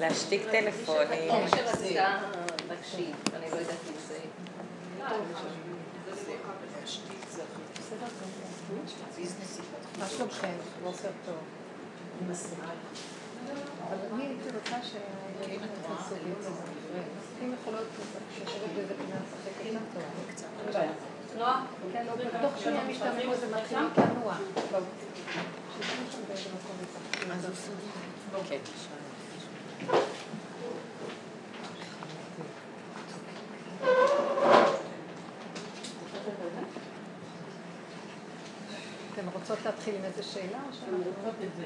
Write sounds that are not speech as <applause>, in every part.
להשתיק טלפונים. לא זה... מה שלומכם? בוקר טוב. אבל אני הייתי רוצה שהילדים. אם יכולות לשבת באיזה פינה לשחק איתם טוב. כן, לא, בתוך שנייה משתמשים בזה מתחילים לנוע. שישבו שם באיזה מקום לשחק. כן. אתן רוצות להתחיל עם איזה שאלה או שאנחנו רוצות את זה?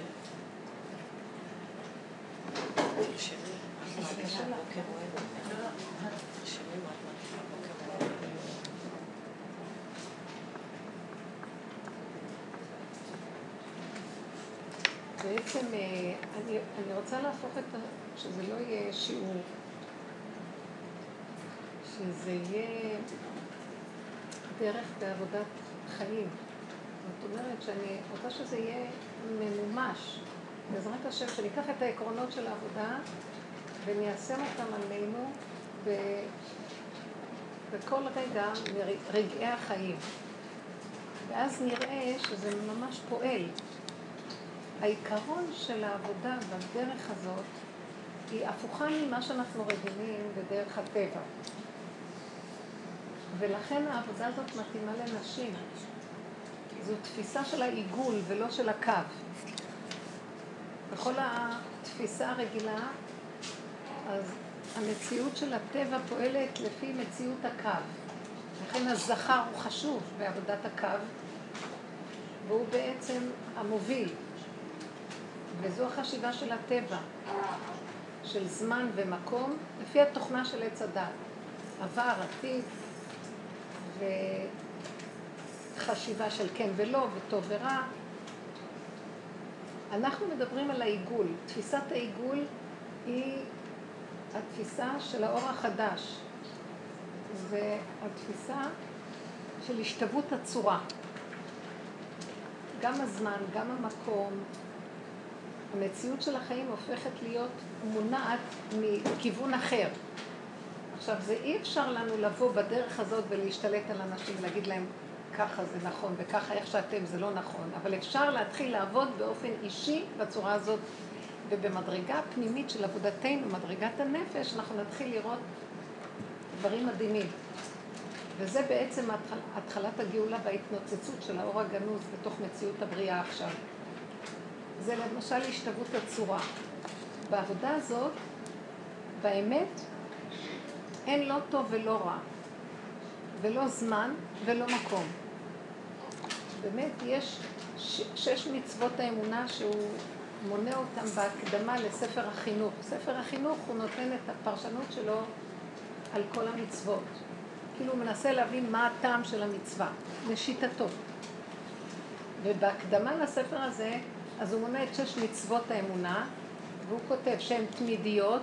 בעצם אה, אני, אני רוצה להפוך את ה... שזה לא יהיה שיעור, שזה יהיה דרך בעבודת חיים. זאת אומרת שאני רוצה שזה יהיה ממומש, בעזרת השם, שניקח את העקרונות של העבודה וניישם אותם עלינו ב... בכל רגע מרגעי החיים. ואז נראה שזה ממש פועל. העיקרון של העבודה בדרך הזאת היא הפוכה ממה שאנחנו רגילים בדרך הטבע. ולכן העבודה הזאת מתאימה לנשים. זו תפיסה של העיגול ולא של הקו. בכל התפיסה הרגילה, אז המציאות של הטבע פועלת לפי מציאות הקו. לכן הזכר הוא חשוב בעבודת הקו, והוא בעצם המוביל. וזו החשיבה של הטבע, של זמן ומקום, לפי התוכנה של עץ הדת. עבר, עתיד, וחשיבה של כן ולא, וטוב ורע. אנחנו מדברים על העיגול. תפיסת העיגול היא התפיסה של האור החדש. והתפיסה של השתוות הצורה. גם הזמן, גם המקום, המציאות של החיים הופכת להיות מונעת מכיוון אחר. עכשיו, זה אי אפשר לנו לבוא בדרך הזאת ולהשתלט על אנשים, ולהגיד להם, ככה זה נכון, וככה איך שאתם זה לא נכון, אבל אפשר להתחיל לעבוד באופן אישי בצורה הזאת, ובמדרגה הפנימית של עבודתנו, מדרגת הנפש, אנחנו נתחיל לראות דברים מדהימים. וזה בעצם התחל, התחלת הגאולה וההתנוצצות של האור הגנוז בתוך מציאות הבריאה עכשיו. זה למשל השתוות הצורה. בעבודה הזאת, באמת, אין לא טוב ולא רע, ולא זמן ולא מקום. באמת, יש שש מצוות האמונה שהוא מונה אותם בהקדמה לספר החינוך. ספר החינוך הוא נותן את הפרשנות שלו על כל המצוות. כאילו הוא מנסה להבין מה הטעם של המצווה, לשיטתו. ובהקדמה לספר הזה, אז הוא מונה את שש מצוות האמונה, והוא כותב שהן תמידיות,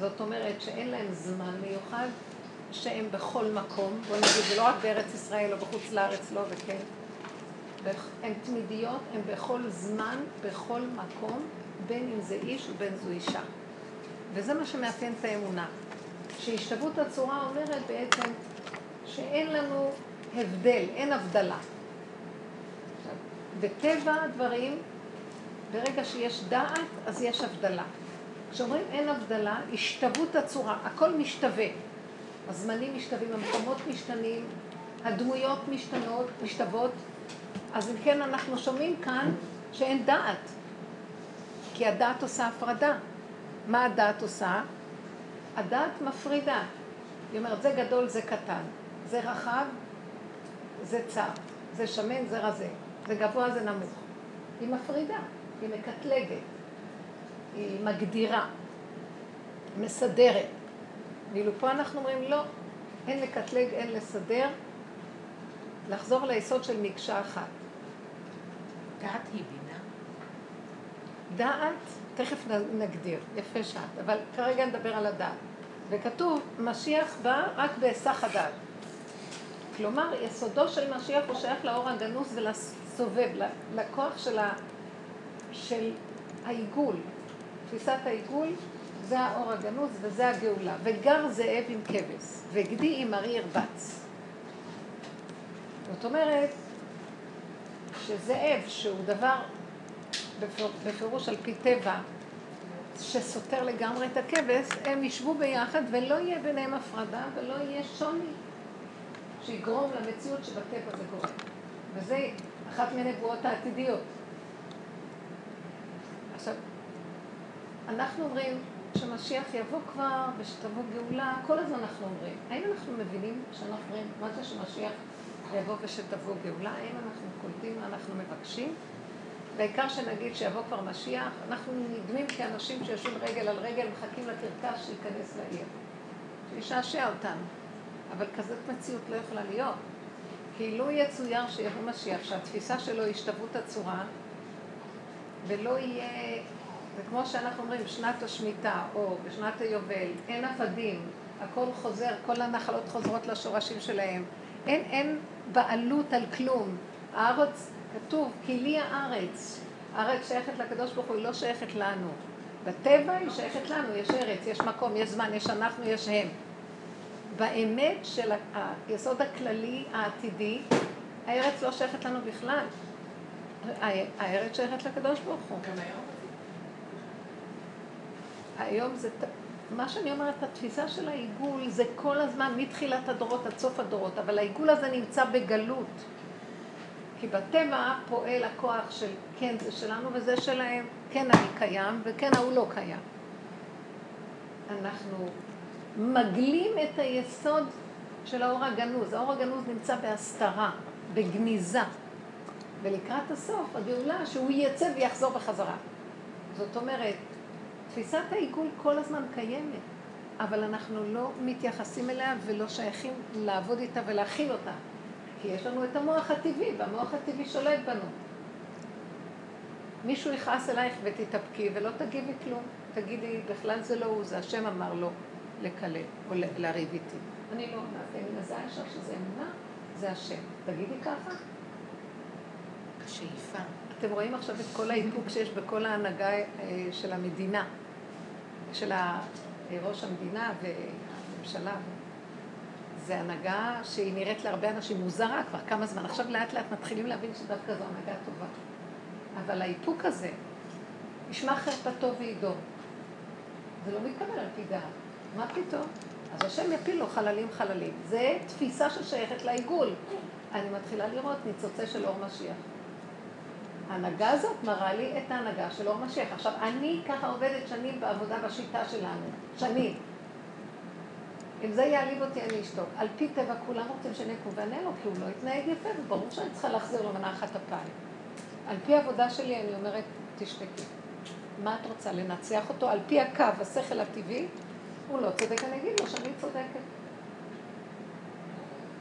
זאת אומרת שאין להן זמן מיוחד, שהן בכל מקום, בוא נגיד, זה לא רק בארץ ישראל או בחוץ לארץ, לא וכן. הן תמידיות, הן בכל זמן, בכל מקום, בין אם זה איש ובין זו אישה. וזה מה שמאפיין את האמונה. שהשתוות הצורה אומרת בעצם שאין לנו הבדל, אין הבדלה. בטבע הדברים, ברגע שיש דעת, אז יש הבדלה. כשאומרים אין הבדלה, השתוות הצורה, הכל משתווה. הזמנים משתווים, המקומות משתנים, הדמויות משתנות, משתוות. אז אם כן, אנחנו שומעים כאן שאין דעת, כי הדעת עושה הפרדה. מה הדעת עושה? הדעת מפרידה. היא אומרת, זה גדול, זה קטן, זה רחב, זה צר, זה שמן, זה רזה, זה גבוה, זה נמוך. היא מפרידה, היא מקטלגת, היא מגדירה, מסדרת. ואילו פה אנחנו אומרים, לא, אין לקטלג, אין לסדר, לחזור ליסוד של מקשה אחת. דעת היא בינה? דעת, תכף נגדיר, יפה שאת, אבל כרגע נדבר על הדעת. וכתוב, משיח בא רק בהיסח הדעת. כלומר, יסודו של משיח הוא שייך לאור הגנוז ולסובב, לכוח של, ה... של העיגול. תפיסת העיגול זה האור הגנוז וזה הגאולה. וגר זאב עם כבש, וגדי עם ארי ירבץ. זאת אומרת, שזאב, שהוא דבר בפירוש על פי טבע, שסותר לגמרי את הכבש, הם ישבו ביחד ולא יהיה ביניהם הפרדה ולא יהיה שוני שיגרום למציאות שבטבע זה גורם. וזה אחת מהנבואות העתידיות. עכשיו, אנחנו אומרים שמשיח יבוא כבר ושתבוא גאולה, כל הזמן אנחנו אומרים. האם אנחנו מבינים שאנחנו אומרים מה זה שמשיח יבוא ושתבוא גאולה? האם אנחנו קולטים מה אנחנו מבקשים? והעיקר שנגיד שיבוא כבר משיח, אנחנו נדמים כאנשים שיושבים רגל על רגל, מחכים לקרקס שייכנס לעיר. שישעשע אותנו. אבל כזאת מציאות לא יכולה להיות. כי לו יצויר שיבוא משיח, שהתפיסה שלו היא השתוות הצורה, ולא יהיה, זה כמו שאנחנו אומרים, שנת השמיטה, או בשנת היובל, אין עבדים, הכל חוזר, כל הנחלות חוזרות לשורשים שלהם. אין, אין בעלות על כלום. הארץ כתוב, כי לי הארץ. הארץ שייכת לקדוש ברוך הוא, היא לא שייכת לנו. בטבע היא שייכת לנו, יש ארץ, יש מקום, יש זמן, יש אנחנו, יש הם. באמת של היסוד הכללי העתידי, הארץ לא שייכת לנו בכלל. הארץ שייכת לקדוש ברוך הוא. גם היום? היום זה, מה שאני אומרת, התפיסה של העיגול זה כל הזמן, מתחילת הדורות עד סוף הדורות, אבל העיגול הזה נמצא בגלות. כי בטבע פועל הכוח של כן זה שלנו וזה שלהם, כן אני קיים וכן ההוא לא קיים. אנחנו מגלים את היסוד של האור הגנוז. האור הגנוז נמצא בהסתרה, בגניזה. ולקראת הסוף, הגאולה, שהוא יצא ויחזור בחזרה. זאת אומרת, תפיסת העיגול כל הזמן קיימת, אבל אנחנו לא מתייחסים אליה ולא שייכים לעבוד איתה ולהכיל אותה. כי יש לנו את המוח הטבעי, והמוח הטבעי שולט בנו. מישהו יכעס אלייך ותתאפקי ולא תגיבי כלום. תגידי, בכלל זה לא הוא, זה השם אמר לו לקלל או לריב איתי. אני לא אני מזהה עכשיו שזה אמונה, זה השם. תגידי ככה. השאיפה. אתם רואים עכשיו את כל האיפוק שיש בכל ההנהגה אה, של המדינה, של ראש המדינה והממשלה. זה הנהגה שהיא נראית להרבה אנשים מוזרה כבר כמה זמן. עכשיו לאט לאט מתחילים להבין שדווקא זו הנהגה טובה. אבל האיפוק הזה, ישמע חרפתו ועידו. זה לא מתקבל על פי דעת. מה פתאום? אז השם יפיל לו חללים חללים. זה תפיסה ששייכת לעיגול. אני מתחילה לראות ניצוצי של אור משיח. ההנהגה הזאת מראה לי את ההנהגה של אור משיח. עכשיו, אני ככה עובדת שנים בעבודה בשיטה שלנו. שנים. אם זה יעליב אותי, אני אשתוק. על פי טבע כולם רוצים שאני אקום ואענה לו, כי הוא לא יתנהג יפה, וברור שאני צריכה להחזיר לו מנה אחת אפיים. על פי העבודה שלי אני אומרת, תשתקי. מה את רוצה, לנצח אותו? על פי הקו, השכל הטבעי, הוא לא צודק, אני אגיד לו שאני צודקת.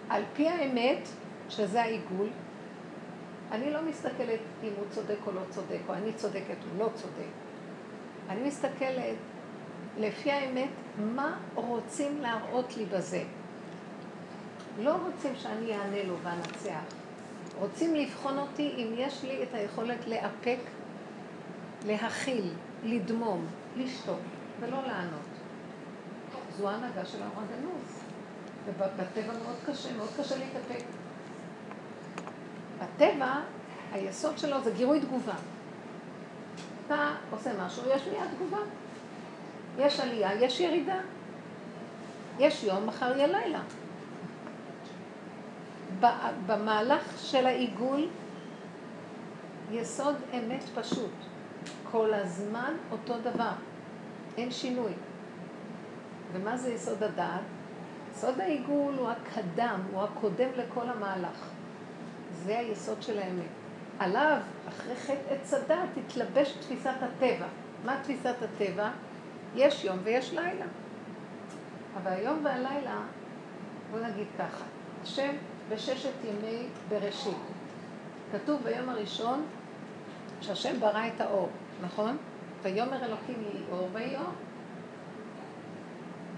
על פי האמת, שזה העיגול, אני לא מסתכלת אם הוא צודק או לא צודק, או אני צודקת או לא צודק. אני מסתכלת לפי האמת, מה רוצים להראות לי בזה? לא רוצים שאני אענה לו ואנצח. רוצים לבחון אותי אם יש לי את היכולת לאפק, להכיל, לדמום, לשתוק ולא לענות. זו ההנהגה של הגנוז. ובטבע מאוד קשה, מאוד קשה להתאפק. בטבע, היסוד שלו זה גירוי תגובה. אתה עושה משהו, יש מיד תגובה. יש עלייה, יש ירידה. יש יום, מחר יהיה לילה. במהלך של העיגול, יסוד אמת פשוט. כל הזמן אותו דבר. אין שינוי. ומה זה יסוד הדעת? יסוד העיגול הוא הקדם, הוא הקודם לכל המהלך. זה היסוד של האמת. עליו, אחרי חטא עץ הדת, תתלבש תפיסת הטבע. מה תפיסת הטבע? יש יום ויש לילה. אבל היום והלילה, בוא נגיד ככה, השם בששת ימי בראשית. כתוב ביום הראשון שהשם ברא את האור, נכון? ויאמר אלוקים יהי אור ויהי אור.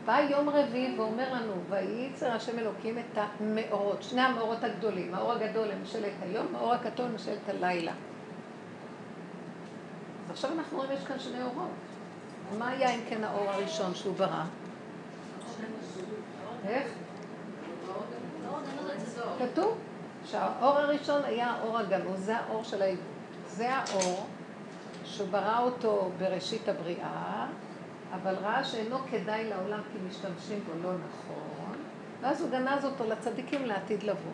בא יום רביעי ואומר לנו, וייצר השם אלוקים את המאורות, שני המאורות הגדולים, האור הגדול למשלת היום, האור הקטון למשלת הלילה. אז עכשיו אנחנו רואים יש כאן שני אורות. מה היה אם כן האור הראשון שהוא ברא? איך? כתוב שהאור הראשון היה האור הגנוז, זה האור של העיבוד. זה האור שהוא ברא אותו בראשית הבריאה, אבל ראה שאינו כדאי לעולם כי משתמשים בו לא נכון, ואז הוא גנז אותו לצדיקים לעתיד לבוא.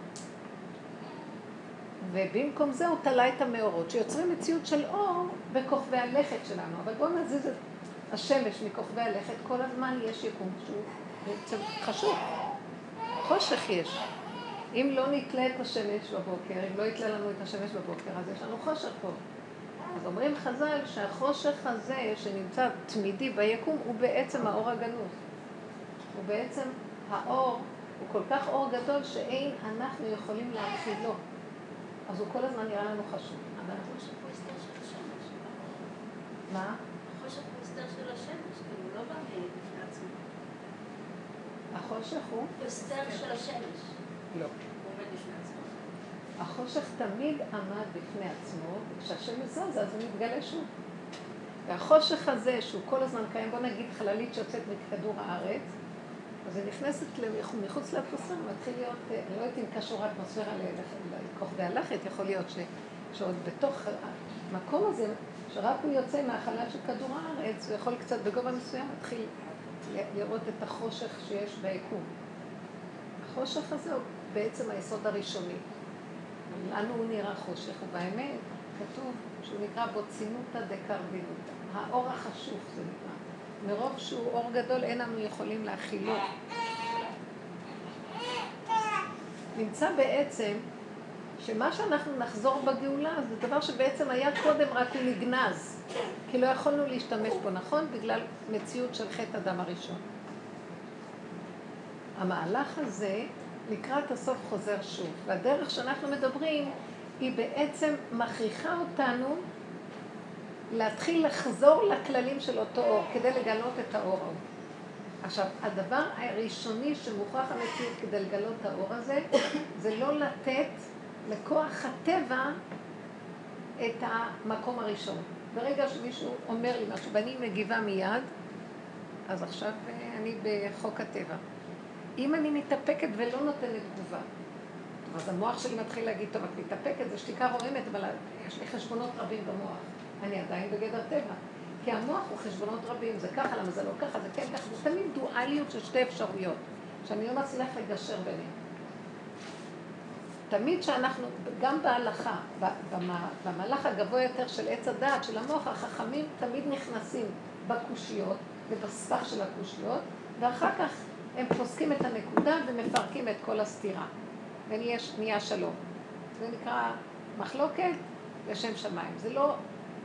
ובמקום זה הוא תלה את המאורות, שיוצרים מציאות של אור בכוכבי הלכת שלנו. אבל בואו נזיז את השמש מכוכבי הלכת, כל הזמן יש יקום שהוא בעצם חשוב. חושך יש. אם לא נתלה את השמש בבוקר, אם לא יתלה לנו את השמש בבוקר, אז יש לנו חושך פה. אז אומרים חז"ל שהחושך הזה שנמצא תמידי ביקום הוא בעצם האור הגנוז. הוא בעצם האור, הוא כל כך אור גדול שאין אנחנו יכולים להכילו. אז הוא כל הזמן נראה לנו חשוב. החושך הוא הסתר של השמש. מה? החושך הוא הסתר של השמש, הוא לא בא בפני עצמו. החושך הוא? הוא הסתר של השמש. לא. הוא עומד בפני עצמו. החושך תמיד עמד בפני עצמו, וכשהשם זז אז הוא מתגלה שוב. והחושך הזה, שהוא כל הזמן קיים, בוא נגיד חללית שיוצאת מכדור הארץ, אז היא נכנסת מחוץ לאטמוספירה, מתחיל להיות, אה, אני לא יודעת אם קשור האטמוספירה לכוכבי הלכת, יכול להיות ש, שעוד בתוך המקום הזה, שרק הוא יוצא מהחלל של כדור הארץ, הוא יכול קצת בגובה מסוים להתחיל לראות את החושך שיש ביקום. החושך הזה הוא בעצם היסוד הראשוני. לנו הוא נראה חושך, ובאמת כתוב שהוא נקרא בוצינותא דקרבינותא. האור החשוך זה נקרא. מרוב שהוא אור גדול אין לנו יכולים להכילו. נמצא בעצם שמה שאנחנו נחזור בגאולה זה דבר שבעצם היה קודם רק הוא נגנז. כי לא יכולנו להשתמש בו, נכון? בגלל מציאות של חטא אדם הראשון. המהלך הזה לקראת הסוף חוזר שוב. והדרך שאנחנו מדברים היא בעצם מכריחה אותנו להתחיל לחזור לכללים של אותו אור, כדי לגלות את האור ההוא. עכשיו, הדבר הראשוני שמוכרח המציאות כדי לגלות את האור הזה, זה לא לתת לכוח הטבע את המקום הראשון. ברגע שמישהו אומר לי משהו ואני מגיבה מיד, אז עכשיו אה, אני בחוק הטבע. אם אני מתאפקת ולא נותנת תגובה, אז המוח שלי מתחיל להגיד, טוב, את מתאפקת, זה שתיקה רועמת, אבל יש לי חשבונות רבים במוח. אני עדיין בגדר טבע. כי המוח הוא חשבונות רבים, זה ככה, למה זה לא ככה, זה כן ככה, זה תמיד דואליות של שתי אפשרויות, שאני לא מצליח לגשר ביניהן. תמיד שאנחנו, גם בהלכה, במהלך הגבוה יותר של עץ הדעת, של המוח, החכמים תמיד נכנסים בקושיות ובספח של ואחר כך הם פוסקים את הנקודה ומפרקים את כל הסתירה. ונהיה שלום. זה נקרא מחלוקת לשם שמיים. זה לא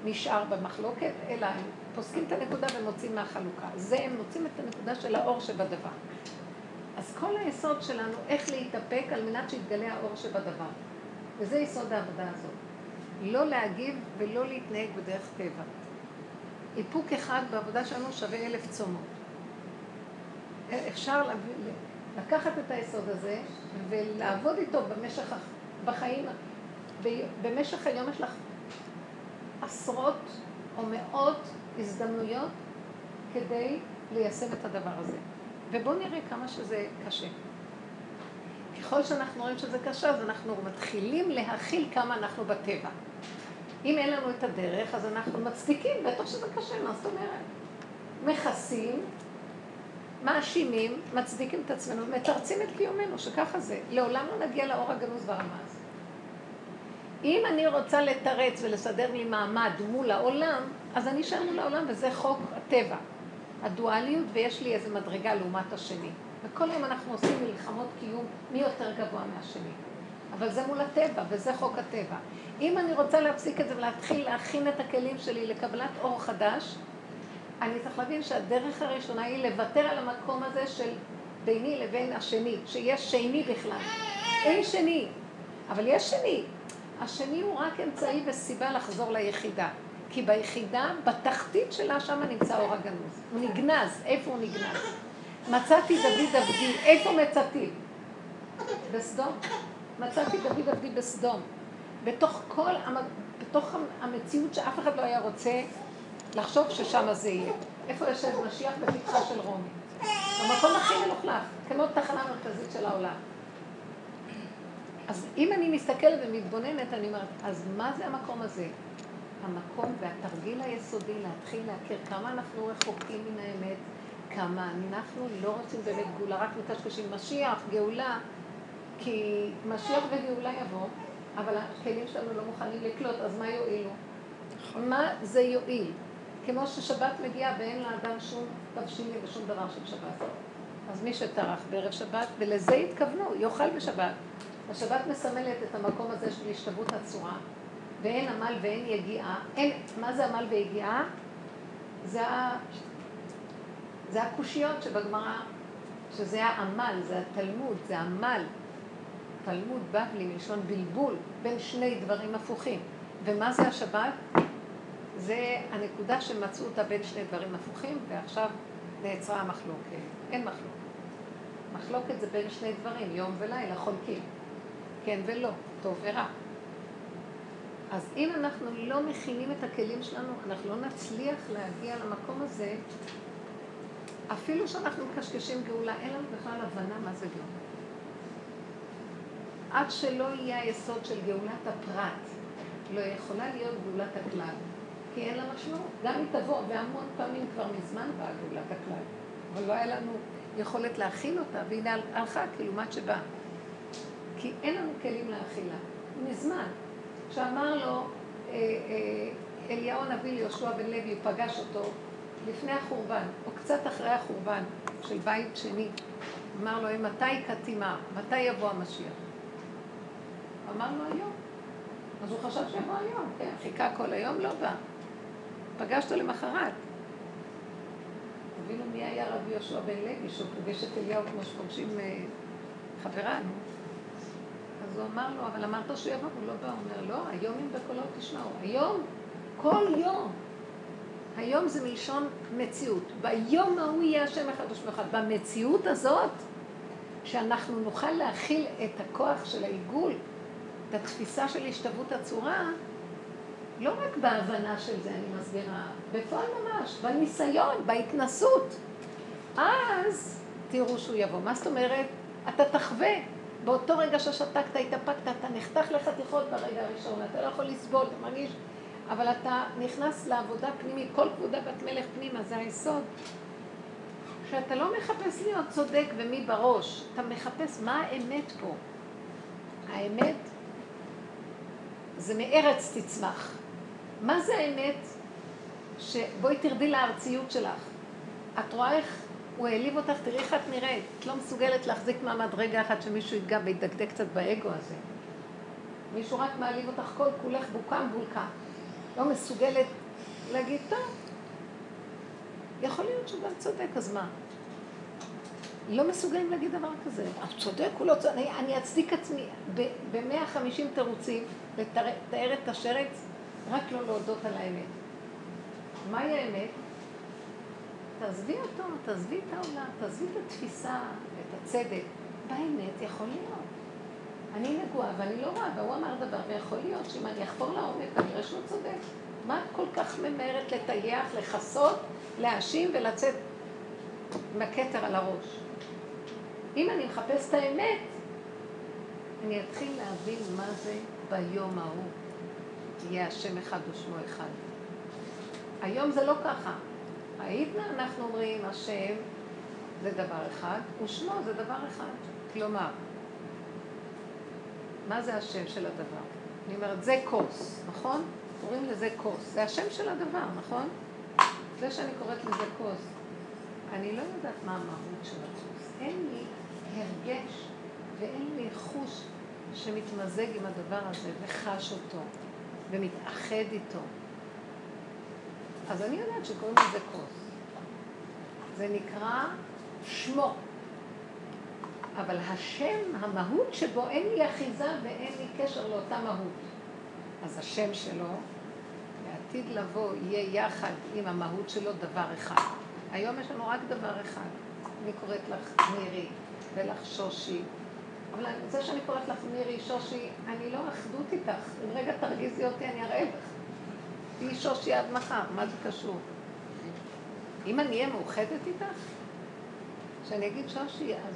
נשאר במחלוקת, אלא הם פוסקים את הנקודה ומוצאים מהחלוקה. זה הם מוצאים את הנקודה של האור שבדבר. אז כל היסוד שלנו, איך להתאפק על מנת שיתגלה האור שבדבר. וזה יסוד העבודה הזאת. לא להגיב ולא להתנהג בדרך טבע. איפוק אחד בעבודה שלנו שווה אלף צומות. אפשר לקחת את היסוד הזה ולעבוד איתו במשך בחיים. במשך היום יש לך עשרות או מאות הזדמנויות כדי ליישם את הדבר הזה. ובואו נראה כמה שזה קשה. ככל שאנחנו רואים שזה קשה, אז אנחנו מתחילים להכיל כמה אנחנו בטבע. אם אין לנו את הדרך, אז אנחנו מצדיקים, בטח שזה קשה, מה זאת אומרת? מכסים, מאשימים, מצדיקים את עצמנו, מתרצים את קיומנו, שככה זה. לעולם לא נגיע לאור הגנוז ברמה הזאת. אם אני רוצה לתרץ ולסדר לי מעמד מול העולם, אז אני אשאר מול העולם, וזה חוק הטבע. הדואליות, ויש לי איזה מדרגה לעומת השני. וכל יום אנחנו עושים מלחמות קיום מי יותר גבוה מהשני. אבל זה מול הטבע, וזה חוק הטבע. אם אני רוצה להפסיק את זה ולהתחיל להכין את הכלים שלי לקבלת אור חדש, אני צריך להבין שהדרך הראשונה היא לוותר על המקום הזה של ביני לבין השני, שיש שני בכלל. אין שני, אבל יש שני. השני הוא רק אמצעי וסיבה לחזור ליחידה. כי ביחידה, בתחתית שלה, שם נמצא אור הגנוז. הוא נגנז. איפה הוא נגנז? מצאתי דוד עבדי. איפה מצאתי? בסדום. מצאתי דוד עבדי בסדום. בתוך כל, בתוך המציאות שאף אחד לא היה רוצה לחשוב ששם זה יהיה. איפה יושב משיח בפתחה של רומי? המקום הכי מלוכלך, כמו תחנה מרכזית של העולם. אז אם אני מסתכלת ומתבוננת, אני אומרת, אז מה זה המקום הזה? המקום והתרגיל היסודי להתחיל להכיר כמה אנחנו רחוקים מן האמת, כמה אנחנו לא רוצים באמת גאולה, רק מקשקשים משיח, גאולה, כי משיח וגאולה יבוא, אבל הכלים שלנו לא מוכנים לקלוט, אז מה יועילו? מה זה יועיל? כמו ששבת מגיעה ואין לאדם שום תבשילים ושום דבר של שבת. אז מי שטרח בערב שבת, ולזה התכוונו, יאכל בשבת. השבת מסמלת את המקום הזה של השתוות הצורה, ואין עמל ואין יגיעה. אין, מה זה עמל ויגיעה? זה. זה הקושיות שבגמרא, שזה העמל, זה התלמוד, זה עמל. תלמוד בבלי מלשון בלבול בין שני דברים הפוכים. ומה זה השבת? זה הנקודה שמצאו אותה בין שני דברים הפוכים, ועכשיו נעצרה המחלוקת. אין מחלוקת. מחלוקת זה בין שני דברים, יום ולילה, חולקים. כן ולא, טוב ורע. אז אם אנחנו לא מכינים את הכלים שלנו, אנחנו לא נצליח להגיע למקום הזה, אפילו שאנחנו מקשקשים גאולה, אין לנו בכלל הבנה מה זה גאולה. עד שלא יהיה היסוד של גאולת הפרט, לא יכולה להיות גאולת הכלל. כי אין לה משמעות. גם אם תבוא, והמון פעמים כבר מזמן באה גאולת הכלל, אבל לא היה לנו יכולת להכיל אותה, והנה הלכה כלעומת שבאה. כי אין לנו כלים להכילה. מזמן. כשאמר לו אה, אה, אליהו הנביא ליהושע בן לוי, פגש אותו לפני החורבן, או קצת אחרי החורבן של בית שני. אמר לו, מתי קטימה? מתי יבוא המשיח? אמר לו היום. אז הוא חשב שיבוא היום, כן, חיכה כל היום, לא בא. פגש אותו למחרת. תבינו מי היה רבי יהושע בן לוי, שהוא פוגש את אליהו כמו שפוגשים אה, חברה, נו. אז הוא אמר לו, אבל אמרת שהוא יבוא, הוא לא בא. הוא אומר, לא, היום אם בקולו תשמעו. היום, כל יום. היום זה מלשון מציאות. ביום ההוא יהיה השם אחד ושמו אחד. במציאות הזאת, שאנחנו נוכל להכיל את הכוח של העיגול, את התפיסה של השתוות הצורה, לא רק בהבנה של זה, אני מסבירה, בפועל ממש, בניסיון, בהתנסות. אז תראו שהוא יבוא. מה זאת אומרת? אתה תחווה. באותו רגע ששתקת, התאפקת, אתה נחתך לחתיכות ברגע הראשון, אתה לא יכול לסבול, אתה מרגיש, אבל אתה נכנס לעבודה פנימית, כל כבודה בת מלך פנימה, זה היסוד. שאתה לא מחפש להיות צודק ומי בראש, אתה מחפש מה האמת פה. האמת זה מארץ תצמח. מה זה האמת? שבואי תרדי לארציות שלך. את רואה איך הוא העליב אותך, תראי איך את נראית. את לא מסוגלת להחזיק מעמד רגע אחד שמישהו ייגע וידקדק קצת באגו הזה. מישהו רק מעליב אותך כל כולך בוקה מבולקה. לא מסוגלת להגיד, טוב, יכול להיות שהוא גם צודק, אז מה? לא מסוגלים להגיד דבר כזה. הוא צודק, הוא לא צודק, אני, אני אצדיק עצמי ב-150 תירוצים לתאר את השרץ, רק לא להודות על האמת. מהי האמת? תעזבי אותו, תעזבי את העולם, תעזבי את התפיסה, את הצדק. באמת יכול להיות. אני נגועה ואני לא רואה, והוא אמר דבר, ויכול להיות שאם אני אחפור לעומק, כנראה שהוא צודק. מה את כל כך ממהרת לטייח, לכסות, להאשים ולצאת עם הכתר על הראש? אם אני מחפש את האמת, אני אתחיל להבין מה זה ביום ההוא. יהיה השם אחד ושמו אחד. היום זה לא ככה. העידנא אנחנו אומרים, השם זה דבר אחד, ושמו זה דבר אחד. כלומר, מה זה השם של הדבר? אני אומרת, זה כוס, נכון? קוראים לזה כוס. זה השם של הדבר, נכון? זה שאני קוראת לזה כוס. אני לא יודעת מה המהות של הכוס. אין לי הרגש ואין לי חוש שמתמזג עם הדבר הזה וחש אותו ומתאחד איתו. אז אני יודעת שקוראים לזה כוס. זה נקרא שמו. אבל השם, המהות שבו אין לי אחיזה ואין לי קשר לאותה מהות. אז השם שלו, לעתיד לבוא, יהיה יחד עם המהות שלו דבר אחד. היום יש לנו רק דבר אחד. אני קוראת לך מירי ולך שושי. אבל זה שאני קוראת לך מירי, שושי, אני לא אחדות איתך. אם רגע תרגיזי אותי, אני אראה לך. תהיי שושי עד מחר, מה זה קשור? אם אני אהיה מאוחדת איתך, כשאני אגיד שושי, אז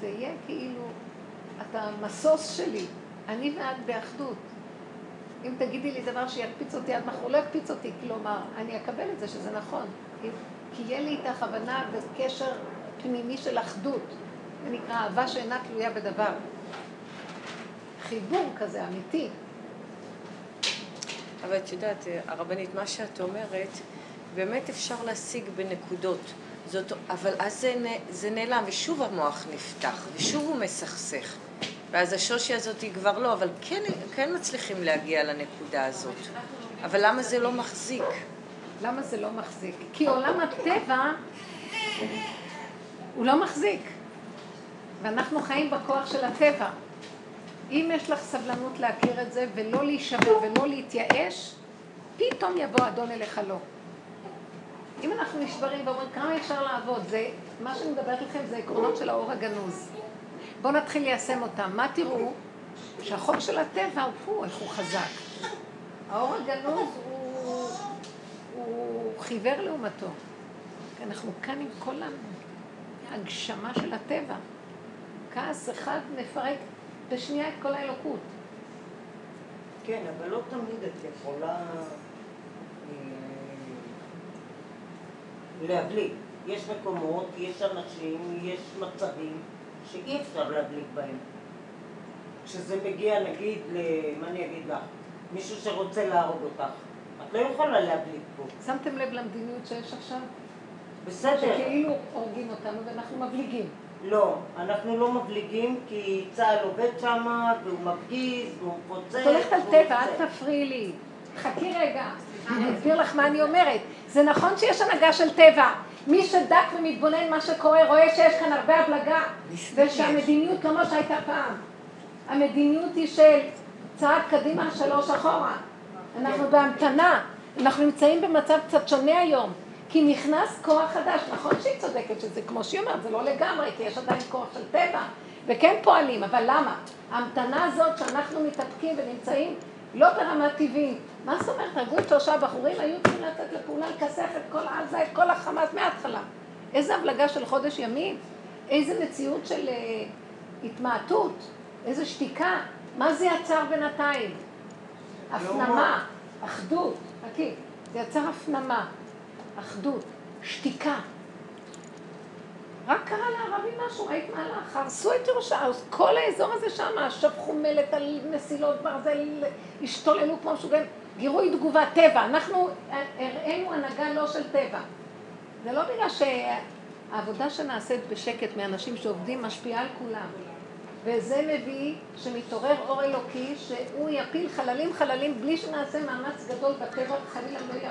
זה יהיה כאילו, אתה המסוס שלי, אני ואת באחדות. אם תגידי לי דבר שיקפיץ אותי עד מחר, לא יקפיץ אותי, כלומר, אני אקבל את זה שזה נכון. כי יהיה לי איתך הבנה וקשר פנימי של אחדות. זה נקרא אהבה שאינה תלויה בדבר. חיבור כזה אמיתי. אבל את יודעת, הרבנית, מה שאת אומרת, באמת אפשר להשיג בנקודות. זאת, אבל אז זה, זה נעלם, ושוב המוח נפתח, ושוב הוא מסכסך. ואז השושי הזאת היא כבר לא, אבל כן, כן מצליחים להגיע לנקודה הזאת. אבל למה זה לא מחזיק? למה זה לא מחזיק? כי עולם הטבע הוא לא מחזיק. ואנחנו חיים בכוח של הטבע. אם יש לך סבלנות להכיר את זה ולא להישבר ולא להתייאש, פתאום יבוא אדון אליך לא. אם אנחנו נשברים ואומרים כמה אפשר לעבוד, זה, מה שאני מדברת לכם זה עקרונות של האור הגנוז. בואו נתחיל ליישם אותם. מה תראו? שהחוק של הטבע הוא איך הוא חזק. האור הגנוז הוא, הוא חיוור לעומתו. אנחנו כאן עם כל ההגשמה של הטבע. כעס אחד מפרק בשנייה את כל האלוקות. כן, אבל לא תמיד את יכולה אה, להבליג. יש מקומות, יש אנשים, יש מצבים שאי אפשר להבליג בהם. כשזה מגיע, נגיד, מה אני אגיד לך? מישהו שרוצה להרוג אותך. את לא יכולה להבליג פה. שמתם לב למדיניות שיש עכשיו? בסדר. שכאילו הורגים אותנו ואנחנו מבליגים. לא, אנחנו לא מבליגים כי צה"ל עובד שם והוא מפגיז והוא מפוצץ. את הולכת על טבע, אל תפריעי לי. חכי רגע, אני אסביר לך מה אני אומרת. זה נכון שיש הנהגה של טבע. מי שדק ומתבונן מה שקורה רואה שיש כאן הרבה הבלגה ושהמדיניות לא מה שהייתה פעם. המדיניות היא של צעד קדימה, שלוש אחורה. אנחנו בהמתנה. אנחנו נמצאים במצב קצת שונה היום. כי נכנס כוח חדש, נכון שהיא צודקת שזה כמו שהיא אומרת, זה לא לגמרי, כי יש עדיין כוח של טבע, וכן פועלים, אבל למה? ההמתנה הזאת שאנחנו מתאפקים ונמצאים לא ברמה טבעית. מה זאת אומרת? הרגו שלושה בחורים, היו צריכים לצאת לפעולה, לכסח את כל עזה, את כל החמאס מההתחלה. איזה הבלגה של חודש ימים, איזה מציאות של uh, התמעטות, איזה שתיקה. מה זה יצר בינתיים? הפנמה, אחדות, חכי, זה יצר הפנמה. אחדות, שתיקה. רק קרה לערבים משהו, ראית מהלך, הרסו את ירושלים, כל האזור הזה שם, שפכו מלט על מסילות ברזל, השתוללו כמו משוגעים, גירוי תגובה, טבע. אנחנו הראינו הנהגה לא של טבע. זה לא בגלל שהעבודה שנעשית בשקט מאנשים שעובדים משפיעה על כולם. וזה מביא שמתעורר אור אלוקי שהוא יפיל חללים חללים בלי שנעשה מאמץ גדול בטבע, חלילה לא חיילים.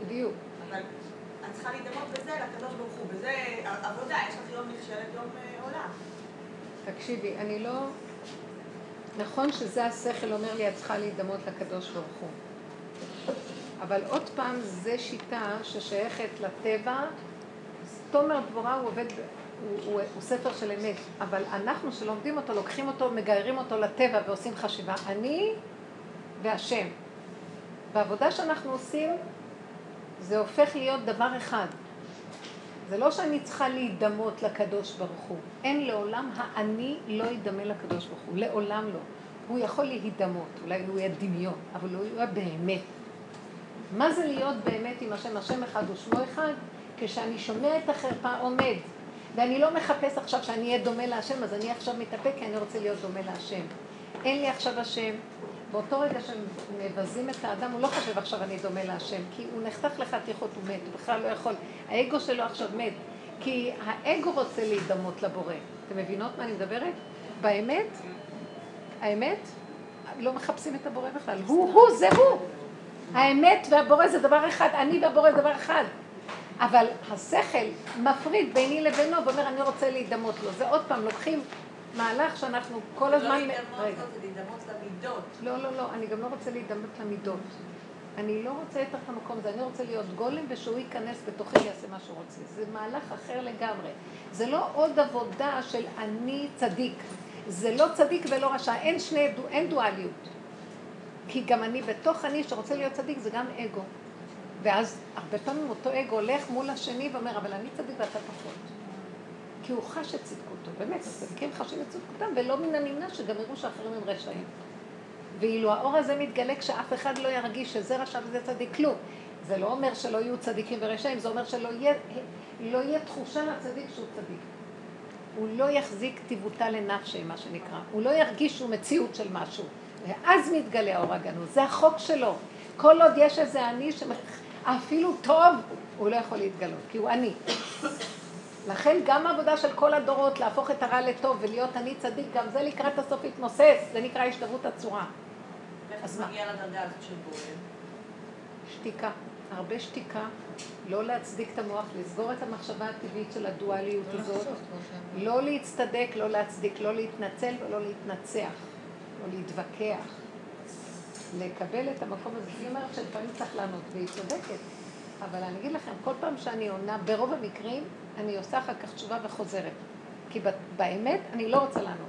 בדיוק. אבל את צריכה להידמות בזה לקדוש ברוך הוא, וזה עבודה, יש לך יום נכשלת, יום אה, עולה. תקשיבי, אני לא... נכון שזה השכל אומר לי, את צריכה להידמות לקדוש ברוך הוא. אבל עוד פעם, זו שיטה ששייכת לטבע. תומר דבורה הוא עובד, הוא, הוא, הוא ספר של אמת, אבל אנחנו שלומדים אותו, לוקחים אותו, מגיירים אותו לטבע ועושים חשיבה. אני והשם. בעבודה שאנחנו עושים, זה הופך להיות דבר אחד. זה לא שאני צריכה להידמות לקדוש ברוך הוא. אין לעולם האני לא ידמה לקדוש ברוך הוא. לעולם לא. הוא יכול להידמות, אולי הוא יהיה דמיון, אבל הוא יהיה באמת. מה זה להיות באמת עם השם? השם אחד ושמו אחד? כשאני שומע את החרפה עומד, ואני לא מחפש עכשיו שאני אהיה דומה להשם, אז אני עכשיו מתאפק כי אני רוצה להיות דומה להשם. אין לי עכשיו השם, באותו רגע שהם מבזים את האדם, הוא לא חושב עכשיו אני דומה להשם, כי הוא נחתך לחתיכות, הוא מת, הוא בכלל לא יכול. האגו שלו עכשיו מת, כי האגו רוצה להידמות לבורא. אתם מבינות מה אני מדברת? באמת, האמת, לא מחפשים את הבורא בכלל. הוא, הוא, זה הוא. האמת והבורא זה דבר אחד, אני והבורא זה דבר אחד. אבל השכל מפריד ביני לבינו ואומר אני רוצה להידמות לו. זה עוד פעם, לוקחים מהלך שאנחנו כל לא הזמן... להידמות רגע. לו, זה להידמות למידות. לא, לא, לא, אני גם לא רוצה להידמות למידות. אני לא רוצה יותר את המקום הזה, אני רוצה להיות גולם ושהוא ייכנס בתוכי ויעשה מה שהוא רוצה. זה מהלך אחר לגמרי. זה לא עוד עבודה של אני צדיק. זה לא צדיק ולא רשע, אין שני, אין דואליות. כי גם אני, בתוך אני שרוצה להיות צדיק זה גם אגו. ואז הרבה פעמים אותו אגו הולך מול השני ואומר, אבל אני צדיק ואתה פחות. כי הוא חש את צדקותו, באמת, הצדיקים חשים את צדקותם, ולא מן הנמנע שגם יראו שאחרים הם רשעים. ואילו האור הזה מתגלה כשאף אחד לא ירגיש שזה רשע וזה צדיק, כלום. זה לא אומר שלא יהיו צדיקים ורשעים, זה אומר שלא יהיה, לא יהיה תחושה לצדיק שהוא צדיק. הוא לא יחזיק טיבותה לנפשי, מה שנקרא. הוא לא ירגיש שהוא מציאות של משהו. ואז מתגלה האור הגנוז. זה החוק שלו. כל עוד יש איזה אני שאפילו טוב, הוא לא יכול להתגלות, כי הוא אני. לכן גם העבודה של כל הדורות להפוך את הרע לטוב ולהיות אני צדיק, גם זה לקראת הסוף יתמוסס, זה נקרא השתוות הצורה. אז מה? מגיע לדרגה הזאת של בורא? שתיקה, הרבה שתיקה, לא להצדיק את המוח, לסגור את המחשבה הטבעית של הדואליות הזאת, לא להצטדק, לא להצדיק, לא להתנצל ולא להתנצח, לא להתווכח. לקבל את המקום הזה, היא אומרת שלפעמים צריך לענות, והיא צודקת. אבל אני אגיד לכם, כל פעם שאני עונה, ברוב המקרים, אני עושה אחר כך תשובה וחוזרת. כי באמת, אני לא רוצה לענות.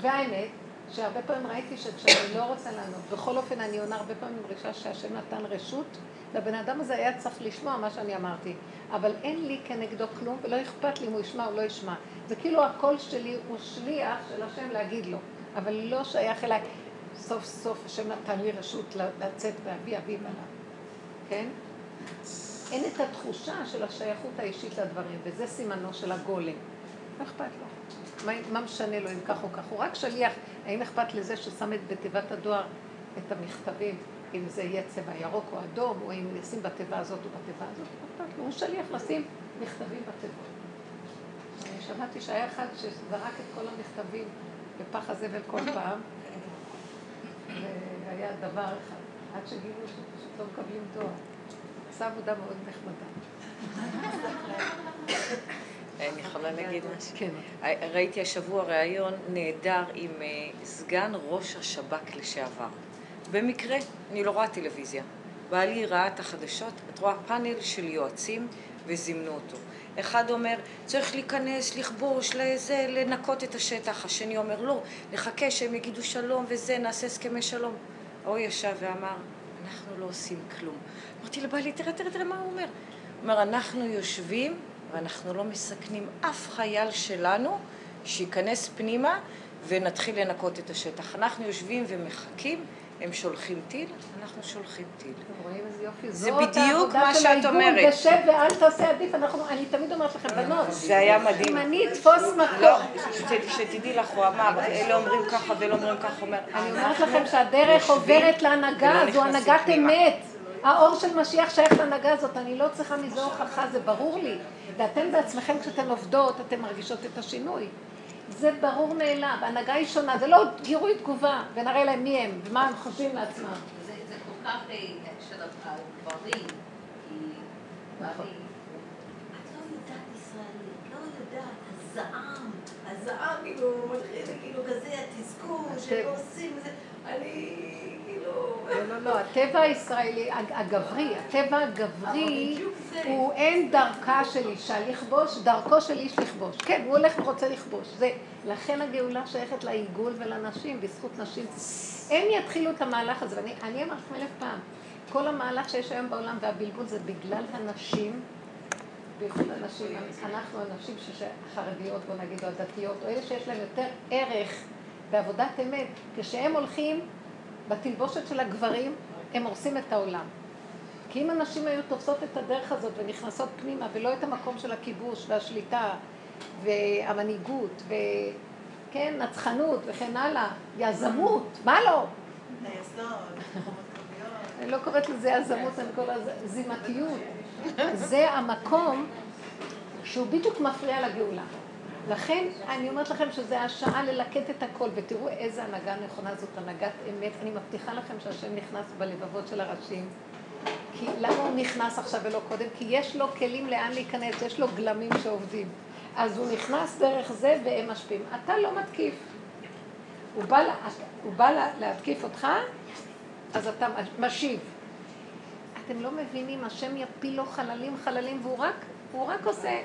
והאמת, שהרבה פעמים ראיתי שכשאני לא רוצה לענות, בכל אופן אני עונה הרבה פעמים מרגישה שהשם נתן רשות, והבן אדם הזה היה צריך לשמוע מה שאני אמרתי. אבל אין לי כנגדו כלום, ולא אכפת לי אם הוא ישמע או לא ישמע. זה כאילו הקול שלי הוא שליח של השם להגיד לו, אבל לא שייך אליי. סוף סוף השם נתן לי רשות לצאת ואבי אבי בנה. כן? אין את התחושה של השייכות האישית לדברים, וזה סימנו של הגולם. לא אכפת לו. מה, מה משנה לו אם כך או כך? הוא רק שליח. האם אכפת לזה ששם את בתיבת הדואר את המכתבים, אם זה יהיה צבע ירוק או אדום, או אם נשים בתיבה הזאת או בתיבה הזאת? לא. הוא שליח לשים מכתבים בתיבות. שמעתי שהיה אחד שזרק את כל המכתבים בפח הזבל כל פעם, והיה דבר אחד, עד שגילו שפשוט לא מקבלים דואר. עשה עבודה מאוד נחמדה. אני יכולה להגיד משהו? כן. ראיתי השבוע ראיון נהדר עם אה, סגן ראש השב"כ לשעבר. במקרה, אני לא רואה טלוויזיה. בעלי ראה את החדשות, את רואה פאנל של יועצים וזימנו אותו. אחד אומר, צריך להיכנס, לכבוש, לזה, לנקות את השטח. השני אומר, לא, נחכה שהם יגידו שלום וזה, נעשה הסכמי שלום. ההוא ישב ואמר, אנחנו לא עושים כלום. אמרתי לבעלי, תראה, תראה, תראה מה הוא אומר. הוא אומר, אנחנו יושבים ואנחנו לא מסכנים אף חייל שלנו שייכנס פנימה ונתחיל לנקות את השטח. אנחנו יושבים ומחכים, הם שולחים טיל, אנחנו שולחים טיל. אתם רואים איזה יופי? זה זאת בדיוק העבודה מה של שאת האיגוד, אומרת. ושב ואל תעשה עדיף. אנחנו, אני תמיד אומרת לכם, בנות, זה היה מדהים. אם אני אתפוס לא, מקום, שת- שתדעי לך, הוא אמר, אלה אומרים ככה ואלה אומרים ככה, אומר, אני אומרת לכם שהדרך עוברת להנהגה, זו הנהגת. אמת. האור של משיח שייך להנהגה הזאת, אני לא צריכה מזה הוכחה, זה ברור לי. ואתן בעצמכם כשאתן עובדות, אתן מרגישות את השינוי. זה ברור מאליו, ההנהגה היא שונה, זה לא גירוי תגובה, ונראה להם מי הם, ומה הם חושבים לעצמם. זה זה כל כך אה, של הגברים, כי נכון. לא לא הזעם, הזעם כאילו מתחיל, כאילו כזה התסכול שלא עושים אני. לא, לא, לא, הטבע הישראלי, הג- הגברי, הטבע הגברי הוא אין דרכה של אישה לכבוש, דרכו של איש לכבוש. כן, הוא הולך ורוצה לכבוש. זה, לכן הגאולה שייכת לעיגול ולנשים, בזכות נשים. הם יתחילו את המהלך הזה, ואני אני אמרתי לכם אלף פעם, כל המהלך שיש היום בעולם והבלבול זה בגלל הנשים, בייחוד הנשים, אנחנו הנשים החרדיות, בוא נגיד, או הדתיות, או אלה שיש להם יותר ערך בעבודת אמת, כשהם הולכים בתלבושת של הגברים, הם הורסים את העולם. כי אם הנשים היו תופסות את הדרך הזאת ונכנסות פנימה, ולא את המקום של הכיבוש והשליטה והמנהיגות, וכן, נצחנות וכן הלאה, יזמות, מה לא? אני לא קוראת לזה יזמות, אני קוראת לזה זימתיות. זה המקום שהוא בדיוק מפריע לגאולה. לכן אני אומרת לכם שזה השעה ללקט את הכל, ותראו איזה הנהגה נכונה זאת, הנהגת אמת. אני מבטיחה לכם שהשם נכנס בלבבות של הראשים. כי למה הוא נכנס עכשיו ולא קודם? כי יש לו כלים לאן להיכנס, יש לו גלמים שעובדים. אז הוא נכנס דרך זה והם משפיעים. אתה לא מתקיף. הוא בא, לה, הוא בא לה, להתקיף אותך, אז אתה משיב. אתם לא מבינים, השם יפיל לו חללים חללים, והוא רק, רק עושה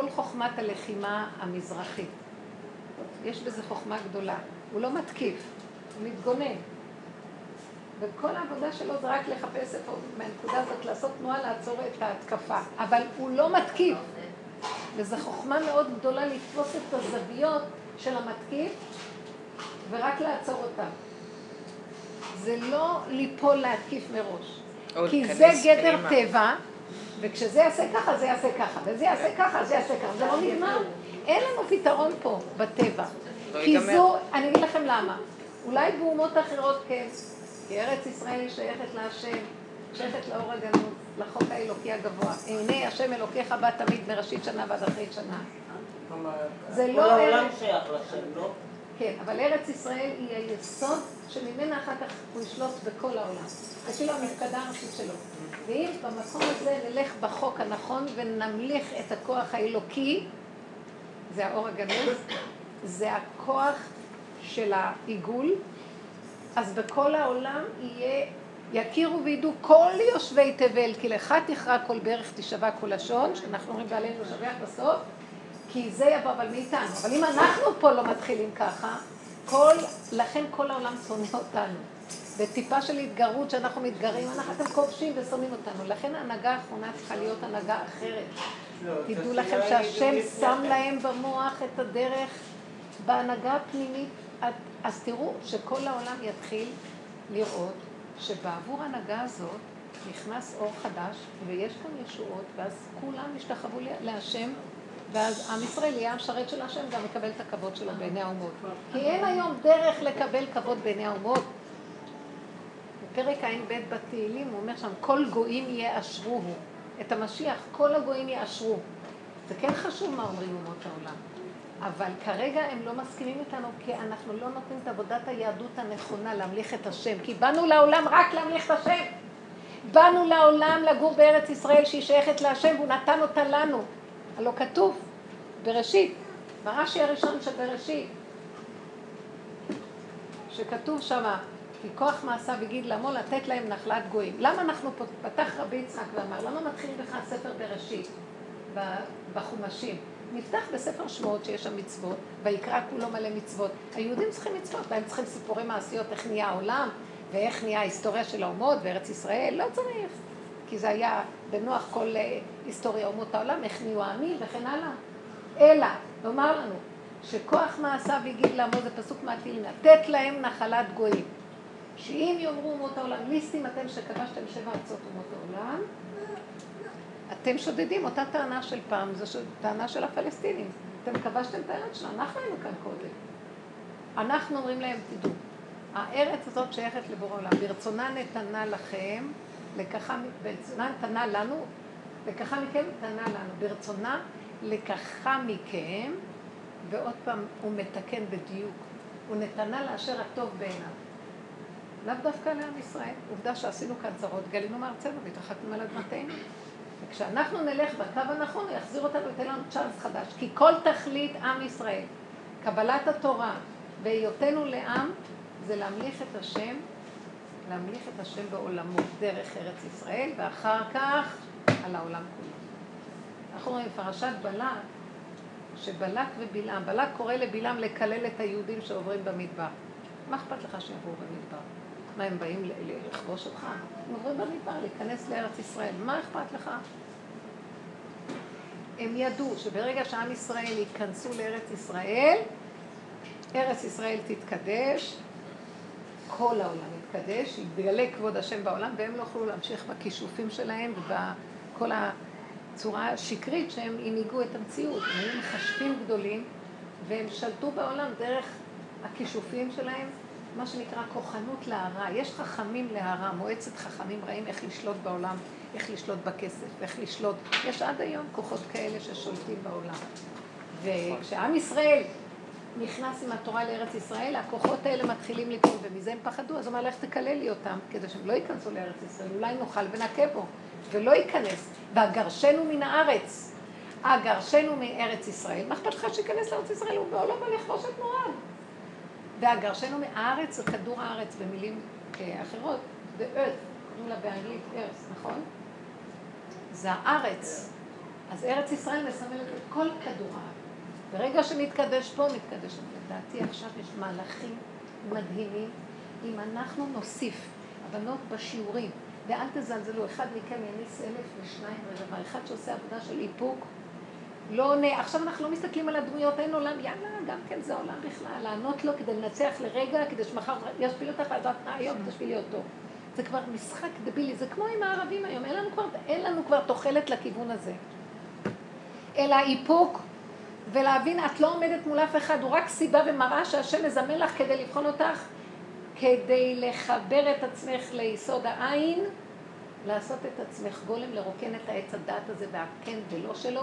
כל חוכמת הלחימה המזרחית. יש בזה חוכמה גדולה. הוא לא מתקיף, הוא מתגונן. וכל העבודה שלו זה רק לחפש איפה, מהנקודה הזאת, לעשות תנועה לעצור את ההתקפה. אבל הוא לא מתקיף. וזו חוכמה מאוד גדולה לתפוס את הזוויות של המתקיף ורק לעצור אותם. זה לא ליפול להתקיף מראש. כי זה גדר טבע, וכשזה יעשה ככה, זה יעשה ככה, וזה יעשה ככה, זה יעשה ככה. זה לא נגמר. אין לנו פתרון פה, בטבע. לא כי זו, אני אגיד לכם למה. אולי באומות אחרות כן, כי ארץ ישראל היא שייכת להשם, שייכת לאור הגנוז, לחוק האלוקי הגבוה. הנה השם אלוקיך בא תמיד מראשית שנה ועד אחרית שנה. זה כל לא העולם ארץ... שייך לשם, לא? כן, אבל ארץ ישראל היא היסוד שממנה אחר כך הוא ישלוט בכל העולם. זה כאילו המפקדה הראשית שלו. ואם במקום הזה נלך בחוק הנכון ונמליך את הכוח האלוקי, זה האור הגנוז, זה הכוח של העיגול, אז בכל העולם יהיה, יכירו וידעו כל יושבי תבל, כי לך תכרע כל ברך תשבע כל לשון, שאנחנו אומרים בעלינו לשבח בסוף, כי זה יבוא אבל מאיתנו. אבל אם אנחנו פה לא מתחילים ככה, כל, לכן כל העולם שונא אותנו. בטיפה של התגרות שאנחנו מתגרים, אנחנו, אתם כובשים ושונאים אותנו. לכן ההנהגה האחרונה צריכה להיות הנהגה אחרת. תדעו לכם שהשם שם להם במוח את הדרך בהנהגה הפנימית. אז- תראו שכל העולם יתחיל לראות שבעבור ההנהגה הזאת נכנס אור חדש ויש כאן ישועות ואז כולם ישתחוו להשם ואז עם ישראל יהיה המשרת של השם גם יקבל את הכבוד שלו בעיני האומות. כי אין היום דרך לקבל כבוד בעיני האומות. בפרק ע"ב בתהילים הוא אומר שם, כל גויים יאשרוהו. את המשיח, כל הגויים יאשרו. זה כן חשוב מה אומרים אומות העולם. אבל כרגע הם לא מסכימים איתנו, כי אנחנו לא נותנים את עבודת היהדות הנכונה להמליך את השם. כי באנו לעולם רק להמליך את השם. באנו לעולם לגור בארץ ישראל שהיא שייכת להשם, והוא נתן אותה לנו. הלא כתוב, בראשית, ברש"י הראשון של בראשית, שכתוב שמה, כי כוח מעשיו הגיד לעמו לתת להם נחלת גויים. למה אנחנו, פתח רבי יצחק ואמר, למה מתחיל בכלל ספר בראשית בחומשים? נפתח בספר שמות שיש שם מצוות, ויקרא כולו מלא מצוות. היהודים צריכים מצוות, והם צריכים סיפורי מעשיות, איך נהיה העולם, ואיך נהיה ההיסטוריה של האומות וארץ ישראל, לא צריך. כי זה היה בנוח כל אה, היסטוריה אומות העולם, איך נהיו העמים וכן הלאה. אלא, לומר לנו, שכוח מעשיו הגיד לעמו, זה פסוק מהתהילים, לתת להם נחלת גויים. שאם יאמרו אומות העולם, ליסטים אתם שכבשתם שבע ארצות אומות העולם, אתם שודדים אותה טענה של פעם, זו טענה של הפלסטינים. אתם כבשתם את הארץ שלנו, אנחנו היינו כאן קודם. אנחנו אומרים להם, תדעו, הארץ הזאת שייכת לבורא עולם, ברצונה נתנה לכם, לקחה, ברצונה נתנה לנו, לקחה מכם, נתנה לנו. ברצונה לקחה מכם, ועוד פעם, הוא מתקן בדיוק. הוא נתנה לאשר הטוב בעיניו. לאו דווקא לעם ישראל. עובדה שעשינו כאן צרות, גלינו מארצנו והתרחקנו על אדמתנו. וכשאנחנו נלך בקו הנכון, הוא יחזיר אותנו, ייתן לנו צ'אנס חדש. כי כל תכלית עם ישראל, קבלת התורה והיותנו לעם, זה להמליך את השם, להמליך את השם בעולמו דרך ארץ ישראל, ואחר כך על העולם כולו. אנחנו רואים בפרשת בלק, שבלק ובלעם, בלק קורא לבלעם לקלל את היהודים שעוברים במדבר. מה אכפת לך שיעברו במדבר? מה, הם באים לכבוש אותך? הם עוברים במדבר, להיכנס לארץ ישראל. מה אכפת לך? הם ידעו שברגע שעם ישראל ייכנסו לארץ ישראל, ארץ ישראל תתקדש, כל העולם יתקדש, יתגלה כבוד השם בעולם, והם לא יוכלו להמשיך בכישופים שלהם ובכל הצורה השקרית שהם הנהיגו את המציאות. הם היו מחשבים גדולים, והם שלטו בעולם דרך הכישופים שלהם, מה שנקרא כוחנות להרע. יש חכמים להרע, מועצת חכמים רעים איך לשלוט בעולם, איך לשלוט בכסף, איך לשלוט. יש עד היום כוחות כאלה ששולטים בעולם. וכשעם ישראל נכנס עם התורה לארץ ישראל, הכוחות האלה מתחילים לקום, ומזה הם פחדו, אז הוא אמר, לך תקלל לי אותם, כדי שהם לא ייכנסו לארץ ישראל, אולי נאכל ונכה בו, ולא ייכנס, והגרשנו מן הארץ, הגרשנו מארץ ישראל, מה אכפת לך שייכנס לארץ ישראל, הוא בעולם לכבוש את נורא. והגרשנו מהארץ כדור הארץ, במילים אה, אחרות, the earth, קוראים לה באנגלית earth, נכון? זה הארץ. אז ארץ ישראל מסמלת את כל כדור הארץ. ברגע שנתקדש פה, נתקדש שם. לדעתי עכשיו יש מהלכים מדהימים. אם אנחנו נוסיף, הבנות בשיעורים, ואל תזלזלו, אחד מכם יניס אלף ושניים ודבר, אחד שעושה עבודה של איפוק, לא עונה, עכשיו אנחנו לא מסתכלים על הדמויות, אין עולם, יאללה, גם כן זה עולם בכלל, לענות לו כדי לנצח לרגע, כדי שמחר ישפיל אותך, ואז היום תשפילי אותו. זה כבר משחק דבילי, זה כמו עם הערבים היום, אין לנו כבר, אין לנו כבר תוחלת לכיוון הזה. אלא איפוק ולהבין, את לא עומדת מול אף אחד, הוא רק סיבה ומראה שהשם מזמן לך כדי לבחון אותך, כדי לחבר את עצמך ליסוד העין, לעשות את עצמך גולם, לרוקן את העץ הדעת הזה והכן ולא שלו,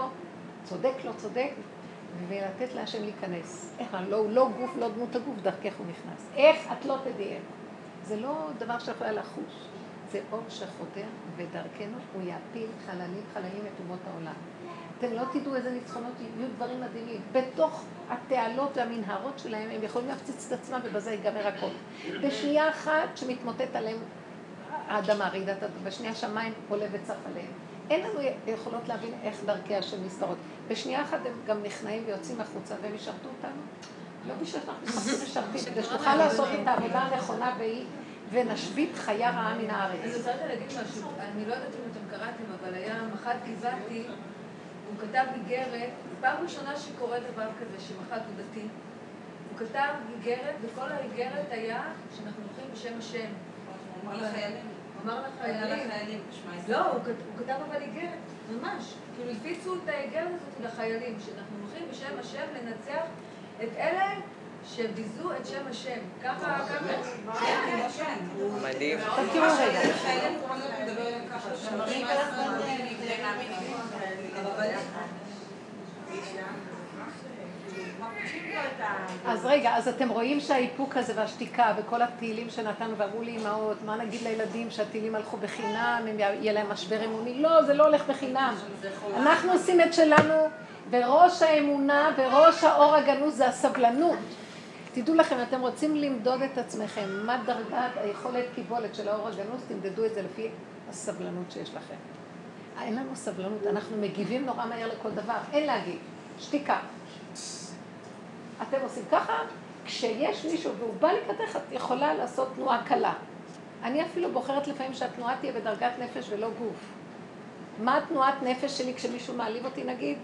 צודק, לא צודק, ולתת להשם להיכנס. איך, לא, לא גוף, לא דמות הגוף, דרכך הוא נכנס. איך את לא תדעי איך. זה לא דבר שיכולה לחוש, זה אור שחודר, ודרכנו הוא יפיל חללים חללים את אומות העולם. אתם לא תדעו איזה ניצחונות יהיו דברים מדהימים. בתוך התעלות והמנהרות שלהם הם יכולים להפציץ את עצמם ובזה ייגמר הכל. בשנייה אחת שמתמוטט עליהם האדמה, רעידת אדמה, בשנייה שמיים עולה וצף עליהם. אין לנו יכולות להבין איך דרכי השם נסתרות. בשנייה אחת הם גם נכנעים ויוצאים החוצה והם ישרתו אותנו. לא בשביל שאנחנו משרתים, כדי שנוכל לעשות את העבודה הנכונה והיא, ונשבית חיה רעה מן הארץ. אני רוצה להגיד משהו, אני לא יודעת אם אתם קראתם, אבל היה מח"ט גבעתי, הוא כתב איגרת, פעם ראשונה שקורה דבר כזה, שמח"ט הוא דתי, הוא כתב איגרת, וכל האיגרת היה שאנחנו הולכים בשם השם. הוא אמר לחיילים. אמר לחיילים. לא, הוא כתב אבל איגרת, ממש. כאילו הפיצו את האיגרת הזאת לחיילים, שאנחנו הולכים בשם השם לנצח את אלה שביזו את שם השם. ככה, ככה. מדהים. תראו רגע. אז רגע, אז אתם רואים שהאיפוק הזה והשתיקה וכל התהילים שנתנו ואמרו לי אמהות, מה נגיד לילדים שהתהילים הלכו בחינם, אם יהיה להם משבר אמוני? לא, זה לא הולך בחינם. אנחנו עושים את שלנו, וראש האמונה וראש האור הגנוז זה הסבלנות. תדעו לכם, אתם רוצים למדוד את עצמכם, מה דרגת היכולת קיבולת של האור הגנוז, תמדדו את זה לפי הסבלנות שיש לכם. אין לנו סבלנות, אנחנו מגיבים נורא מהר לכל דבר, אין להגיב, שתיקה. אתם עושים ככה, כשיש מישהו והוא בא לקראתך, את יכולה לעשות תנועה קלה. אני אפילו בוחרת לפעמים שהתנועה תהיה בדרגת נפש ולא גוף. מה התנועת נפש שלי כשמישהו מעליב אותי נגיד?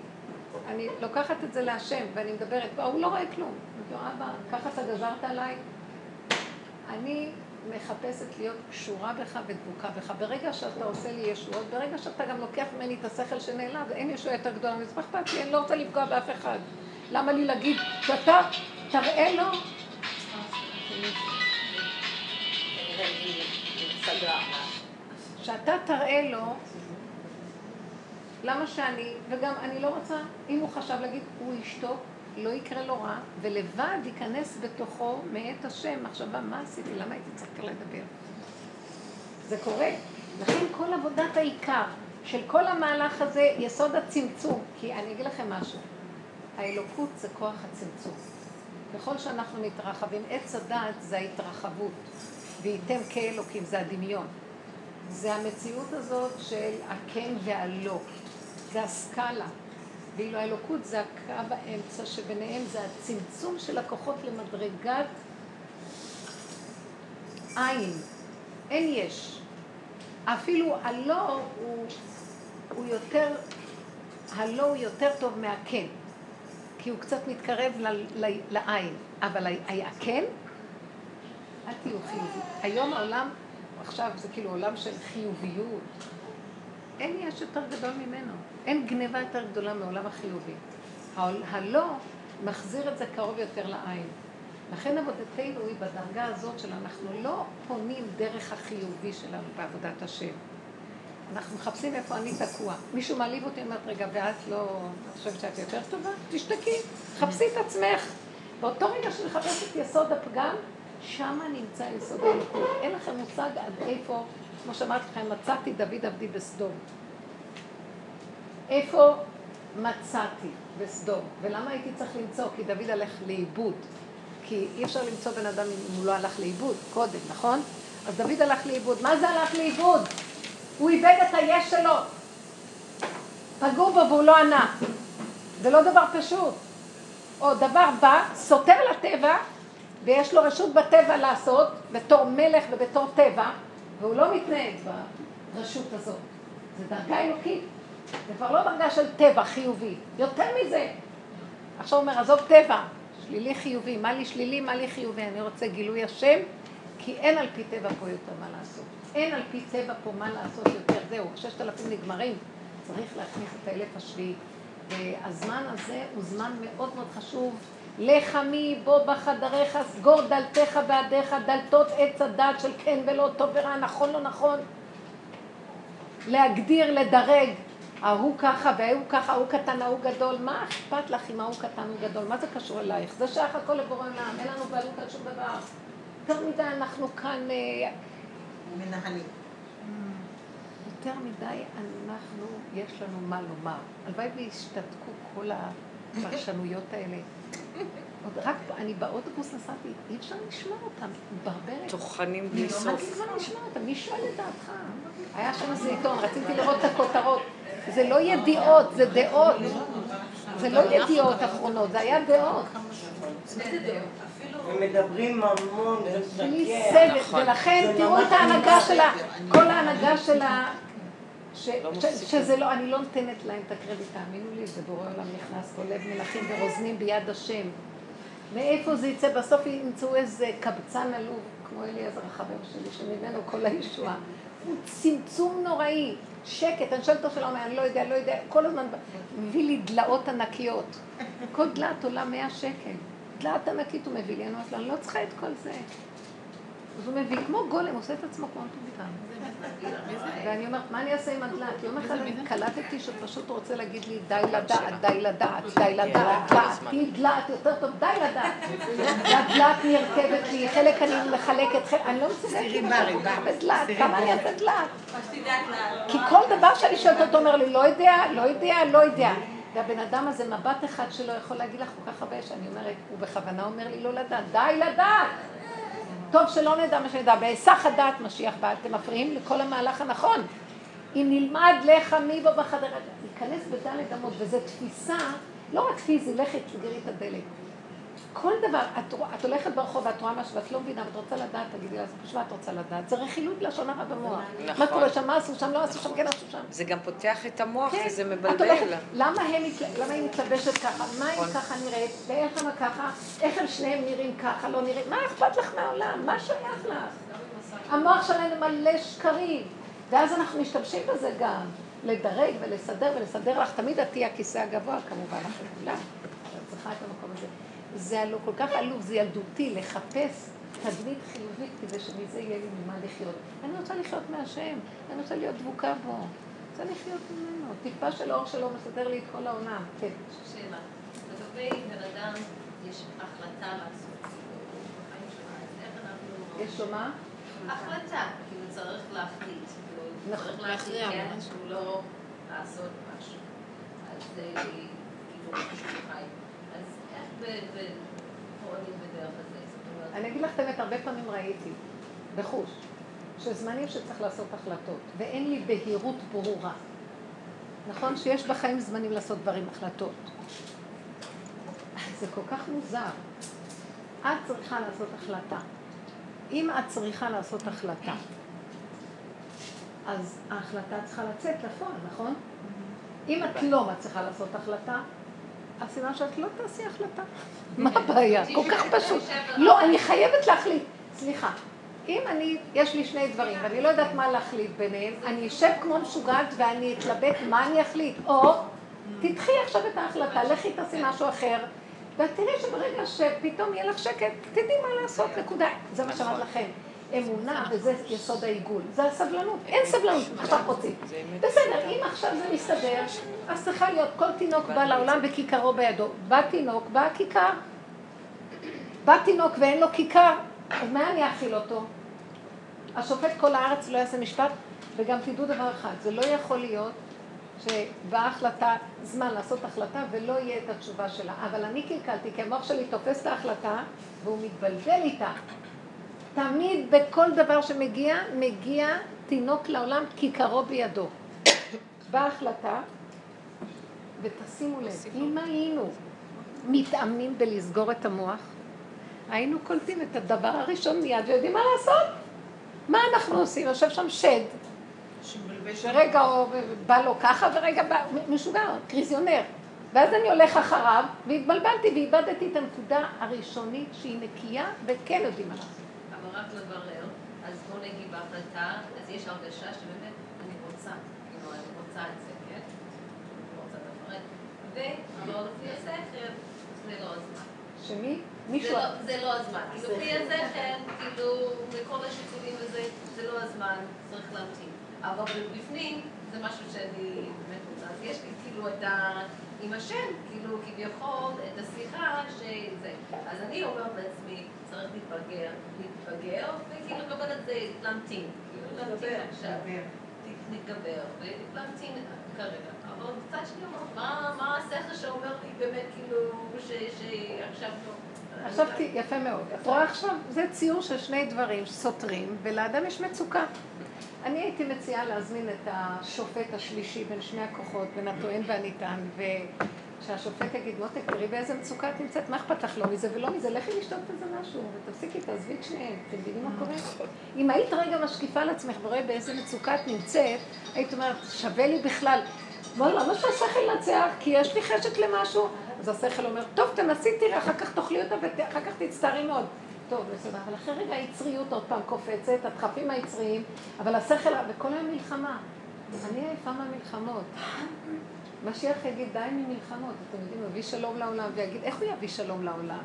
אני לוקחת את זה להשם ואני מדברת, הוא לא רואה כלום. אני אומרת לו, אבא, ככה אתה גזרת עליי? אני מחפשת להיות קשורה בך ודבוקה בך. ברגע שאתה עושה לי ישועות, ברגע שאתה גם לוקח ממני את השכל שנעלם, ואין ישועה יותר גדולה מזה, מה אכפת? אני לא רוצה לפגוע באף אחד. למה לי להגיד שאתה תראה לו? שאתה תראה לו, למה שאני, וגם אני לא רוצה, אם הוא חשב להגיד, הוא ישתוק, לא יקרה לו רע, ולבד ייכנס בתוכו מאת השם מחשבה, מה עשיתי, למה הייתי צריכה לדבר? זה קורה. לכן כל עבודת העיקר של כל המהלך הזה, יסוד הצמצום, כי אני אגיד לכם משהו, האלוקות זה כוח הצמצום. ככל שאנחנו מתרחבים, עץ הדעת זה ההתרחבות, וייתם כאלוקים, זה הדמיון. זה המציאות הזאת של הכן והלא, זה הסקאלה. ואילו האלוקות זה הקו האמצע שביניהם, זה הצמצום של הכוחות למדרגת עין. אין יש. אפילו הלא הוא, הוא יותר, הלא הוא יותר טוב מהכן. כי הוא קצת מתקרב ל, ל, לעין. אבל הכן, אל תהיו חיובי. היום העולם, עכשיו זה כאילו עולם של חיוביות. אין יש יותר גדול ממנו. אין גניבה יותר גדולה מעולם החיובי. הלא מחזיר את זה קרוב יותר לעין. לכן עבודתנו היא בדרגה הזאת של אנחנו לא פונים דרך החיובי שלנו בעבודת השם. אנחנו מחפשים איפה אני תקוע. מישהו מעליב אותי, אומרת, רגע, ואת לא... את חושבת שאת יותר טובה? תשתקי, חפשי את עצמך. באותו רגע שאני מחפשת את יסוד הפגם, שמה נמצא יסוד האלוקות. אין לכם מושג עד איפה, כמו שאמרתי לכם, מצאתי דוד עבדי בסדום. איפה מצאתי בסדום? ולמה הייתי צריך למצוא? כי דוד הלך לאיבוד. כי אי אפשר למצוא בן אדם אם הוא לא הלך לאיבוד קודם, נכון? אז דוד הלך לאיבוד. מה זה הלך לאיבוד? הוא איבד את היש שלו. פגעו בו והוא לא ענה. זה לא דבר פשוט. או דבר בא, סותר לטבע, ויש לו רשות בטבע לעשות, בתור מלך ובתור טבע, והוא לא מתנהג ברשות הזאת. זה דרגה אלוקית. זה כבר לא דרגה של טבע חיובי. יותר מזה. עכשיו הוא אומר, עזוב טבע, שלילי חיובי. מה לי שלילי, מה לי חיובי? אני רוצה גילוי השם, כי אין על פי טבע פה יותר מה לעשות. אין על פי טבע פה מה לעשות יותר. זהו, ששת אלפים נגמרים. צריך להכניס את האלף השביעי. והזמן הזה הוא זמן מאוד מאוד חשוב. לך מי בוא בחדריך, סגור דלתיך בעדיך, דלתות עץ הדת של כן ולא טוב ורע, נכון לא נכון. להגדיר, לדרג. ההוא ככה וההוא ככה, ההוא קטן, ההוא גדול. מה אכפת לך אם ההוא קטן, הוא גדול? מה זה קשור אלייך? זה שייך הכל לבורא עולם, אין לנו בעלות על שום דבר. יותר מדי אנחנו כאן... אה, מנהלים. יותר מדי אנחנו, יש לנו מה לומר. הלוואי והשתתקו כל הפרשנויות האלה. עוד רק, אני באוטובוס נסעתי, אי אפשר לשמוע אותם, ברברת. טוחנים בלי לא סוף. מצליחה לשמוע אותם, מי שואל את דעתך? היה שם איזה עיתון, רציתי לראות את הכותרות. זה לא ידיעות, זה דעות. זה לא ידיעות אחרונות, זה היה דעות. הם מדברים המון, בלי. סבל, ולכן זה תראו את ההנהגה. שלה, כל ההנהגה שלה, ש- לא. שזה לא, אני לא נותנת להם את הקרדיט, תאמינו לי, זה בורא עולם נכנס פה לב מלכים ורוזנים ביד השם. מאיפה זה יצא? בסוף ימצאו איזה קבצן עלוב, כמו אליעזר החבר שלי, שממנו כל הישועה. הוא צמצום נוראי, שקט, אני שואלת אותו שלום, אני לא יודע, לא יודע, כל הזמן מביא לי דלאות ענקיות. כל דלת עולה 100 שקל. דלת ענקית הוא מביא לי, אני אומרת לו, אני לא צריכה את כל זה. אז הוא מביא, כמו גולם, הוא עושה את עצמו כמו מטומטם. ואני אומרת, מה אני אעשה עם הדלת? יום אחד אני קלטתי שפשוט רוצה להגיד לי, די לדעת, די לדעת, די לדעת, דלת, תהיי דלת יותר טוב, די לדעת. והדלת נרכבת לי, חלק אני מחלקת, חלק, אני לא מסוגלת עם דלת, כמה אני אעשה דלת? כי כל דבר שאני שואלת אותו אומר לי, לא יודע, לא יודע, לא יודע. והבן אדם הזה, מבט אחד שלו יכול להגיד לך כל כך הרבה, שאני אומרת, הוא בכוונה אומר לי לא לדעת, די לדעת. טוב שלא נדע מה שנדע, בהיסח הדעת משיח בא, אתם מפריעים לכל המהלך הנכון. אם נלמד לך מי בו בחדר, ניכנס בדלת אמות, וזו תפיסה, לא רק פיזי, לכי תסגרי את הדלת. כל דבר, את, את הולכת ברחוב ואת רואה משהו ואת לא מבינה ואת רוצה לדעת, תגידי לה, אז פשוט מה את רוצה לדעת? זה רכילות לשון הרע במוח. מה נכון. קורה שם, מה עשו שם, לא עשו שם, כן עשו שם. זה גם פותח את המוח כן. וזה מבלבל. הולכת- למה הם למה היא מתלבשת ככה? מה היא נכון. ככה נראית? ואיך הם ככה? איך הם שניהם נראים ככה? לא נראים? מה אכפת לך מהעולם? מה שייך לך? המוח שלנו מלא שקרים. ואז אנחנו משתמשים בזה גם. לדרג ולסדר ולסדר לך. תמיד את תהיי הכיסא הגבוה כמובן, אחרי כולם. את צריכה את המקום הזה. זה הלא כל כך עלוב, זה ילדותי, לחפש תדמית חיובית כדי שמזה יהיה לי ממה לחיות. אני רוצה לחיות מהשם, אני רוצה להיות דבוקה בו. רוצה לחיות ממנו. טיפה של אור שלו מסדר לי את כל העולם. כן. שאלה. לגבי בן אדם יש החלטה לעשות. יש לו מה? החלטה, כאילו צריך להחליט. נכון. צריך להכריע כן, שהוא לא לעשות משהו. אז זה כאילו משהו בחיים. פועלים בדרך אני אגיד לך את האמת, הרבה פעמים ראיתי, בחוש, שזמנים שצריך לעשות החלטות, ואין לי בהירות ברורה. נכון שיש בחיים זמנים לעשות דברים, החלטות. זה כל כך מוזר. את צריכה לעשות החלטה. אם את צריכה לעשות החלטה, אז ההחלטה צריכה לצאת לפועל, נכון? אם את לא מצליחה לעשות החלטה, אז סימן שאת לא תעשי החלטה. מה הבעיה? כל כך פשוט. לא, אני חייבת להחליט. סליחה, אם אני, יש לי שני דברים, ואני לא יודעת מה להחליט ביניהם, אני אשב כמו משוגעת ואני אתלבט מה אני אחליט. או, תדחי עכשיו את ההחלטה, לכי תעשי משהו אחר, ואת תראי שברגע שפתאום יהיה לך שקט, תדעי מה לעשות, נקודה. זה מה שאמרת לכם. אמונה, וזה יסוד העיגול. זה הסבלנות. אין סבלנות, עכשיו רוצים. בסדר, אם עכשיו זה מסתדר, אז צריכה להיות, כל תינוק בא לעולם וכיכרו בידו. בא תינוק, בא כיכר. בא תינוק ואין לו כיכר, אז מה אני אאכיל אותו? השופט כל הארץ לא יעשה משפט, וגם תדעו דבר אחד, זה לא יכול להיות שבאה החלטה, זמן לעשות החלטה ולא יהיה את התשובה שלה. אבל אני קלקלתי, כי המוח שלי תופס את ההחלטה והוא מתבלבל איתה. תמיד בכל דבר שמגיע, מגיע תינוק לעולם כיכרו בידו. באה החלטה, ותשימו לב, אם היינו מתאמנים בלסגור את המוח, היינו קולטים את הדבר הראשון מיד ויודעים מה לעשות. מה אנחנו עושים? יושב שם שד, שרגע הוא בא לו ככה ורגע בא, משוגע, קריזיונר. ואז אני הולך אחריו, והתבלבלתי ואיבדתי את הנקודה הראשונית שהיא נקייה וכן יודעים מה לעשות. אבל רק לברר, אז בוא נגיד בהחלטה, אז יש הרגשה שבאמת אני רוצה, כאילו אני רוצה את זה, כן? אני רוצה לפרט. אבל לפי השכל, זה לא הזמן. שמי? מישהו... לא- זה לא הזמן. כאילו לפי השכל, כאילו, מכל השיקולים וזה, זה לא הזמן, צריך להמתין. אבל בפנים, זה משהו שאני באמת רוצה. אז יש לי כאילו את ה... עם השם, כאילו כביכול את השיחה שזה. אז אני אומרת לעצמי, צריך להתבגר, להתבגר, וכאילו לקבל את זה, להמתין. כאילו להמתין עכשיו. להתגבר, ולהמתין כרגע. אבל מצד שני אומרת, מה- מה השכל שאומר לי באמת כאילו, ש- שעכשיו לא... עכשיו יפה מאוד. את רואה עכשיו, זה ציור של שני דברים סותרים, ולאדם יש מצוקה. אני הייתי מציעה להזמין את השופט השלישי בין שני הכוחות, בין הטוען והניתן, ושהשופט יגיד, מותק, תראי באיזה מצוקה את נמצאת, מה אכפת לך לא מזה ולא מזה, לכי לשתות איזה משהו, ותפסיקי, תעזבי את שניהם, אתם מבינים מה קורה? אם היית רגע משקיפה על עצמך ורואה באיזה מצוקה את נמצאת, היית אומרת, שווה לי בכלל. וואלה, למה שהשכל ינצח? כי יש לי חשק למשהו. אז השכל אומר, טוב, תנסי, תראה, אחר כך תאכלי אותה ואחר כך תצטערי מאוד. טוב, בסדר, אבל אחרי רגע היצריות עוד פעם קופצת, הדחפים היצריים, אבל השכל, וכל היום מלחמה. אני עייפה מהמלחמות. משיח יגיד, די ממלחמות. אתם יודעים, הוא יביא שלום לעולם, ויגיד, איך הוא יביא שלום לעולם?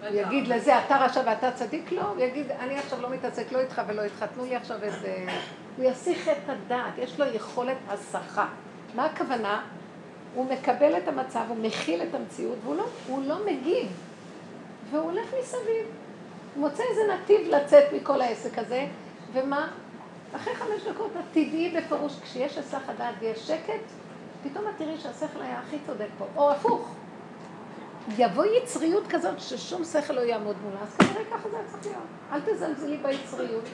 הוא יגיד לזה, אתה רשע ואתה צדיק? לא, הוא יגיד, אני עכשיו לא מתעסק לא איתך ולא איתך, תנו לי עכשיו איזה... הוא יסיח את הדעת, יש לו יכולת הסחה. מה הכוונה? הוא מקבל את המצב, הוא מכיל את המציאות, והוא לא, הוא לא מגיב. והוא הולך מסביב. הוא מוצא איזה נתיב לצאת מכל העסק הזה, ומה? אחרי חמש דקות את תדעי בפירוש, כשיש היסח הדעת ויש שקט, פתאום את תראי שהשכל היה הכי צודק פה, או הפוך. יבוא יצריות כזאת ששום שכל לא יעמוד מולה, אז כנראה ככה זה צריך להיות. אל תזלזלי ביצריות.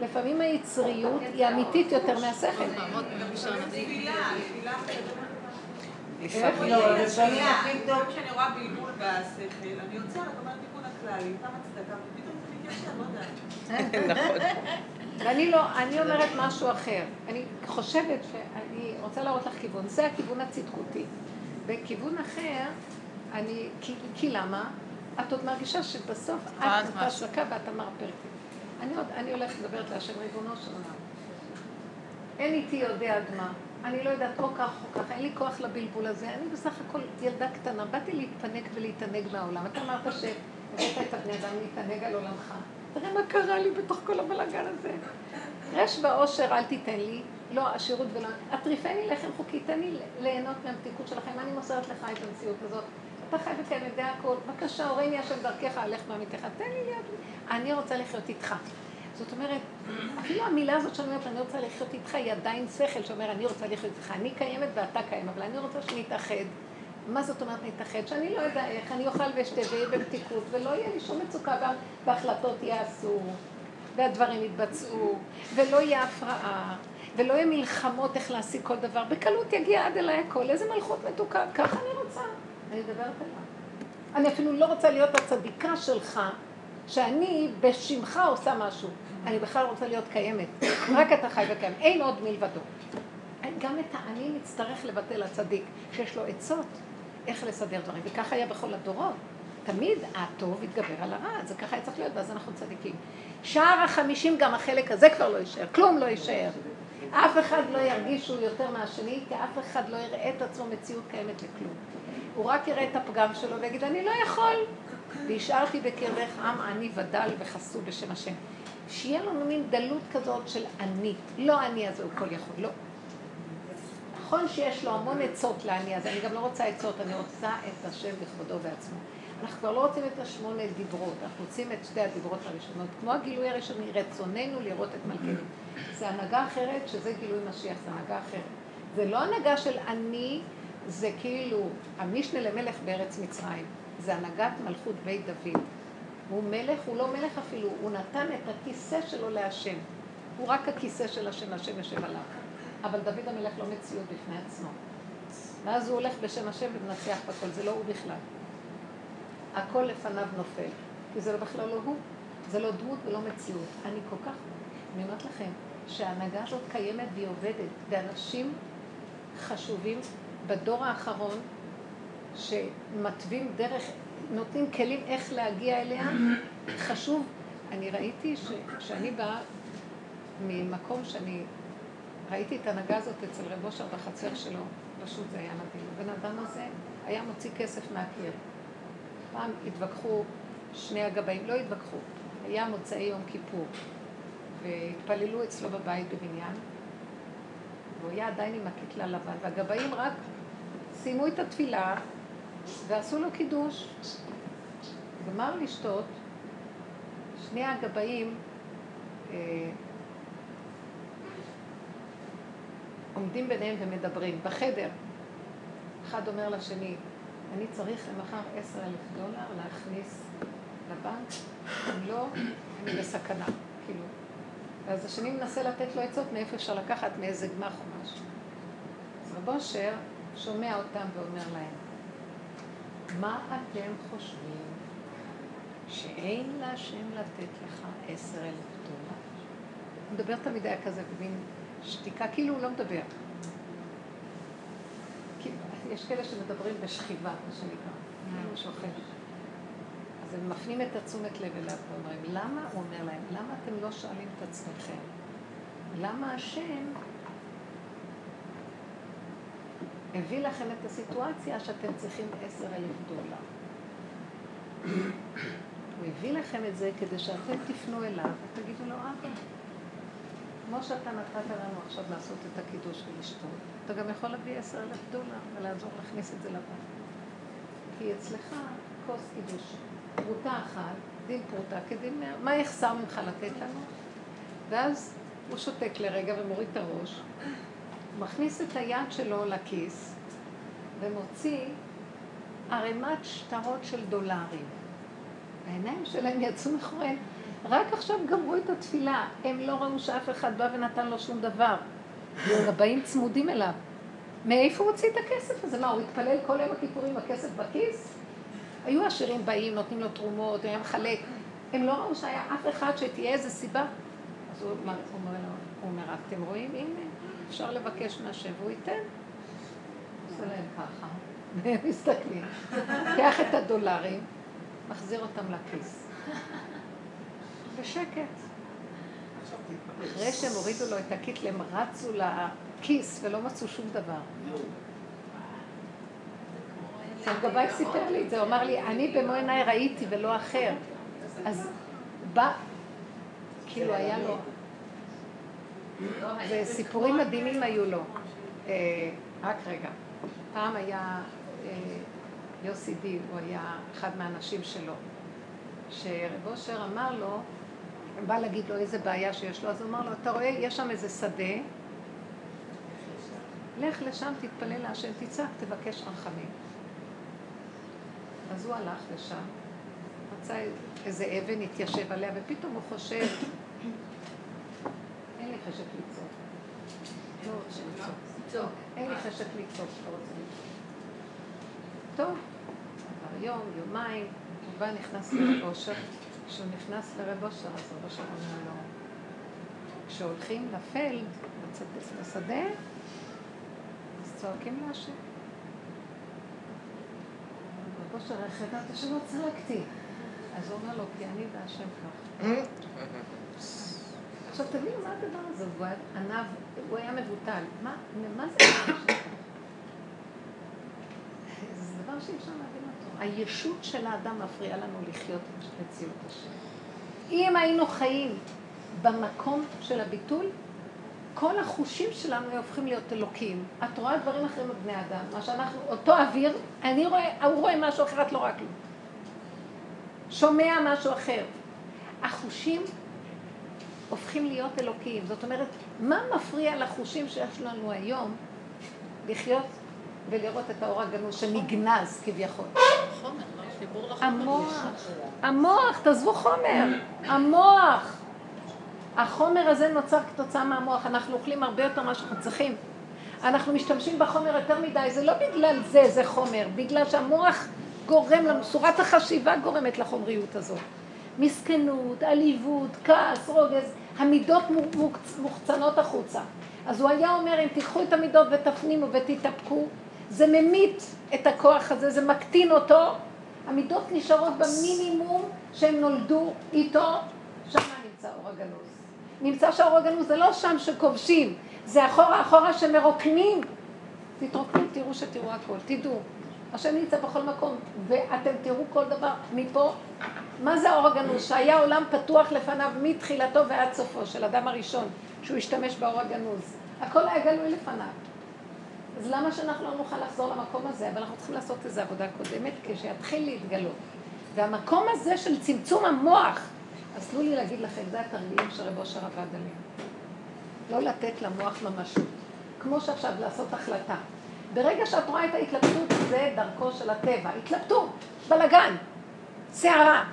לפעמים היצריות היא אמיתית יותר מהשכל. לפעמים לא, לפעמים כשאני רואה בלבול בשכל, אני עוצרת, אומרת תיקון הכללי, כמה צדקה, יודעת. <laughs> ואני לא, אני אומרת משהו אחר. אני חושבת שאני רוצה להראות לך כיוון. זה הכיוון הצדקותי. בכיוון אחר, אני, כי, כי למה? את עוד מרגישה שבסוף את ההשקה ואת המרפרקת. אני עוד, אני הולכת לדברת להשם ריבונו של עולם. אין איתי יודע עד מה. אני לא יודעת או כך או כך, אין לי כוח לבלבול הזה. אני בסך הכל ילדה קטנה, באתי להתפנק ולהתענג מהעולם. אתה אמרת שהבאת את הבני אדם להתענג על עולמך. תראה מה קרה לי בתוך כל הבלאגן הזה. רש ועושר אל תיתן לי, לא עשירות ולא... הטריפני לחם חוקי, תן לי ליהנות מהמתיקות שלכם, אני מוסרת לך את המציאות הזאת. אתה חי וקיים יודע הכל, בבקשה, הורני השם דרכך, הלך מעמיתך, תן לי להיות... אני רוצה לחיות איתך. זאת אומרת, אפילו המילה הזאת שאני אומרת, אני רוצה לחיות איתך, היא עדיין שכל שאומר, אני רוצה לחיות איתך. אני קיימת ואתה קיים, אבל אני רוצה שנתאחד. מה זאת אומרת נתאחד? שאני לא יודע איך, אני אוכל ואשתה ואהיה במתיקות, ולא יהיה לי שום מצוקה, וה- וההחלטות ייעשו, והדברים יתבצעו, ולא יהיה הפרעה, ולא יהיה מלחמות איך להשיג כל דבר. בקלות יגיע עד אליי הכל, איזה מלכות מתוקה, ככה אני רוצה. אני מדברת עליו. אני אפילו לא רוצה להיות הצדיקה שלך, שאני בשמך עושה משהו. אני בכלל רוצה להיות קיימת. רק אתה חי וקיים, אין עוד מלבדו. גם את האני נצטרך לבטל הצדיק, שיש לו עצות איך לסדר דברים, וככה היה בכל הדורות. תמיד הטוב יתגבר על הרע, זה ככה היה צריך להיות, ואז אנחנו צדיקים. שער החמישים גם החלק הזה כבר לא יישאר, כלום לא יישאר. אף אחד לא ירגיש שהוא יותר מהשני, כי אף אחד לא יראה את עצמו מציאות קיימת לכלום. הוא רק יראה את הפגם שלו ויגיד, אני לא יכול. והשארתי בקרבך עם עני ודל וחסו בשם השם. שיהיה לנו מין דלות כזאת של אני. לא אני הזה הוא כל יכול, לא. נכון שיש לו המון עצות לעני הזה, אני גם לא רוצה עצות, אני רוצה את השם בכבודו ועצמו. אנחנו כבר לא רוצים את השמונה דיברות, אנחנו רוצים את שתי הדיברות הראשונות. כמו הגילוי הראשוני, רצוננו לראות את מלכנו. זה הנהגה אחרת, שזה גילוי משיח, זה הנהגה אחרת. זה לא הנהגה של אני, זה כאילו המשנה למלך בארץ מצרים. זה הנהגת מלכות בית דוד. הוא מלך, הוא לא מלך אפילו, הוא נתן את הכיסא שלו להשם. הוא רק הכיסא של השם, השם יושב עליו. אבל דוד המלך לא מציאות בפני עצמו. ואז הוא הולך בשם השם ומנצח בכל, זה לא הוא בכלל. הכל לפניו נופל, כי זה בכלל לא הוא. זה לא דמות ולא מציאות. אני כל כך, אני אומרת לכם, שההנהגה הזאת קיימת והיא עובדת, ואנשים חשובים בדור האחרון, שמתווים דרך, נותנים כלים איך להגיע אליה, חשוב. אני ראיתי שכשאני באה ממקום שאני ראיתי את ההנהגה הזאת אצל רב אושר בחצר שלו, פשוט זה היה מדהים. הבן אדם הזה היה מוציא כסף מהקיר. פעם התווכחו שני הגבאים, לא התווכחו, היה מוצאי יום כיפור, והתפללו אצלו בבית בבניין, והוא היה עדיין עם הקיטלה לבן, והגבאים רק סיימו את התפילה ועשו לו קידוש. גמר לשתות, שני הגבאים אה, עומדים ביניהם ומדברים בחדר. אחד אומר לשני, אני צריך למחר עשר אלף דולר להכניס לבנק, אם לא, אני בסכנה, כאילו. ואז השני מנסה לתת לו עצות מאיפה אפשר לקחת, מאיזה גמח או משהו. אז רב אושר שומע אותם ואומר להם, מה אתם חושבים שאין להשם לתת לך עשר אלף דולר? הוא מדבר תמיד היה כזה במין שתיקה, כאילו הוא לא מדבר. יש כאלה שמדברים בשכיבה, מה שנקרא, כאילו הוא שוכב. אז הם מפנים את התשומת לב אליו ואומרים, למה, הוא אומר להם, למה אתם לא שואלים את עצמכם? למה השם הביא לכם את הסיטואציה שאתם צריכים עשר אלף דולר? הוא הביא לכם את זה כדי שאתם תפנו אליו ותגידו לו, אבא, כמו שאתה נתת לנו עכשיו לעשות את הקידוש ולשתות, אתה גם יכול להביא עשר אלף דולר ולעזור להכניס את זה לבן. כי אצלך כוס קידוש, פרוטה אחת, דין פרוטה כדין מאה, מה יחסר ממך לתת לנו? ואז הוא שותק לרגע ומוריד את הראש, מכניס את היד שלו לכיס ומוציא ערימת שטרות של דולרים. העיניים שלהם יצאו מאחוריהם. רק עכשיו גמרו את התפילה, הם לא ראו שאף אחד בא ונתן לו שום דבר. הבאים צמודים אליו. מאיפה הוא הוציא את הכסף הזה? מה, הוא התפלל כל יום הכיפורים הכסף בכיס? היו עשירים באים, נותנים לו תרומות, הוא היה מחלק. הם לא ראו שהיה אף אחד שתהיה איזה סיבה. אז הוא אומר, הוא אומר, אתם רואים? הנה, אפשר לבקש מהשם והוא ייתן. עושה להם ככה, <laughs> והם מסתכלים. לוקח את הדולרים, מחזיר אותם לכיס. בשקט. אחרי שהם הורידו לו את הקיטל, הם רצו לכיס ולא מצאו שום דבר. עכשיו גבאי סיפר לי את זה, הוא אמר לי, אני במו עיניי ראיתי ולא אחר. אז בא, כאילו היה לו, וסיפורים מדהימים היו לו. אה, רק רגע, פעם היה אה, יוסי די, הוא היה אחד מהאנשים שלו, שרב אושר אמר לו, בא להגיד לו איזה בעיה שיש לו, אז הוא אמר לו, אתה רואה, יש שם איזה שדה, לך לשם, תתפלל להשם, תצעק, תבקש רחמים. אז הוא הלך לשם, מצא איזה אבן, התיישב עליה, ופתאום הוא חושב, אין לי חשק לצעוק. לא. אין לי חשק לצעוק, לא רוצה לצעוק. טוב, עבר יום, יומיים, הוא בא, נכנס לאושר. כשהוא נכנס לרב אושר, אז רב אושר אומר לו, כשהולכים לפלד, לשדה, אז צועקים להשם. רב אושר, איך ידעת שלא צעקתי? אז הוא אומר לו, כי אני והשם כך. עכשיו תבינו מה הדבר הזה, הוא היה ענב, הוא היה מבוטל. מה, מה זה זה דבר שאי אפשר להבין. הישות של האדם מפריעה לנו לחיות את מציאות השם. אם היינו חיים במקום של הביטול, כל החושים שלנו הופכים להיות אלוקים. את רואה דברים אחרים בבני אדם, מה שאנחנו, אותו אוויר, אני רואה, הוא רואה משהו אחר, את לא רואה כלום. שומע משהו אחר. החושים הופכים להיות אלוקיים. זאת אומרת, מה מפריע לחושים שיש לנו היום לחיות ולראות את האור הגנוז שנגנז כביכול? לא? המוח, המוח, תעזבו חומר, המוח. החומר הזה נוצר כתוצאה מהמוח, אנחנו אוכלים הרבה יותר ממה שאנחנו צריכים. אנחנו משתמשים בחומר יותר מדי, זה לא בגלל זה, זה חומר, בגלל שהמוח גורם לנו, צורת החשיבה גורמת לחומריות הזאת. מסכנות, עליבות, כעס, רוגז, המידות מוחצנות החוצה. אז הוא היה אומר, אם תיקחו את המידות ותפנימו ותתאפקו, זה ממית את הכוח הזה, זה מקטין אותו. המידות נשארות במינימום שהם נולדו איתו, שם נמצא אור הגנוז. נמצא שהאור הגנוז זה לא שם שכובשים, זה אחורה אחורה שמרוקנים. תתרוקנו, תראו שתראו הכל, תדעו. השם נמצא בכל מקום, ואתם תראו כל דבר מפה. מה זה האור הגנוז? שהיה עולם פתוח לפניו מתחילתו ועד סופו של אדם הראשון, שהוא השתמש באור הגנוז. הכל היה גלוי לפניו. אז למה שאנחנו לא נוכל לחזור למקום הזה? אבל אנחנו צריכים לעשות איזו עבודה קודמת כשיתחיל להתגלות. והמקום הזה של צמצום המוח, אז תנו לי להגיד לכם, זה התרגילים שרב אושר עבד עליהם. לא לתת למוח ממשות. כמו שעכשיו לעשות החלטה. ברגע שאת רואה את ההתלבטות, זה דרכו של הטבע. התלבטות, בלגן, סערה,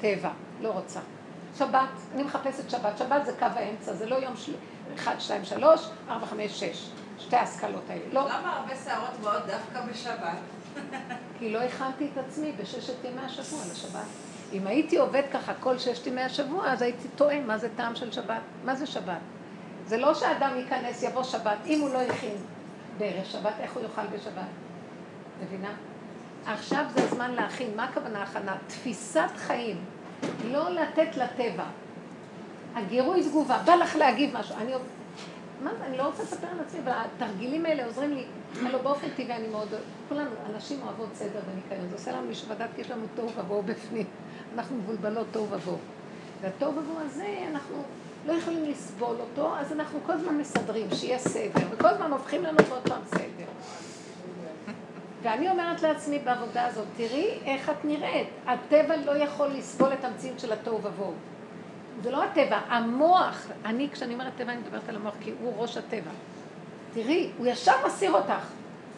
טבע, לא רוצה. שבת, אני מחפשת שבת. שבת זה קו האמצע, זה לא יום של... 1, 2, 3, 4, 5, 6. שתי ההשכלות האלה. לא. למה הרבה שערות באות דווקא בשבת? <laughs> כי לא הכנתי את עצמי בששת ימי השבוע לשבת. אם הייתי עובד ככה כל ששת ימי השבוע, אז הייתי טועה מה זה טעם של שבת. מה זה שבת? זה לא שאדם ייכנס, יבוא שבת, אם הוא לא הכין בערב שבת, איך הוא יאכל בשבת? מבינה? עכשיו זה הזמן להכין. מה הכוונה הכנה? תפיסת חיים. לא לתת לטבע. הגירוי תגובה. בא לך להגיב משהו. אני, מה זה, אני לא רוצה לספר על עצמי, אבל התרגילים האלה עוזרים לי. הלוא באופן טבעי אני מאוד, כולנו, אנשים אוהבות סדר וניקיון. זה עושה לנו משוודת, כי יש לנו תוהו ובוהו בפנים. אנחנו מבולבלות תוהו ובוהו. והתוהו ובוהו הזה, אנחנו לא יכולים לסבול אותו, אז אנחנו כל הזמן מסדרים, שיהיה סדר, וכל הזמן הופכים לנו עוד פעם סדר. ואני אומרת לעצמי בעבודה הזאת, תראי איך את נראית. הטבע לא יכול לסבול את המציאות של התוהו ובוהו. זה לא הטבע, המוח. אני, כשאני אומרת טבע, אני מדברת על המוח, כי הוא ראש הטבע. תראי, הוא ישר מסיר אותך.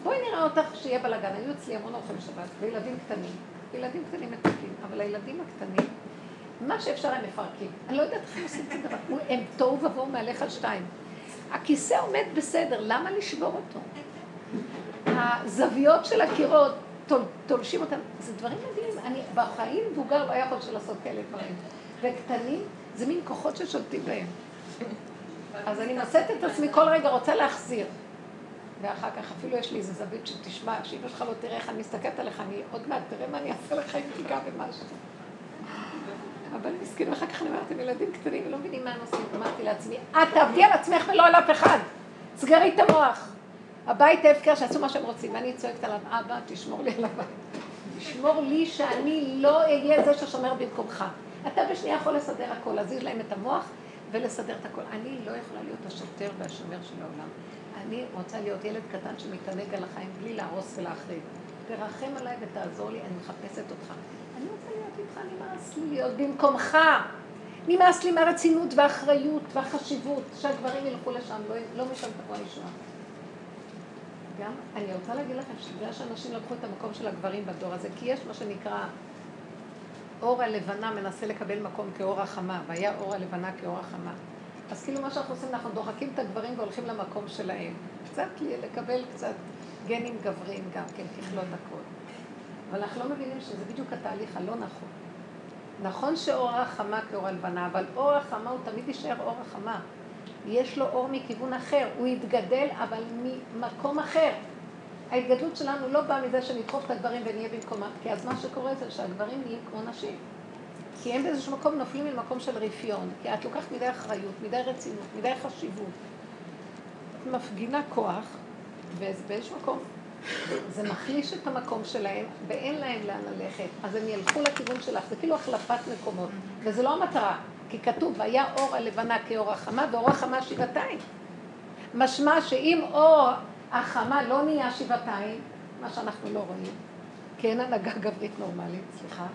בואי נראה אותך שיהיה בלאגן. היו אצלי המון אורחים שבת, וילדים קטנים. ילדים קטנים מתוקים, אבל הילדים הקטנים, מה שאפשר הם מפרקים. אני לא יודעת איך הם עושים את הדבר. הם תוהו ובוהו מהלך על שתיים. הכיסא עומד בסדר, למה לשבור אותו? הזוויות של הקירות, תול, תולשים אותם, זה דברים מדהימים. אני בחיים מבוגר לא יכול לעשות כאלה דברים. וקטנים, זה מין כוחות ששולטים בהם. אז אני מוצאת את עצמי כל רגע רוצה להחזיר. ואחר כך אפילו יש לי איזה זווית שתשמע, שאמא שלך לא תראה איך אני מסתכלת עליך, אני עוד מעט, תראה מה אני אעשה לך אם תיגע במשהו. אבל מסכן, ואחר כך אני אומרת, הם ילדים קטנים, לא מבינים מה הם עושים. אמרתי לעצמי, את תעבדי על עצמך ולא על אף אחד. סגרי את המוח. הבית ההפקר שיעשו מה שהם רוצים. ואני צועקת עליו, אבא, תשמור לי על הבית. תשמור לי שאני לא אהיה זה ששומר במקומך. אתה בשנייה יכול לסדר הכל, להזיז להם את המוח ולסדר את הכל. אני לא יכולה להיות השוטר והשומר של העולם. אני רוצה להיות ילד קטן שמתענג על החיים בלי להרוס ולהחריב. תרחם עליי ותעזור לי, אני מחפשת אותך. אני רוצה להיות איתך, נמאס לי להיות במקומך. נמאס לי מהרצינות והאחריות והחשיבות שהגברים ילכו לשם, לא, לא משם תבוא הישועה. גם, אני רוצה להגיד לכם שבגלל שאנשים לקחו את המקום של הגברים בדור הזה, כי יש מה שנקרא אור הלבנה מנסה לקבל מקום כאור החמה, והיה אור הלבנה כאור החמה. אז כאילו מה שאנחנו עושים, אנחנו דוחקים את הגברים והולכים למקום שלהם. קצת לקבל קצת גנים גבריים גם כן, ככלות הכל. אבל אנחנו לא מבינים שזה בדיוק התהליך הלא נכון. נכון שאור החמה כאור הלבנה, אבל אור החמה הוא תמיד יישאר אור החמה. יש לו אור מכיוון אחר, הוא יתגדל אבל ממקום אחר. ההתגדלות שלנו לא באה מזה שנדחוף את הגברים ונהיה במקומם, כי אז מה שקורה זה שהגברים נהיים כמו נשים. כי הם באיזשהו מקום נופלים ממקום של רפיון, כי את לוקחת מדי אחריות, מדי רצינות, מדי חשיבות. את מפגינה כוח, ובאיזשהו מקום זה מחליש את המקום שלהם, ואין להם לאן ללכת. אז הם ילכו לכיוון שלך, זה כאילו החלפת מקומות, וזה לא המטרה. כי כתוב, והיה אור הלבנה כאור החמה, ואור החמה שבעתיים. משמע שאם אור החמה לא נהיה שבעתיים, מה שאנחנו לא רואים, כי אין הנהגה גברית נורמלית, סליחה,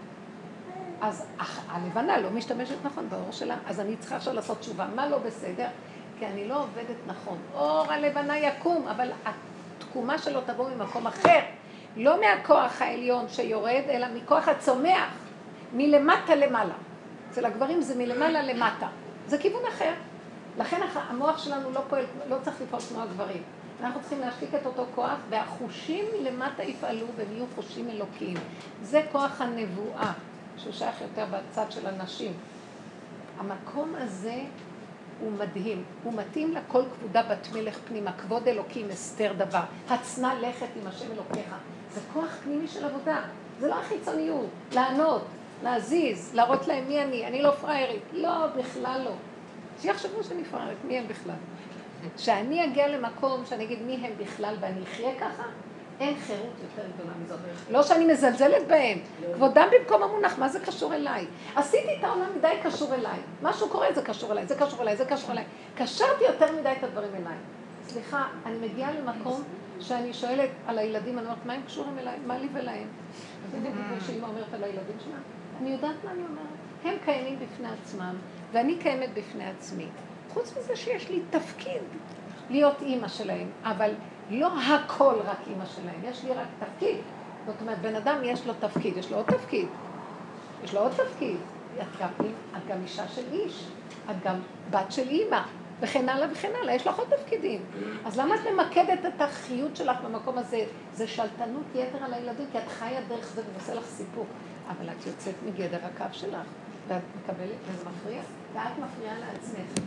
אז הלבנה לא משתמשת נכון באור שלה, אז אני צריכה עכשיו לעשות תשובה. מה לא בסדר? כי אני לא עובדת נכון. אור הלבנה יקום, אבל התקומה שלו תבוא ממקום אחר. לא מהכוח העליון שיורד, אלא מכוח הצומח, מלמטה למעלה. אצל הגברים זה מלמעלה למטה. זה כיוון אחר. לכן המוח שלנו לא פועל, לא צריך לפעול כמו הגברים. אנחנו צריכים להשתיק את אותו כוח, והחושים למטה יפעלו והם יהיו חושים אלוקיים. זה כוח הנבואה, שהוא שייך יותר בצד של הנשים. המקום הזה הוא מדהים, הוא מתאים לכל כבודה בת מלך פנימה, כבוד אלוקים, אסתר דבר, הצנע לכת עם השם אלוקיך. זה כוח פנימי של עבודה, זה לא החיצוניות, לענות, להזיז, להראות להם מי אני, אני לא פראיירית, לא, בכלל לא. שיחשבו שאני פראיירית, מי הם בכלל? שאני אגיע למקום שאני אגיד מי הם בכלל ואני אחיה ככה, אין חירות יותר גדולה מזאת. לא שאני מזלזלת בהם, כבודם במקום המונח, מה זה קשור אליי? עשיתי את העולם מדי קשור אליי. משהו קורה, זה קשור אליי, זה קשור אליי, זה קשור אליי. קשרתי יותר מדי את הדברים אליי. סליחה, אני מגיעה למקום שאני שואלת על הילדים, אני אומרת, מה הם קשורים אליי? מה לי ולהם? זה שאימא אומרת על הילדים שלה. אני יודעת מה אני אומרת. הם קיימים בפני עצמם, ואני קיימת בפני עצמי. חוץ מזה שיש לי תפקיד להיות אימא שלהם, אבל לא הכל רק אימא שלהם, יש לי רק תפקיד. זאת אומרת, בן אדם יש לו תפקיד, יש לו עוד תפקיד. יש לו עוד תפקיד. את גם, את גם אישה של איש, את גם בת של אימא, וכן הלאה וכן הלאה, יש לך עוד תפקידים. אז למה את ממקדת את החיות שלך במקום הזה? זה שלטנות יתר על הילדים, כי את חיה דרך זה ועושה לך סיפוק. אבל את יוצאת מגדר הקו שלך, ואת מקבלת, וזה מפריע, ואת מפריעה לעצמך.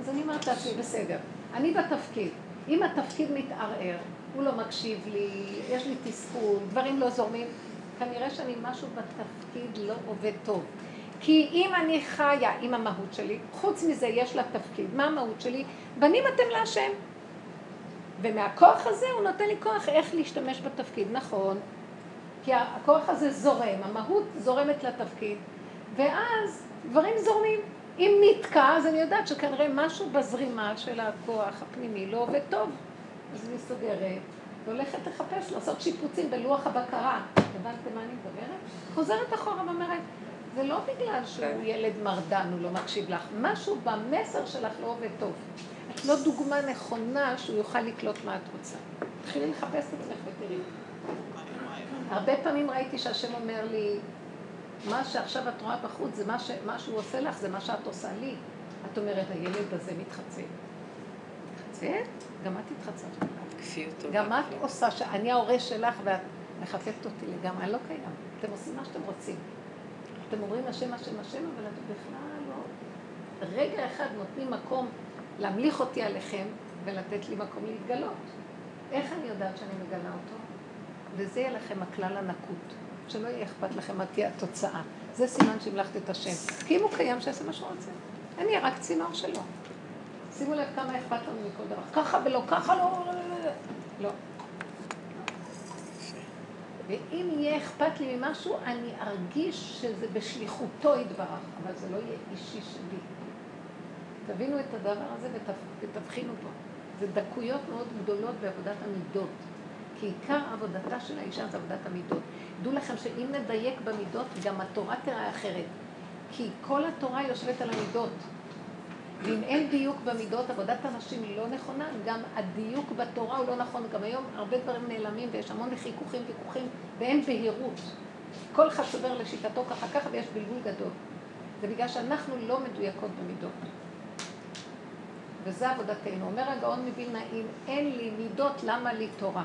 אז אני אומרת לעצמי, בסדר, אני בתפקיד. אם התפקיד מתערער, הוא לא מקשיב לי, יש לי תסכול, דברים לא זורמים, כנראה שאני משהו בתפקיד לא עובד טוב. כי אם אני חיה עם המהות שלי, חוץ מזה יש לה תפקיד. מה המהות שלי? בנים אתם להשם. ומהכוח הזה הוא נותן לי כוח איך להשתמש בתפקיד. נכון, כי הכוח הזה זורם, המהות זורמת לתפקיד, ואז דברים זורמים. אם נתקע, אז אני יודעת שכנראה משהו בזרימה של הכוח הפנימי לא עובד טוב. אז אני סוגרת, והולכת לחפש, לעשות שיפוצים בלוח הבקרה. הבנתם מה אני מדברת? חוזרת אחורה ואומרת, זה לא בגלל שהוא כן. ילד מרדן, הוא לא מקשיב לך. משהו במסר שלך לא עובד טוב. את לא דוגמה נכונה שהוא יוכל לקלוט מה את רוצה. תתחילי לחפש את עצמך ותראי. הרבה פעמים ראיתי שהשם אומר לי, מה שעכשיו את רואה בחוץ, זה מה, ש... מה שהוא עושה לך, זה מה שאת עושה לי. את אומרת, הילד הזה מתחצה. מתחצה? גם את התחצת. גם את עושה, שאני ההורה שלך ואת מחפפת אותי לגמרי, אני לא קיים. אתם עושים מה שאתם רוצים. אתם אומרים השם, השם, השם, אבל אתם בכלל לא... רגע אחד נותנים מקום להמליך אותי עליכם ולתת לי מקום להתגלות. איך אני יודעת שאני מגלה אותו? וזה יהיה לכם הכלל הנקוט. שלא יהיה אכפת לכם מה תהיה התוצאה. זה סימן שהמלכת את השם. כי אם הוא קיים, שיעשה מה שהוא רוצה. אני רק צינור שלו. שימו לב כמה אכפת לנו מכל דבר. ככה ולא ככה, לא, לא, לא, לא. לא. ואם יהיה אכפת לי ממשהו, אני ארגיש שזה בשליחותו יתברך, אבל זה לא יהיה אישי שלי. תבינו את הדבר הזה ותבחינו פה. זה דקויות מאוד גדולות בעבודת המידות. כי עיקר עבודתה של האישה זה עבודת המידות. דעו לכם שאם נדייק במידות, גם התורה תראה אחרת. כי כל התורה יושבת על המידות. ואם אין דיוק במידות, עבודת הנשים היא לא נכונה, גם הדיוק בתורה הוא לא נכון. גם היום הרבה דברים נעלמים ויש המון חיכוכים, ויכוחים, ואין בהירות. כל אחד שובר לשיטתו ככה ככה ויש בלבול גדול. זה בגלל שאנחנו לא מדויקות במידות. וזה עבודתנו. אומר הגאון מווילנה, אם אין לי מידות, למה לי תורה?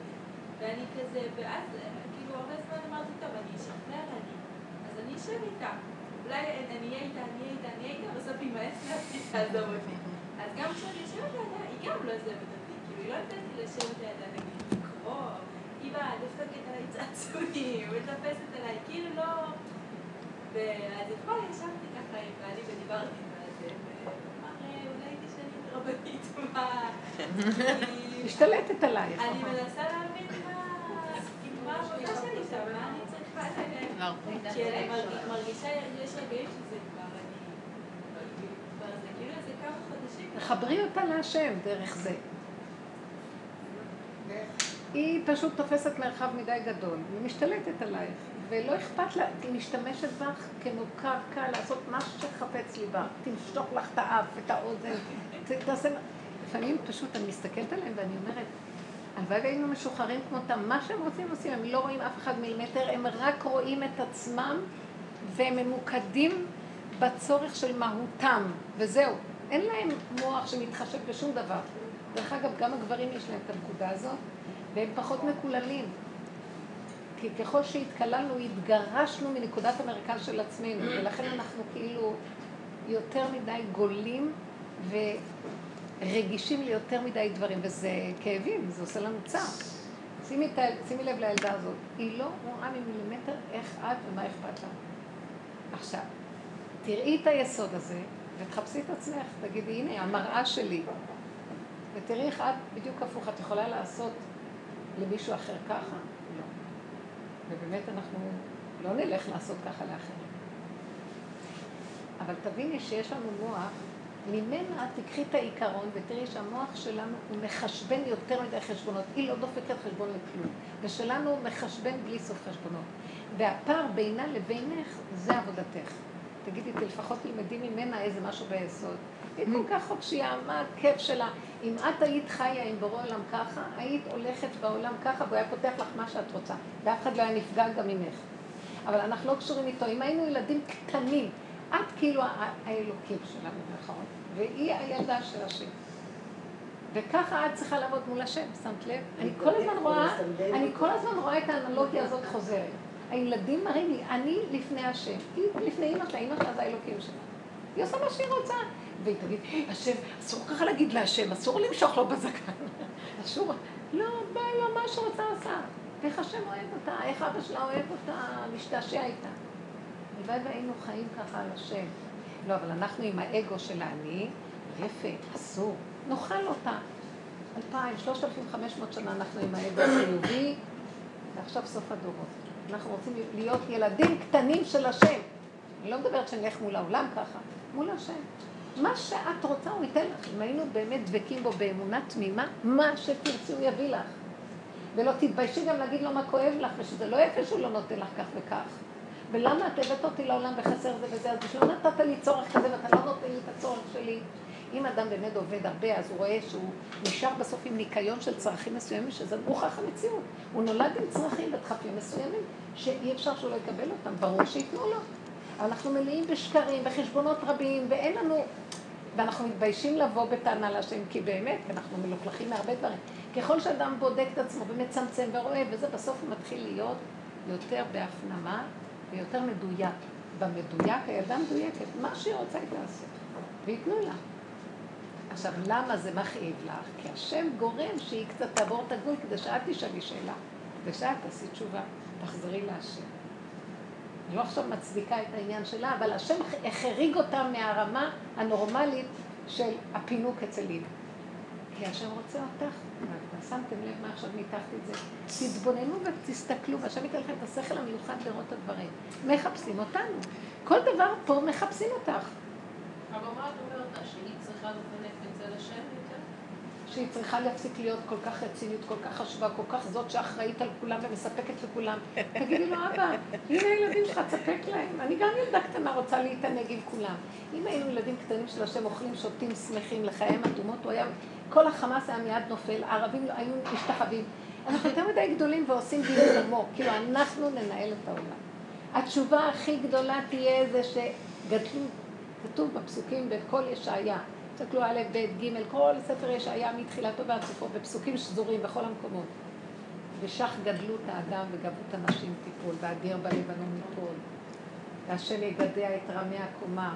אשב איתה. אולי אני אהיה איתה, אני אהיה איתה, אני אהיה איתה, בסוף היא מבאס להפסיק תעזוב אותי. אז גם כשאני יושבת לידה, היא גם לא עוזבת אותי. כאילו, היא לא נותנת לי לשבת לידה, נגיד, לקרוא. היא באה, דופקת עליי צעצועים, מטפסת עליי, כאילו לא... ואז אתמול ישבתי ככה עם בעלי ודיברתי עם זה, ואמר, אולי תשאלי את הרבנית מה... משתלטת עלייך. אני מנסה להבין מה... מה העבודה שלי שם, מה אני צריכה... כי אותה להשם דרך זה. היא פשוט תופסת מרחב מדי גדול, ומשתלטת עלייך, ולא אכפת לה, היא משתמשת בך כמו קרקע לעשות מה שחפץ ליבה. תמשוך לך את האף, את האוזן, תעשה... לפעמים פשוט אני מסתכלת עליהם ואני אומרת, הלוואי והיינו משוחררים כמותם, מה שהם רוצים עושים, הם לא רואים אף אחד מילימטר, הם רק רואים את עצמם והם ממוקדים בצורך של מהותם, וזהו. אין להם מוח שמתחשב בשום דבר. דרך אגב, גם הגברים יש להם את הנקודה הזאת, והם פחות מקוללים. כי ככל שהתקללנו, התגרשנו מנקודת המרכז של עצמנו, ולכן אנחנו כאילו יותר מדי גולים ורגישים ליותר מדי דברים, וזה כאבים, זה עושה לנו צער. שימי, שימי לב לילדה הזאת, היא לא רואה ממילימטר איך את ומה אכפת לה. עכשיו, תראי את היסוד הזה, ותחפשי את עצמך, תגידי, הנה, המראה שלי. ותראי איך את בדיוק הפוך, את יכולה לעשות למישהו אחר ככה? לא. ובאמת אנחנו לא נלך לעשות ככה לאחרים. אבל תביני שיש לנו מוח, ממנה תקחי את העיקרון ותראי שהמוח שלנו הוא מחשבן יותר מדי חשבונות. היא לא דופקת חשבון לכלום. ושלנו הוא מחשבן בלי סוף חשבונות. והפער בינה לבינך זה עבודתך. תגידי, "ת- לפחות תלמדי ממנה איזה משהו ביסוד. היא כל כך חופשייה, מה הכיף שלה. אם את היית חיה עם בורא עולם ככה, היית הולכת בעולם ככה, והוא היה פותח לך מה שאת רוצה. ואף אחד לא היה נפגע גם ממך. אבל אנחנו לא קשורים איתו. אם היינו ילדים קטנים, את כאילו האלוקים שלנו, נכון? והיא הילדה של השם. וככה את צריכה לעבוד מול השם, שמת לב? אני כל הזמן רואה, אני כל הזמן רואה את האנלוגיה הזאת חוזרת. הילדים מראים לי, אני לפני השם. היא לפני אמא שלה, אמא שלה זה האלוקים שלה. היא עושה מה שהיא רוצה. והיא תגיד, השם, אסור ככה להגיד להשם, אסור למשוך לו בזקן. אסור, לא, בא לו מה שרוצה עושה. איך השם אוהב אותה, איך אבא שלה אוהב אותה, משתעשע איתה. הלוואי והיינו חיים ככה על השם. לא, אבל אנחנו עם האגו של האני, יפה, אסור, נאכל אותה. אלפיים, שלושת אלפים חמש מאות שנה אנחנו עם האגו החיובי, ועכשיו סוף הדורות. אנחנו רוצים להיות ילדים קטנים של השם. אני לא מדברת שנלך מול העולם ככה, מול השם. מה שאת רוצה הוא ייתן לך. אם היינו באמת דבקים בו באמונה תמימה, מה שתרצי הוא יביא לך. ולא תתביישי גם להגיד לו מה כואב לך, ושזה לא יפה שהוא לא נותן לך כך וכך. ולמה את הבאת אותי לעולם בחסר זה וזה, אז בשביל מה נתת לי צורך כזה ואתה לא נותן לי את הצורך שלי? אם אדם באמת עובד הרבה, אז הוא רואה שהוא נשאר בסוף עם ניקיון של צרכים מסוימים, שזה מוכח המציאות. הוא נולד עם צרכים ודחפים מסוימים, שאי אפשר שהוא לא יקבל אותם, ברור שייתנו לו. אנחנו מלאים בשקרים, בחשבונות רבים, ואין לנו... ואנחנו מתביישים לבוא בטענה להשם, כי באמת, אנחנו מלוכלכים מהרבה דברים. ככל שאדם בודק את עצמו ומצמצם ורואה, וזה בסוף מתחיל להיות יותר בהפנמה ויותר מדויק. במדויק הילדה מדויקת, מה שהיא רוצה היא תעשה, וייתנו לה. עכשיו, למה זה מכאיב לך? כי השם גורם שהיא קצת תעבור את הגבול כדי שאת תשאלי שאלה, כדי שאת תעשי תשובה, תחזרי להשם. אני לא עכשיו מצדיקה את העניין שלה, אבל השם החריג אותה מהרמה הנורמלית של הפינוק אצל אימא. כי השם רוצה אותך, שמתם לב מה עכשיו ניתחתי את זה. תתבוננו ותסתכלו, והשם ייתן לכם את השכל המיוחד לראות את הדברים. מחפשים אותנו. כל דבר פה מחפשים אותך. אבל מה את אומרת? שהיא צריכה לפנק את זה לשם יותר? שהיא צריכה להפסיק להיות כל כך רצינית, כל כך חשובה, כל כך זאת שאחראית על כולם ומספקת לכולם. תגידי לו, אבא, הנה הילדים שלך, תספק להם. אני גם ילדה קטנה רוצה להתענג עם כולם. אם היינו ילדים קטנים של השם אוכלים, שותים, שמחים, לחיים אדומות, הוא היה, כל החמאס היה מיד נופל, הערבים היו משתחווים. אנחנו יותר מדי גדולים ועושים דין עמוק, כאילו אנחנו ננהל את העולם. התשובה הכי גדולה תהיה זה שגדלו, כתוב בפסוקים בכל ישעיה, תסתכלו א', ב', ג', כל ספר ישעיה מתחילתו ועד סופו, בפסוקים שזורים בכל המקומות. ושך גדלות האדם וגבות הנשים תיפול, והגר בלבנון ייפול, והשם יגדע את רמי הקומה.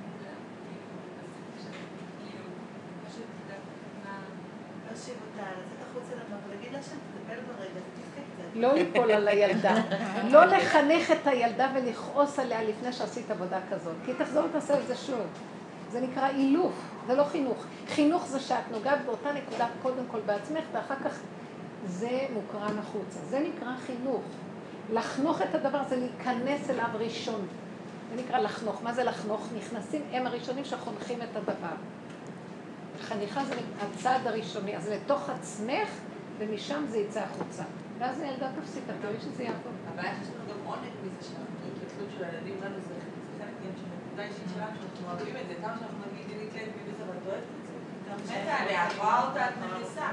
להושיב אותה, לצאת החוצה למה, ולהגיד לה שם, תטפל ברגע, תתקה קצת. לא ליפול על הילדה. <laughs> לא לחנך את הילדה ולכעוס עליה לפני שעשית עבודה כזאת. כי תחזור ותעשה את זה שוב. זה נקרא אילוף, זה לא חינוך. חינוך זה שאת נוגעת באותה נקודה קודם כל בעצמך, ואחר כך זה מוקרן החוצה. זה נקרא חינוך. לחנוך את הדבר זה להיכנס אליו ראשון. זה נקרא לחנוך. מה זה לחנוך? נכנסים, הם הראשונים שחונכים את הדבר. חניכה זה הצעד הראשוני, אז לתוך עצמך, ומשם זה יצא החוצה. ואז הילדה תפסיק, את תראי שזה יעבור. הבעיה שיש לנו גם עונג מזה שאנחנו של הילדים לנו, זה חלק גם של נקודה אישית שלנו, שאנחנו אוהבים את זה, כמה שאנחנו נגיד לי כן, וזה, אבל את אוהבת את זה. מתה עליה, את רואה אותה, את מנסה.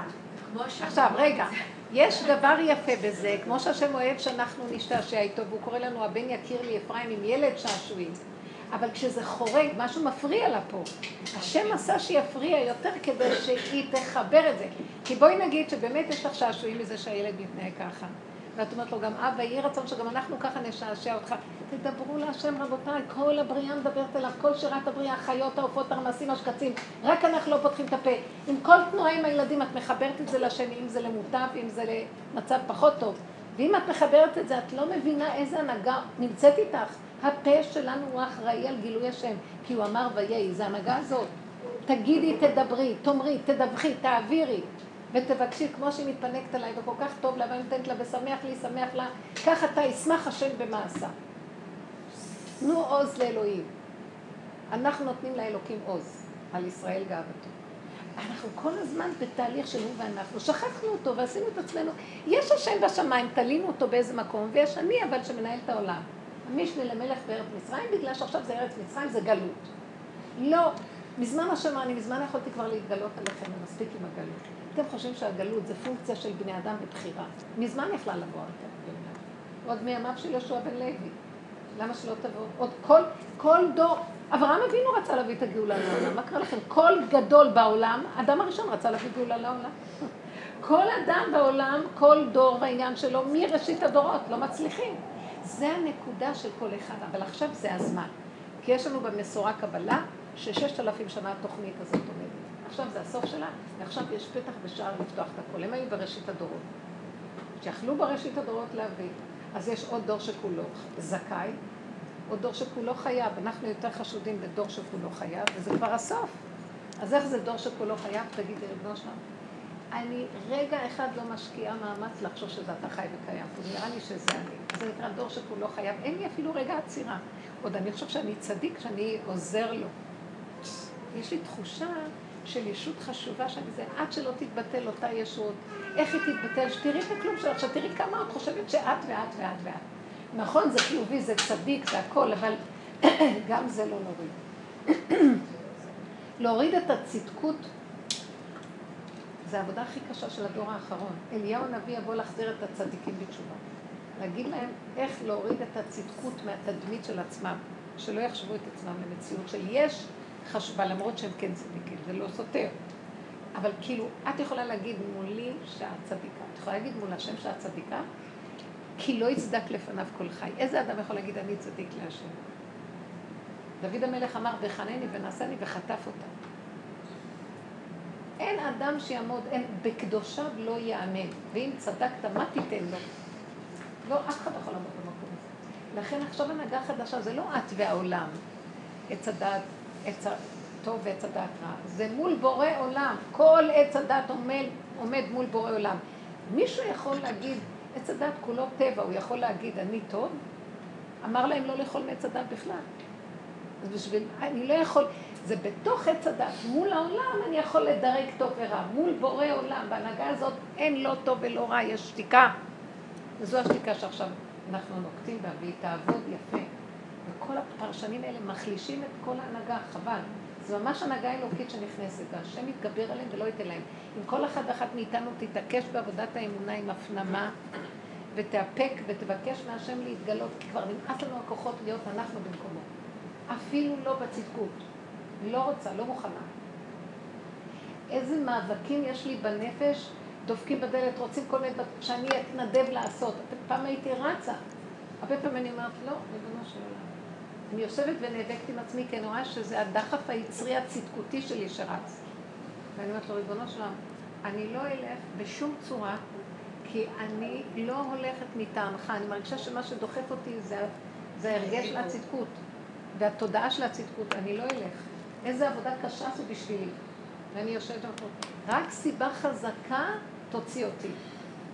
עכשיו, רגע, יש דבר יפה בזה, כמו שהשם אוהב שאנחנו נשתעשע איתו, והוא קורא לנו, הבן יכיר לי אפרים עם ילד שעשועים. אבל כשזה חורג, משהו מפריע לה פה. השם עשה שיפריע יותר כדי שהיא תחבר את זה. כי בואי נגיד שבאמת יש לך שעשועים מזה שהילד מתנהג ככה. ואת אומרת לו, גם אבא, יהי רצון שגם אנחנו ככה נשעשע אותך. תדברו להשם רבותיי, כל הבריאה מדברת אליו, כל שירת הבריאה, החיות, העופות, הרמסים, השקצים, רק אנחנו לא פותחים את הפה. עם כל תנועה עם הילדים, את מחברת את זה לשני, אם זה למוטב, אם זה למצב פחות טוב. ואם את מחברת את זה, את לא מבינה איזה הנהגה נמצאת איתך. הפה שלנו הוא אחראי על גילוי השם, כי הוא אמר ויהי, זה הנהגה הזאת. תגידי, תדברי, תאמרי, תדווחי, תעבירי. ותבקשי, כמו שהיא מתפנקת עליי, וכל כך טוב לה, ואני נותנת לה, ושמח לי, שמח לה, כך אתה ישמח השם במעשה. תנו עוז לאלוהים. אנחנו נותנים לאלוקים עוז, על ישראל גאוותו. אנחנו כל הזמן בתהליך של הוא ואנחנו. שכחנו אותו ועשינו את עצמנו. יש השם בשמיים, תלינו אותו באיזה מקום, ויש אני אבל שמנהל את העולם. המשנה למלך בארץ מצרים, בגלל שעכשיו זה ארץ מצרים, זה גלות. לא, מזמן השם, אני מזמן יכולתי כבר להתגלות עליכם, ומספיק עם הגלות. אתם חושבים שהגלות זה פונקציה של בני אדם בבחירה. מזמן יכלה לבוא גאולה. עוד מימיו של יהושע בן לוי. למה שלא תבוא? עוד כל, כל דור, אברהם אבינו רצה להביא את הגאולה לעולם. מה קרה לכם? כל גדול בעולם, אדם הראשון רצה להביא גאולה לעולם. כל אדם בעולם, כל דור והעניין שלו, מראשית הדורות, לא מצליחים. זה הנקודה של כל אחד, אבל עכשיו זה הזמן. כי יש לנו במסורה קבלה, שששת אלפים שנה התוכנית הזאת עומדת. עכשיו זה הסוף שלה, ועכשיו יש פתח בשער לפתוח את הכל. הם היו בראשית הדורות. שיכלו בראשית הדורות להביא. אז יש עוד דור שכולו זכאי, עוד דור שכולו חייב. אנחנו יותר חשודים בדור שכולו חייב, וזה כבר הסוף. אז איך זה דור שכולו חייב? תגידי, ריבונו שלנו. אני רגע אחד לא משקיעה מאמץ לחשוב שזה אתה חי וקיים. נראה לי שזה אני. זה נקרא דור שכולו חייב. אין לי אפילו רגע עצירה. עוד אני חושב שאני צדיק, שאני עוזר לו. יש לי תחושה של ישות חשובה שאני זה, עד שלא תתבטל אותה ישות. איך היא תתבטל? שתראי את הכלום שלך. עכשיו תראי כמה את חושבת שאת ואת ואת ואת. נכון, זה חיובי, זה צדיק, זה הכל, אבל <clears throat> גם זה לא נוריד. <clears throat> להוריד את הצדקות זה העבודה הכי קשה של הדור האחרון. אליהו הנביא יבוא להחזיר את הצדיקים בתשובה. להגיד להם איך להוריד את הצדקות מהתדמית של עצמם, שלא יחשבו את עצמם למציאות של יש חשבה, למרות שהם כן צדיקים, זה לא סותר. אבל כאילו, את יכולה להגיד מולי שאת צדיקה. את יכולה להגיד מול השם שאת צדיקה, כי לא יצדק לפניו כל חי. איזה אדם יכול להגיד אני צדיק להשם? דוד המלך אמר, בחנני ונעשני וחטף אותה. אין אדם שיעמוד, אין, בקדושיו לא יאמן. ואם צדקת, מה תיתן לו? לא, אף אחד לא יכול לעמוד במקום הזה. לכן עכשיו הנהגה חדשה, זה לא את והעולם. עץ הדעת, עץ הטוב ועץ הדעת רע. זה מול בורא עולם. כל עץ הדעת עומד, עומד מול בורא עולם. מישהו יכול להגיד, עץ הדעת כולו טבע, הוא יכול להגיד, אני טוב? אמר להם לא לאכול מעץ הדעת בכלל. אז בשביל, אני לא יכול, זה בתוך עץ הדת. מול העולם אני יכול לדרג טוב ורע. מול בורא עולם, בהנהגה הזאת אין לא טוב ולא רע, יש שתיקה. וזו השתיקה שעכשיו אנחנו נוקטים בה, והיא תעבוד יפה. וכל הפרשנים האלה מחלישים את כל ההנהגה, חבל. זו ממש הנהגה אלוקית שנכנסת, והשם יתגבר עליהם ולא ייתן להם. אם כל אחד ואחת מאיתנו תתעקש בעבודת האמונה עם הפנמה, ותאפק ותבקש מהשם להתגלות, כי כבר נמאס לנו הכוחות להיות אנחנו במקומו. אפילו לא בצדקות. לא רוצה, לא מוכנה. איזה מאבקים יש לי בנפש, דופקים בדלת, רוצים כל מיני דברים שאני אתנדב לעשות. פעם הייתי רצה. הרבה פעמים אני אומרת, לא, ריבונו של עולם. אני יושבת ונאבקת עם עצמי, כי אני רואה שזה הדחף היצרי הצדקותי שלי שרץ. ואני אומרת לו, ריבונו של עולם, אני לא אלך בשום צורה, כי אני לא הולכת מטעמך. אני מרגישה שמה שדוחף אותי זה, זה ההרגש של הצדקות, והתודעה של הצדקות. אני לא אלך. איזה עבודה קשה זו בשבילי. ואני יושבת פה. רק סיבה חזקה תוציא אותי.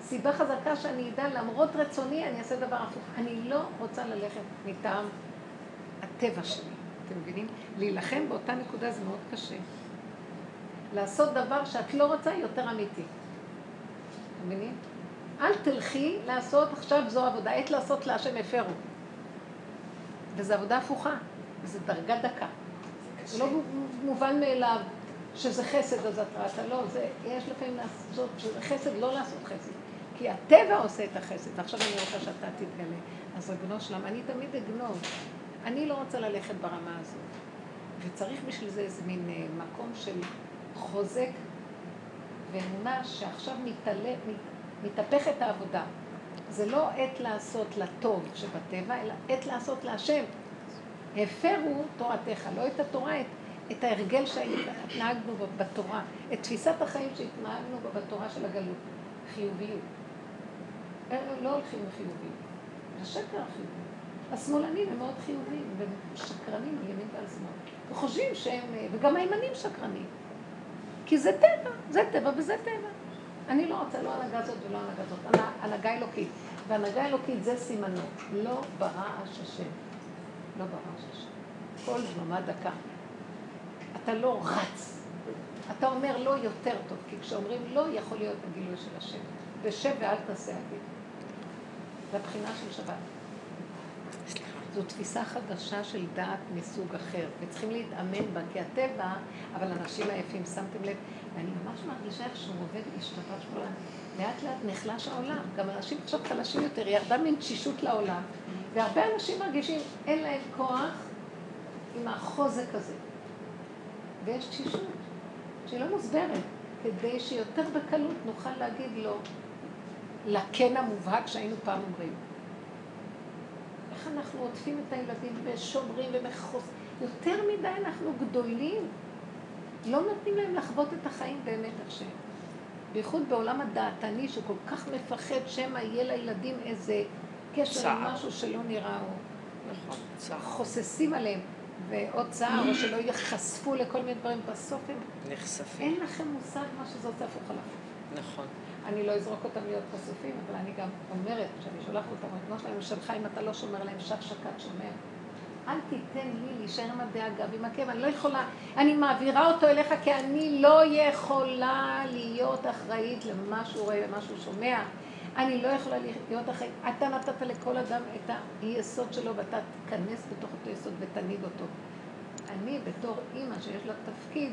סיבה חזקה שאני אדע, למרות רצוני, אני אעשה דבר הפוך. אני לא רוצה ללכת מטעם הטבע שלי. אתם מבינים? להילחם באותה נקודה זה מאוד קשה. לעשות דבר שאת לא רוצה יותר אמיתי. אתם מבינים? אל תלכי לעשות, עכשיו זו עבודה, עת לעשות להשם הפרו. וזו עבודה הפוכה, וזו דרגה דקה. זה לא מובן מאליו שזה חסד אז את ראתה, לא, זה, יש לפעמים לעשות, שזה חסד, לא לעשות חסד. כי הטבע עושה את החסד, ועכשיו אני רוצה שאתה תתגלה. אז ריבונו שלם, אני תמיד אגנוב. אני לא רוצה ללכת ברמה הזאת. וצריך בשביל זה איזה מין אה, מקום של חוזק ואמונה שעכשיו מתהפכת העבודה. זה לא עת לעשות לטוב שבטבע, אלא עת לעשות להשם. הפרו תורתך, לא את התורה, את, את ההרגל שהתנהגנו בתורה, את תפיסת החיים שהתנהגנו בתורה של הגלות. חיוביות. לא הולכים לחיוביות, זה שקר החיוביות. השמאלנים הם מאוד חיוביים, והם שקרנים על ימין ועל שמאל. וחושבים שהם, וגם הימנים שקרנים. כי זה טבע, זה טבע וזה טבע. אני לא רוצה לא הנהגה הזאת ולא הנהגה הזאת, הנהגה אלוקית. והנהגה אלוקית זה סימנו, לא ברעש השם. לא ברעש השם. כל דממה דקה. אתה לא רץ. אתה אומר לא יותר טוב, כי כשאומרים לא, יכול להיות הגילוי של השם. ושב ואל תעשה אביב. זה הבחינה של שבת. זו תפיסה חדשה של דעת מסוג אחר, וצריכים להתאמן בה, כי הטבע, אבל אנשים עייפים, שמתם לב, ואני ממש מרגישה איך שהוא עובד להשתפר שמאלה. לאט לאט נחלש העולם, גם אנשים עכשיו חלשים יותר, ירדה מין תשישות לעולם, והרבה אנשים מרגישים, אין להם כוח עם החוזק הזה. ויש תשישות, שהיא לא מוסברת, כדי שיותר בקלות נוכל להגיד לו, לכן המובהק שהיינו פעם אומרים. איך אנחנו עוטפים את הילדים ושומרים ומחוס... יותר מדי אנחנו גדולים. לא נותנים להם לחוות את החיים באמת השם. בייחוד בעולם הדעתני שכל כך מפחד שמא יהיה לילדים איזה קשר עם משהו שלא נראה או... נכון. חוססים עליהם, ועוד צער, או שלא ייחשפו לכל מיני דברים, בסוף הם... נחשפים. אין לכם מושג מה שזה עושה הפוך על הפוך. נכון. אני לא אזרוק אותם להיות חשופים, אבל אני גם אומרת, כשאני שולחת אותם, ריבונו שלהם שלך, אם אתה לא שומר להם שק שקד שומר. אל תיתן לי להישאר עם הדאגה ועם הכאב, אני לא יכולה, אני מעבירה אותו אליך כי אני לא יכולה להיות אחראית למה שהוא רואה ומה שהוא שומע. אני לא יכולה להיות אחראית. אתה נתת לכל אדם את היסוד שלו ואתה תיכנס בתוך אותו יסוד ותניד אותו. אני בתור אימא שיש לה תפקיד,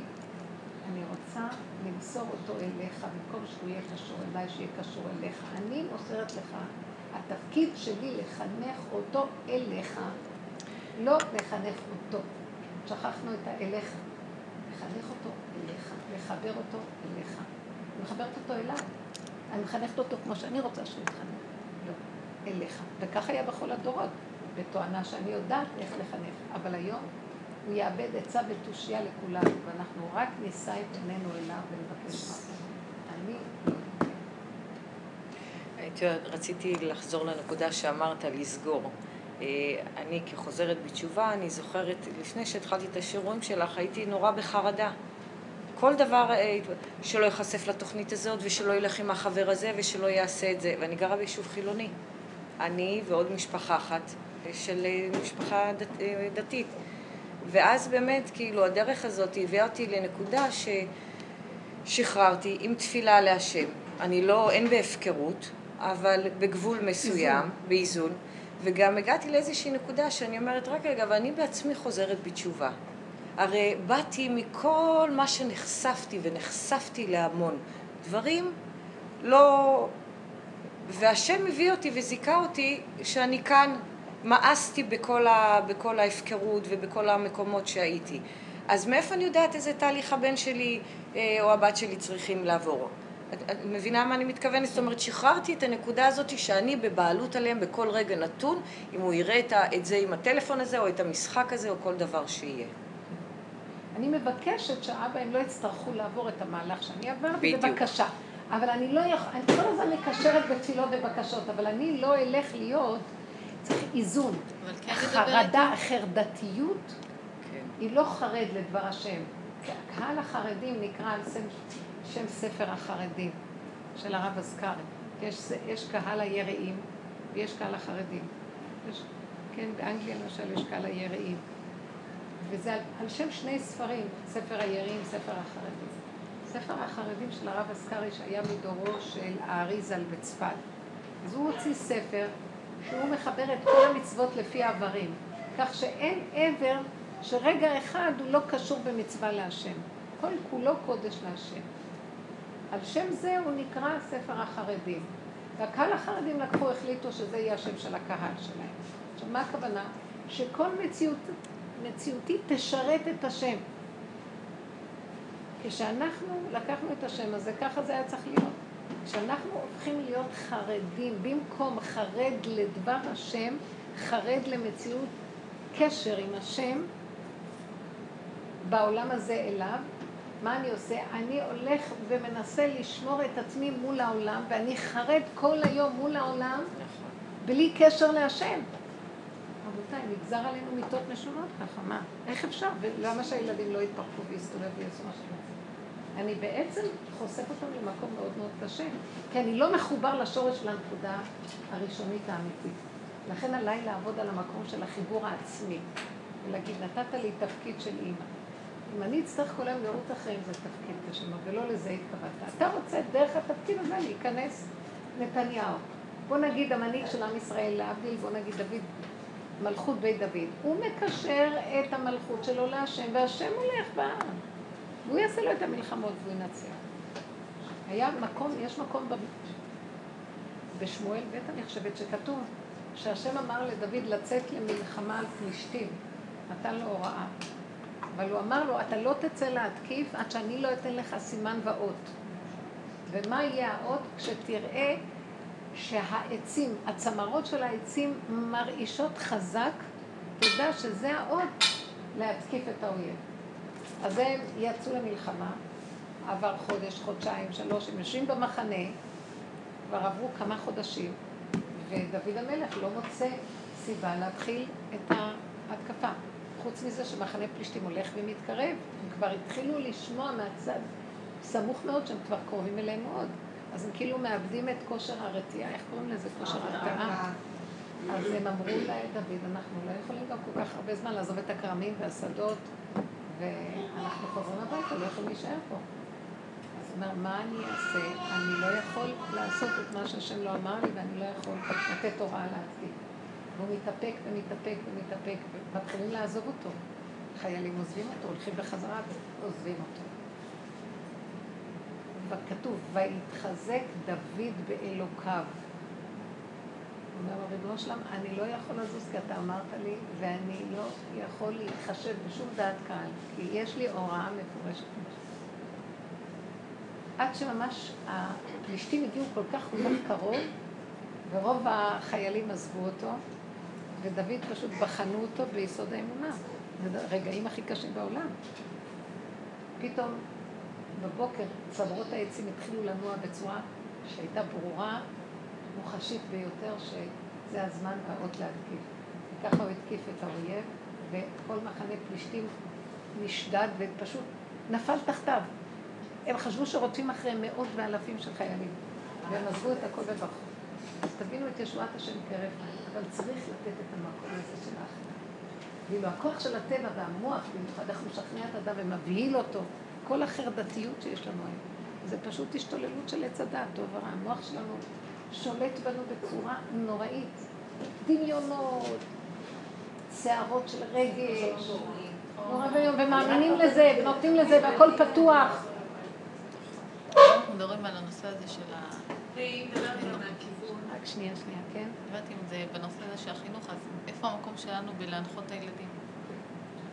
אני רוצה למסור אותו אליך, במקום שהוא יהיה קשור אליי, שיהיה קשור אליך. אני מוסרת לך, התפקיד שלי לחנך אותו אליך, לא לחנך אותו. שכחנו את האליך. לחנך אותו אליך, לחבר אותו אליך. מחברת אותו אליי. אני מחנכת אותו כמו שאני רוצה שהוא יתחנך. לא, אליך. וכך היה בכל הדורות, בתואנה שאני יודעת איך לחנך. אבל היום הוא יאבד עצה ותושייה לכולנו, ואנחנו רק נישא את עינינו אליו ונבקש מה. אני רציתי לחזור לנקודה שאמרת, לסגור. אה, אני כחוזרת בתשובה, אני זוכרת, לפני שהתחלתי את השיעורים שלך, הייתי נורא בחרדה. כל דבר, אה, שלא ייחשף לתוכנית הזאת, ושלא ילך עם החבר הזה, ושלא יעשה את זה. ואני גרה ביישוב חילוני. אני ועוד משפחה אחת של אה, משפחה דת, דתית. ואז באמת, כאילו, הדרך הזאת הביאה אותי לנקודה ששחררתי עם תפילה להשם. אני לא, אין בהפקרות, אבל בגבול מסוים, איזון. באיזון. וגם הגעתי לאיזושהי נקודה שאני אומרת, רק רגע, ואני בעצמי חוזרת בתשובה. הרי באתי מכל מה שנחשפתי, ונחשפתי להמון דברים, לא... והשם הביא אותי וזיכה אותי שאני כאן מאסתי בכל, ה, בכל ההפקרות ובכל המקומות שהייתי. אז מאיפה אני יודעת איזה תהליך הבן שלי אה, או הבת שלי צריכים לעבור? את, מבינה מה אני מתכוונת? זאת אומרת, שחררתי את הנקודה הזאת שאני בבעלות עליהם בכל רגע נתון, אם הוא יראה את זה עם הטלפון הזה, או את המשחק הזה, או כל דבר שיהיה. אני מבקשת שאבא, הם לא יצטרכו לעבור את המהלך שאני עברתי. בבקשה. אבל אני לא יכול, אני כל הזמן מקשרת בתפילות ובקשות, אבל אני לא אלך להיות, צריך איזון. כן חרדה, חרדתיות כן. היא לא חרד לדבר השם. קהל החרדים נקרא על שם, שם ספר החרדים של הרב אזכרי. יש, יש קהל היראים ויש קהל החרדים. יש, כן, באנגליה למשל יש קהל היראים. וזה על, על שם שני ספרים, ספר היראים, ספר החרדים. ספר החרדים של הרב אזכרי שהיה מדורו של האריזל בצפת. אז הוא הוציא ספר שהוא מחבר את כל המצוות לפי העברים, כך שאין עבר שרגע אחד הוא לא קשור במצווה להשם. כל כולו קודש להשם. על שם זה הוא נקרא ספר החרדים. והקהל החרדים לקחו, החליטו שזה יהיה השם של הקהל שלהם. עכשיו, מה הכוונה? שכל מציאות, מציאותי תשרת את השם. כשאנחנו לקחנו את השם הזה, ככה זה היה צריך להיות. כשאנחנו הופכים להיות חרדים, במקום חרד לדבר השם, חרד למציאות קשר עם השם בעולם הזה אליו, מה אני עושה? אני הולך ומנסה לשמור את עצמי מול העולם, ואני חרד כל היום מול העולם, בלי קשר להשם. רבותיי, נגזר עלינו מיטות משונות ככה, מה? איך אפשר? ולמה שהילדים לא יתפרקו ויסתובבו ויעשו רוצים? אני בעצם חושף אותם למקום מאוד מאוד קשה, כי אני לא מחובר לשורש של הנקודה הראשונית האמיתית. לכן עליי לעבוד על המקום של החיבור העצמי, ולהגיד, נתת לי תפקיד של אימא. אם אני אצטרך כל היום לראות אחרים זה תפקיד קשה, ולא לזה התכוונת. אתה רוצה דרך התפקיד הזה להיכנס נתניהו. בוא נגיד המנהיג של עם ישראל, להבדיל, בוא נגיד דוד, מלכות בית דוד. הוא מקשר את המלכות שלו להשם, והשם הולך בעם. והוא יעשה לו את המלחמות והוא ינצח. היה מקום, יש מקום ב... בשמואל ב' אני חושבת שכתוב שהשם אמר לדוד לצאת למלחמה על פלישתים, נתן לו הוראה. אבל הוא אמר לו, אתה לא תצא להתקיף עד שאני לא אתן לך סימן ואות. ומה יהיה האות? כשתראה שהעצים, הצמרות של העצים מרעישות חזק, תדע שזה האות להתקיף את האויב. אז הם יצאו למלחמה, עבר חודש, חודשיים, שלוש, הם יושבים במחנה, כבר עברו כמה חודשים, ודוד המלך לא מוצא סיבה להתחיל את ההתקפה. חוץ מזה שמחנה פלישתים הולך ומתקרב, הם כבר התחילו לשמוע מהצד סמוך מאוד שהם כבר קרובים אליהם מאוד. אז הם כאילו מאבדים את כושר הרתיעה, איך קוראים לזה? כושר הרתעה. אז הם אמרו לדוד, אנחנו לא יכולים גם כל כך הרבה זמן לעזוב את הכרמים והשדות, ואנחנו חוזרים הביתה, לא יכולים להישאר פה. אז הוא אומר, מה אני אעשה? אני לא יכול לעשות את מה שהשם לא אמר לי, ואני לא יכול לתת הוראה להתקיף. והוא מתאפק ומתאפק ומתאפק, ומתחילים לעזוב אותו. חיילים עוזבים אותו, הולכים בחזרה ועוזבים אותו. וכתוב, ויתחזק דוד באלוקיו. אומר ריבונו שלם, אני לא יכול לזוז כי אתה אמרת לי, ואני לא יכול להתחשב בשום דעת קהל, כי יש לי הוראה מפורשת. עד שממש הפלישתים הגיעו כל כך כל כך קרוב, ורוב החיילים עזבו אותו, ודוד פשוט בחנו אותו ביסוד האמונה. זה רגעים הכי קשים בעולם. פתאום בבוקר צמרות העצים התחילו לנוע בצורה שהייתה ברורה, מוחשית ביותר, שזה הזמן והאות להתקיף. וככה הוא התקיף את האויב, וכל מחנה פלישתים נשדד ופשוט נפל תחתיו. הם חשבו שרודפים אחריהם מאות ואלפים של חיילים, והם עזבו את הכל וברחו. אז תבינו את ישועת השם כרף, אבל צריך לתת את המקום הזה של האחרים. ואילו הכוח של הטבע והמוח, במיוחד איך הוא משכנע את האדם ומבהיל אותו, כל החרדתיות שיש לנו היום, זה פשוט השתוללות של עץ הדעת, טוב ורע. המוח שלנו שולט בנו בצורה נוראית. דמיונות, שערות של רגש, נורא ואיום, ומאמינים לזה, ונותנים לזה, והכל פתוח. אנחנו מדברים על הנושא הזה של ה... רק שנייה, שנייה, כן? יודעת אם זה בנושא הזה של החינוך, אז איפה המקום שלנו בלהנחות את הילדים?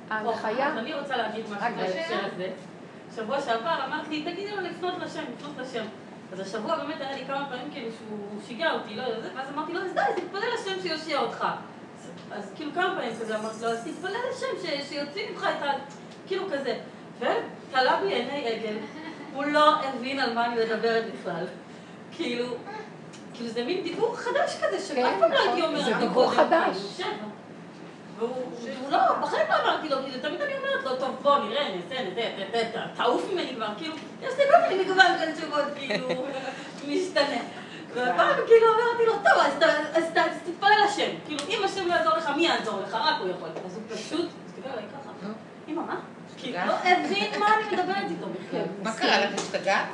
ההנחיה, אז אני רוצה להגיד משהו בהקשר הזה. שבוע שעבר אמרתי, תגידי לו לפנות לשם, לפנות לשם. אז השבוע באמת היה לי כמה פעמים כאילו שהוא שיגע אותי, לא יודע, ואז אמרתי לו, אז די, תתפלל לשם שיושיע אותך. אז כאילו כמה פעמים כזה אמרתי לו, אז תתפלל לשם שיוציא ממך את ה... כאילו כזה. ותלה בי עיני עגל, הוא לא הבין על מה אני מדברת בכלל. כאילו, כאילו זה מין דיבור חדש כזה, שאף כן, פעם לא הייתי נכון, אומרת זה דיבור קודם, חדש. והוא לא, בחיים לא אמרתי לו, כאילו, תמיד אני אומרת לו, טוב, בוא, נראה, נעשה, נעשה, תעוף ממני כבר, כאילו, יש לי כל מיני מגוון של תשובות, כאילו, <laughs> משתנה. והפעם כאילו אמרתי לו, טוב, אז תתפלל השם. כאילו, אם השם לא יעזור לך, מי יעזור לך? רק הוא יכול. אז הוא פשוט, הסתכל עליי ככה, אמא, מה? כאילו, לא הבין מה אני מדברת איתו בכלל. מה קרה לך, השתגעת?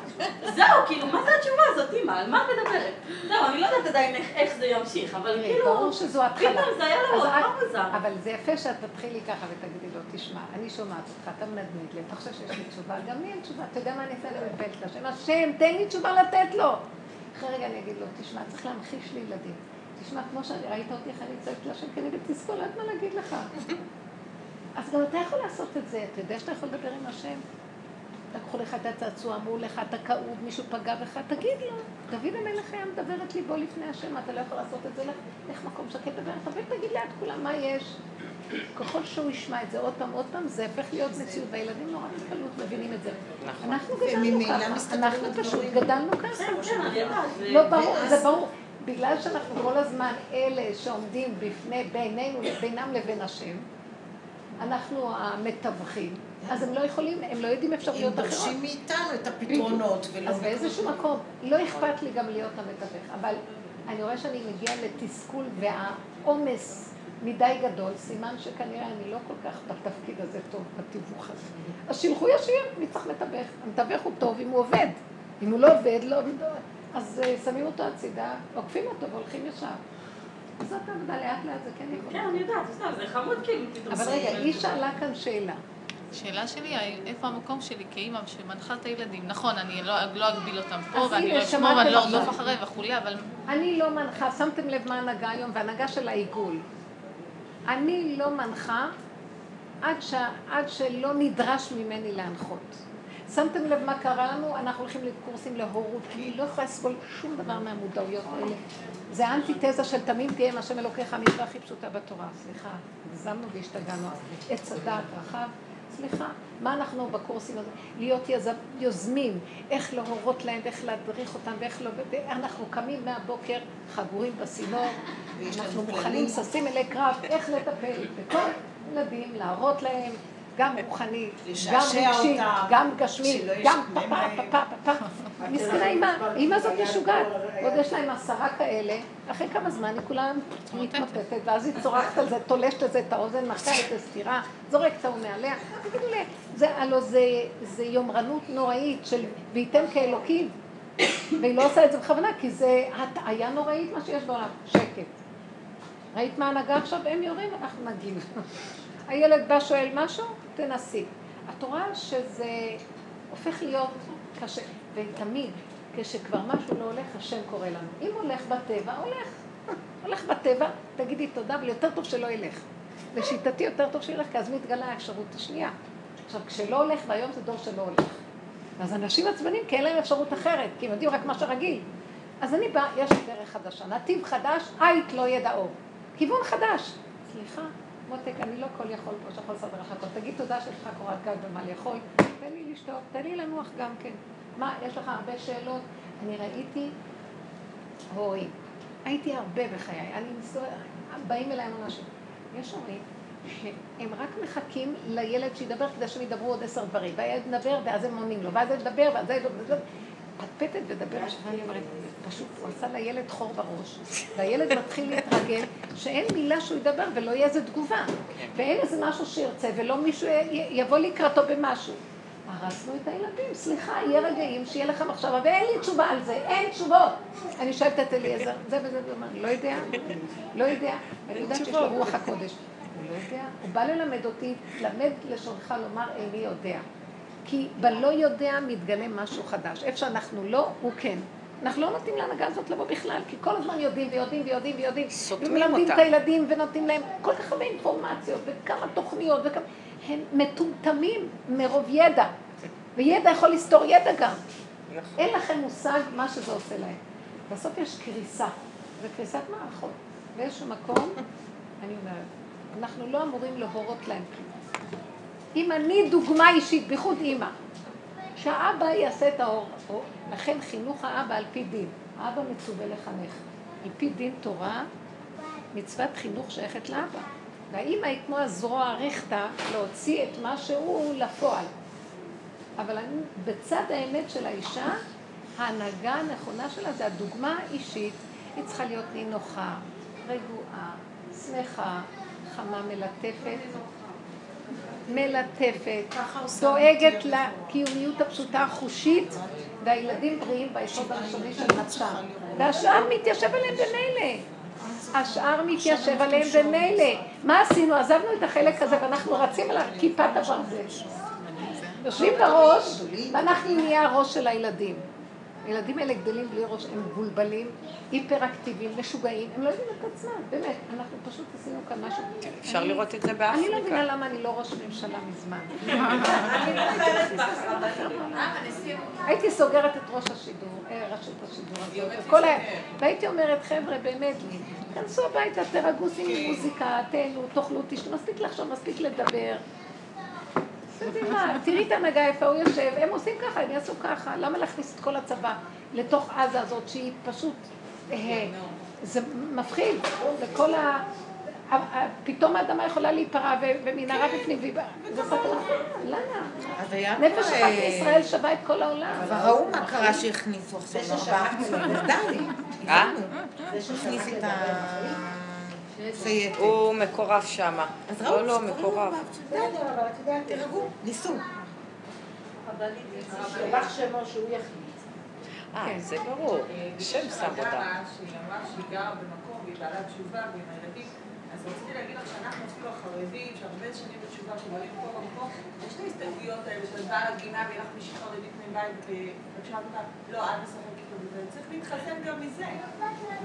זהו, כאילו, מה זה התשובה הזאת, אמא? על מה את מדברת? זהו, אני לא יודעת עדיין איך- זה ימשיך, אבל תראי, כאילו... ברור שזו התחלה. פתאום זה היה לו מאוד את- מוזר. אבל זה יפה שאת תתחילי ככה ותגידי לו, תשמע, אני שומעת אותך, אתה מנדנד לי, אתה חושב שיש לי תשובה, גם לי אין תשובה, אתה יודע מה אני אעשה? מתפללת להשם, השם, תן לי תשובה לתת לו. אחרי רגע אני אגיד לו, תשמע, צריך להמחיש לי ילדים. תשמע, כמו שאני, ראית אותי איך אני צועקת להשם, כי אני בתסכול, לא יודעת מה להגיד לך. אז גם אתה יכול לעשות את זה, אתה יודע שאתה יכול לדבר עם השם? לקחו לך את הצעצוע, אמרו לך, אתה כאוב, מישהו פגע בך, תגיד לו. דוד המלך היה מדבר את ליבו לפני השם, אתה לא יכול לעשות את זה, לך לך מקום שקט, דבר איתו, ותגיד ליד כולם מה יש. ככל שהוא ישמע את זה עוד פעם, עוד פעם, זה הופך להיות מציאות, והילדים נורא בקלות מבינים את זה. אנחנו גדלנו ככה, אנחנו פשוט. גדלנו ככה. לא ברור, זה ברור. בגלל שאנחנו כל הזמן אלה שעומדים בפני, בינינו, בינם לבין השם, אנחנו המתווכים, אז הם לא יכולים, הם לא יודעים הם אפשרויות אחרות. דורשים מאיתנו את הפתרונות. אז באיזשהו מקום, לא אכפת לי גם להיות המתווך, אבל אני רואה שאני מגיעה לתסכול והעומס מדי גדול, סימן שכנראה אני לא כל כך בתפקיד הזה טוב, בתיווך הזה. אז שילכו ישיר, מי צריך מתווך? המתווך הוא טוב אם הוא עובד. אם הוא לא עובד, לא... אז אה, שמים אותו הצידה, עוקפים אותו והולכים ישר. זאת עבודה, לאט לאט זה כן יכול. כן, אני יודעת, זה חמוד כאילו, פתאום. אבל רגע, היא שאלה כאן שאלה. השאלה שלי, איפה המקום שלי כאימא שמנחה את הילדים? נכון, אני לא, לא אגביל אותם פה, ואני לא אשמור, ואני לא. ארדוף אחריהם וכולי, אבל אני לא מנחה, שמתם לב מה ההנהגה היום, וההנהגה של העיגול. אני לא מנחה עד, ש... עד שלא נדרש ממני להנחות. שמתם לב מה קרה לנו? אנחנו הולכים לקורסים להורות. אני לא יכולה לסבול שום דבר מהמודעויות האלה. זה האנטיתזה של תמים תהיה עם השם אלוקיך, המצווה הכי פשוטה בתורה. סליחה, הגזמנו והשתגענו. עץ הדעת רחב. סליחה, מה אנחנו בקורסים הזה? להיות יזם, יוזמים, איך להורות להם, ואיך להדריך אותם, ואיך לא... אנחנו קמים מהבוקר חגורים בסינור, אנחנו. מוכנים, ששים אלי קרב, איך לטפל בכל ילדים, להראות להם, גם רוחני, גם רגשי, גם גשמי, גם פפה. פפה, פפה. מסכנה אימא, אימא זאת משוגעת. עוד יש להם עשרה כאלה, אחרי כמה זמן היא כולם מתמוטטת, ואז היא צורחת על זה, תולשת לזה את האוזן, מחקה איזה סטירה, זורקת את ההוא מעליה. תגידו לי, זה הלוא זה- זה יומרנות נוראית של וייתם כאלוקים. והיא לא עושה את זה בכוונה, כי זה הטעיה נוראית מה שיש בעולם. שקט. ראית מה ההנהגה עכשיו? הם יורים, אנחנו נגיב. הילד בא, שואל משהו, תנסי. את רואה שזה הופך להיות קשה, ותמיד, כשכבר משהו לא הולך, השם קורא לנו. אם הולך בטבע, הולך. הולך בטבע, תגידי תודה, אבל יותר טוב שלא ילך. לשיטתי יותר טוב שילך, כי אז מתגלה האפשרות השנייה. עכשיו, כשלא הולך, והיום זה דור שלא הולך. אז אנשים עצבנים, כי אין להם אפשרות אחרת, כי הם יודעים רק מה שרגיל. אז אני באה, יש לי דרך חדשה, נתיב חדש, עית לא ידע אור. כיוון חדש. סליחה, מותק, אני לא כל יכול פה שיכול לסדר לך הכל. תגיד תודה שיש לך קורת גג ומה לאכול. תן לי לשתות, תן לי לנוח גם כן. מה, יש לך הרבה שאלות? אני ראיתי הורים. הייתי הרבה בחיי. אני מסתובבת, באים אליי אנשים. יש הורים שהם רק מחכים לילד שידבר כדי שהם ידברו עוד עשר דברים. והילד מדבר, ואז הם עונים לו, ואז הוא ידבר, ואז הוא. פטפטת ודבר, פשוט הוא עשה לילד חור בראש, והילד מתחיל להתרגל שאין מילה שהוא ידבר ולא יהיה איזה תגובה, ואין איזה משהו שירצה ולא מישהו יבוא לקראתו במשהו. הרסנו את הילדים, סליחה, יהיה רגעים שיהיה לך מחשבה, ואין לי תשובה על זה, אין תשובות. אני שואלת את אליעזר, זה וזה, וזה, אני לא יודע, לא יודע, ואני יודעת שיש לו רוח הקודש. הוא לא יודע, הוא בא ללמד אותי, למד לשונך לומר איני יודע. כי בלא יודע מתגלה משהו חדש. איפה שאנחנו לא, הוא כן. אנחנו לא נותנים להנהגה הזאת לבוא בכלל, כי כל הזמן יודעים ויודעים ויודעים ויודעים. סותמים ומלמדים אותה. את הילדים ונותנים להם כל כך הרבה אינפורמציות וכמה תוכניות וכמה... הם מטומטמים מרוב ידע. וידע יכול לסתור ידע גם. נכון. אין לכם מושג מה שזה עושה להם. בסוף יש קריסה. זה קריסת מערכות. באיזשהו מקום, אני אומרת, אנחנו לא אמורים להורות להם כלום. אם אני דוגמה אישית, בייחוד אימא, שהאבא יעשה את האור, או, לכן חינוך האבא על פי דין. האבא מצווה לחנך. על פי דין תורה, מצוות חינוך שייכת לאבא. והאימא היא כמו הזרוע הריכטה להוציא את מה שהוא לפועל. אבל אני, בצד האמת של האישה, ההנהגה הנכונה שלה זה הדוגמה האישית. היא צריכה להיות נינוחה, רגועה, שמחה, חמה מלטפת. מלטפת, דואגת לקיומיות הפשוטה החושית, והילדים בריאים ביסוד הראשוני של נפשם. והשאר מתיישב עליהם במילא. השאר מתיישב עליהם במילא. מה עשינו? עזבנו את החלק הזה ואנחנו רצים על כיפת הברזל. יושבים בראש, ואנחנו נהיה הראש של הילדים. הילדים האלה גדלים בלי ראש, הם מבולבלים, היפראקטיביים, משוגעים, הם לא יודעים את עצמם, באמת, אנחנו פשוט עשינו כאן משהו. אפשר לראות את זה באפריקה. אני לא מבינה למה אני לא ראש ממשלה מזמן. <laughs> הייתי סוגרת את ראש השידור, אה, רשות השידור הזאת. והייתי אומרת, חבר'ה, באמת, כנסו הביתה, תרגעו, שימו מוזיקה, תהנו, תאכלו, תשתו, מספיק לחשוב, מספיק לדבר. תראי את ההנהגה איפה הוא יושב, הם עושים ככה, הם יעשו ככה, למה להכניס את כל הצבא לתוך עזה הזאת שהיא פשוט, אה, זה מפחיד, וכל ה... פתאום האדמה יכולה להיפרע ומנהרה בפנים, זה סכנה, למה? נפש אחת מישראל שווה את כל העולם. אבל ראו מה קרה שהכניסו עכשיו ארבעה די, הבנו. הכניס את ה... הוא מקורב שמה. אז ראו, לא, לא, מקורב. תירגעו, ניסו. שלח שמו שהוא יחליט. אה, זה ברור. שם שם אותה. שהיא אמרה שהיא גרה במקום והיא בעלת תשובה ועם הילדים. אז רציתי להגיד לך שאנחנו אפילו החרדים, שהרבה שנים בתשובה, שבאים פה במקום, יש את ההסתייגויות האלה של בעל הגינה ויהיה לך מישהי חרדית מבית, ושאלת אותה, לא, אל תשחק איתו בזה. צריך להתחסן גם מזה.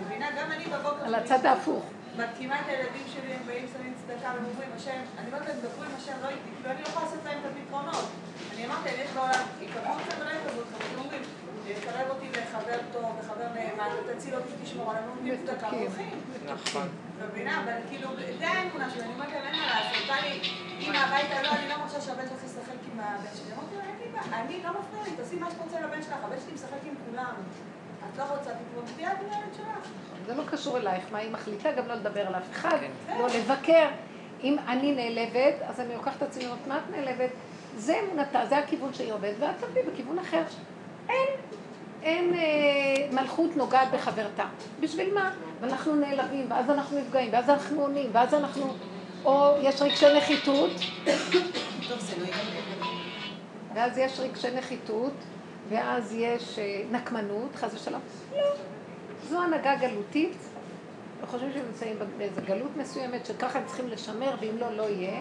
מבינה? גם אני בבוקר... על הצד ההפוך. מתקימה את הילדים שלי, הם באים, שמים צדקה, והם אומרים, השם, אני אומרת להם, דברו עם השם, לא איתי, כאילו אני לא יכולה לעשות להם את הפתרונות. אני אמרתי, יש בעולם, יקבלו אתכם ולא יקבלו אתכם, הם אומרים, תקרב אותי לחבר טוב, לחבר נאמן, ותציל אותי, תשמור עלינו, נותנים צדקה, הולכים. נכון. מבינה? אבל כאילו, זה האמונה שלי, אני אומרת להם, אין מה לעשות, בא לי, אמא הביתה, לא, אני לא מרשה שהבן שלך ישחק עם הבן שלי. אמרתי לו, אין לי בעיה, אני לא מפריע לי, תעשי מה שאת רוצה לבן שלך, הבן שלי משחק עם כולם. את לא רוצה, תתמודדי את עם הילד שלך. זה לא קשור אלייך, מה היא מחליטה גם לא לדבר על אף אחד, לא לבקר. אם אני נעלבת, אז אני לוקחת את עצמי ואומרת, מה את נעלבת? זה אמונתה, זה הכיוון שהיא עובדת, ואת תביא בכיוון אחר. אין, אין אה, מלכות נוגעת בחברתה. בשביל מה? ואנחנו נעלבים, ואז אנחנו נפגעים, ואז אנחנו עונים, ואז אנחנו... או יש רגשי נחיתות, לא. ואז יש רגשי נחיתות, ואז יש אה, נקמנות, חס ושלום. לא. זו הנהגה גלותית, וחושבים שהם נמצאים באיזו גלות מסוימת, שככה הם צריכים לשמר, ואם לא, לא יהיה.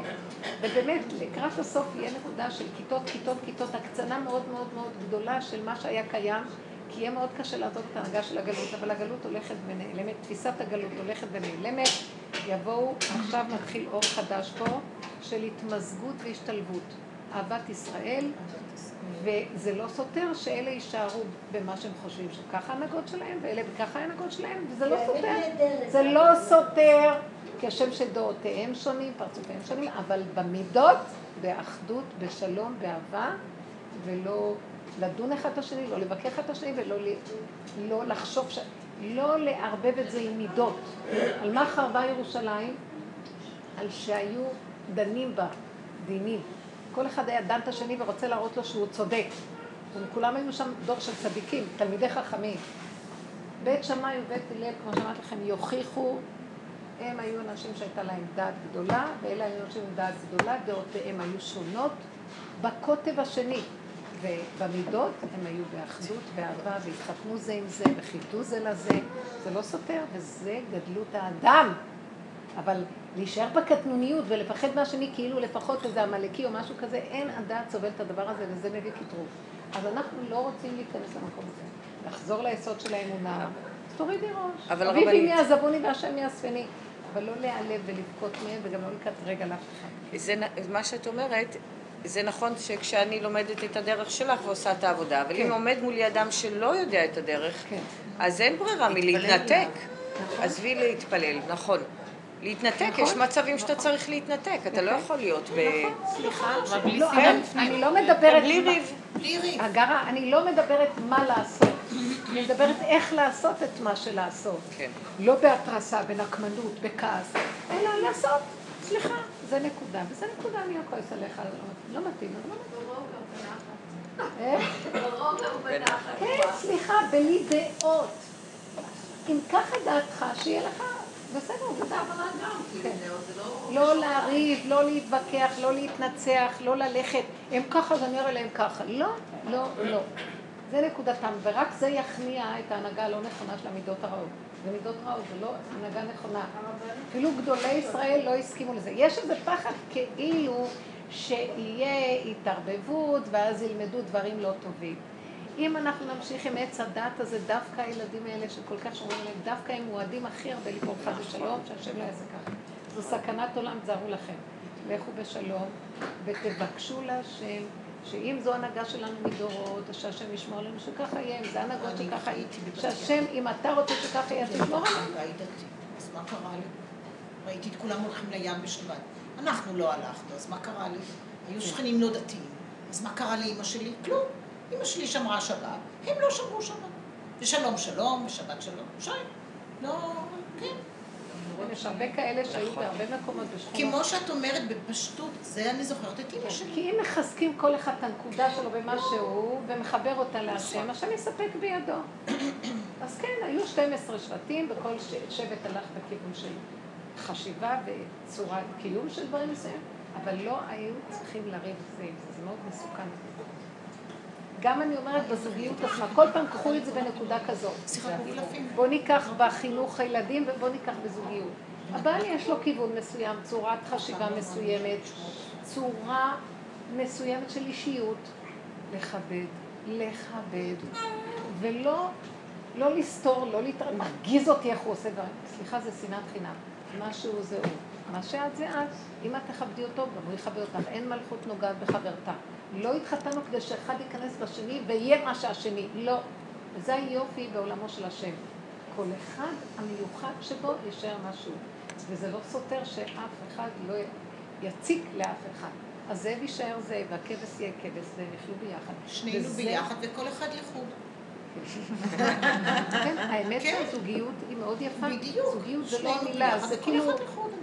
ובאמת, לקראת הסוף יהיה נקודה של כיתות, כיתות, כיתות, הקצנה מאוד מאוד מאוד גדולה של מה שהיה קיים, כי יהיה מאוד קשה לעזוב את ההנהגה של הגלות, אבל הגלות הולכת ונעלמת, תפיסת הגלות הולכת ונעלמת, יבואו, עכשיו מתחיל אור חדש פה, של התמזגות והשתלבות. אהבת ישראל, וזה לא סותר שאלה יישארו במה שהם חושבים שככה ההנהגות שלהם, ואלה וככה ההנהגות שלהם, וזה לא סותר. זה לא סותר, כשם שדעותיהם שונים, פרצופיהם שונים, אבל במידות, באחדות, בשלום, באהבה, ולא לדון אחד את השני, לא לבקר אחד את השני, ולא לא לחשוב, ש... לא לערבב את זה עם מידות. על מה חרבה ירושלים? על שהיו דנים בה דינים. כל אחד היה דן את השני ורוצה להראות לו שהוא צודק. וכולם היו שם דור של צדיקים, תלמידי חכמים. בית שמאי ובית הלל, כמו שאמרתי לכם, יוכיחו, הם היו אנשים שהייתה להם דעת גדולה, ואלה היו אנשים עם דעת גדולה, דעותיהם היו שונות בקוטב השני. ובמידות הם היו באחדות, באהבה, והתחתנו זה עם זה, וכיבדו זה לזה. זה לא סותר, וזה גדלות האדם. אבל להישאר בקטנוניות ולפחד מהשני כאילו לפחות איזה עמלקי או משהו כזה, אין הדעת סובל את הדבר הזה וזה מביא קטרוג. אז אנחנו לא רוצים להיכנס למקום הזה. לחזור ליסוד של האמונה, אז תורידי ראש. אבל אביבי הרבנית- מי עזבוני והשם יאספני. אבל לא להיעלב ולבכות מהם וגם לא לקראת רגע לאף אחד. זה, מה שאת אומרת, זה נכון שכשאני לומדת את הדרך שלך ועושה את העבודה, אבל אם עומד מולי אדם שלא יודע את הדרך, כן. אז אין ברירה מלהתנתק. נכון. עזבי להתפלל, נכון. להתנתק, נכון, יש מצבים שאתה צריך להתנתק, אתה לא יכול להיות ב... סליחה, אבל בלי לא. אני לא מדברת... בלי מה- ריב. בלי ריב. הגרה, אני לא מדברת מה לעשות, אני מדברת איך לעשות את מה שלעשות. כן. לא בהתרסה, בנקמנות, בכעס, אלא לעשות, סליחה, זה נקודה, וזה נקודה, אני לא כועס עליך, לא- מתאים, אז לא מתאים. איך? כן, סליחה, בלי דעות. אם ככה דעתך, שיהיה לך, דעתך. כן. לא לריב, לא להתווכח, לא להתנצח, לא ללכת, הם ככה, אז אני אראה להם ככה. לא, לא, לא. זה נקודתם, ורק זה יכניע את ההנהגה הלא נכונה של המידות הרעות. זה מידות רעות, זה לא הנהגה נכונה. אפילו גדולי ישראל לא הסכימו לזה. יש איזה פחד כאילו שיהיה התערבבות, ואז ילמדו דברים לא טובים. אם אנחנו נמשיך עם עץ הדת הזה, דווקא הילדים האלה שכל כך שומרים עליהם, דווקא הם מועדים הכי הרבה ליפול חד ושלום, שהשם לא יעשה ככה. זו סכנת עולם, תזהרו לכם. לכו בשלום ותבקשו להשם, שאם זו הנהגה שלנו מדורות, שהשם ישמור לנו שככה יהיה, אם זה הנהגות שככה יהיה, שהשם, אם אתה רוצה שככה יהיה, תשמור עלינו. אז מה קרה לי? ראיתי את כולם הולכים לים בשבת. אנחנו לא הלכנו, אז מה קרה לי? היו שכנים לא דתיים. אז מה קרה לאימא שלי? כלום. אימא שלי שמרה שבת, הם לא שמרו שבת. ושלום שלום, ושבת שלום. שי. לא, כן. יש הרבה כאלה שהיו בהרבה מקומות בשכונות. כמו שאת אומרת בפשטות, זה אני זוכרת את אימא שלי. כי אם מחזקים כל אחד את הנקודה שלו במה שהוא, ומחבר אותה להשם, השם יספק בידו. <coughs> אז כן, היו 12 שבטים, וכל שבט הלך בכיוון של חשיבה וצורת קיום של דברים מסוימים, אבל לא היו צריכים לריב זה עם זה, זה מאוד מסוכן. גם אני אומרת בזוגיות עצמה, כל פעם קחו את זה בנקודה כזאת. שיחקו קלפים. בוא ניקח בחינוך הילדים ובוא ניקח בזוגיות. הבעל יש לו כיוון מסוים, צורת חשיבה מסוימת, צורה מסוימת של אישיות. לכבד, לכבד, ולא לא לסתור, לא להתערב, מרגיז אותי איך הוא עושה דברים. סליחה, זה שנאת חינם. מה שהוא זה הוא. מה שאת זה את. אם את תכבדי אותו, גם הוא יכבד אותך. אין מלכות נוגעת בחברתה. לא התחתנו כדי שאחד ייכנס בשני ויהיה מה שהשני. לא. וזה היופי בעולמו של השם. כל אחד המיוחד שבו יישאר משהו. וזה לא סותר שאף אחד לא יציק לאף אחד. הזאב יישאר זאב, והכבש יהיה כבש, והם יחיו ביחד. שנינו וזה- ביחד וכל אחד לחוד. כן, <laughs> האמת כן. שהזוגיות היא מאוד יפה. בדיוק. זוגיות זה לא ביחד זה כאילו...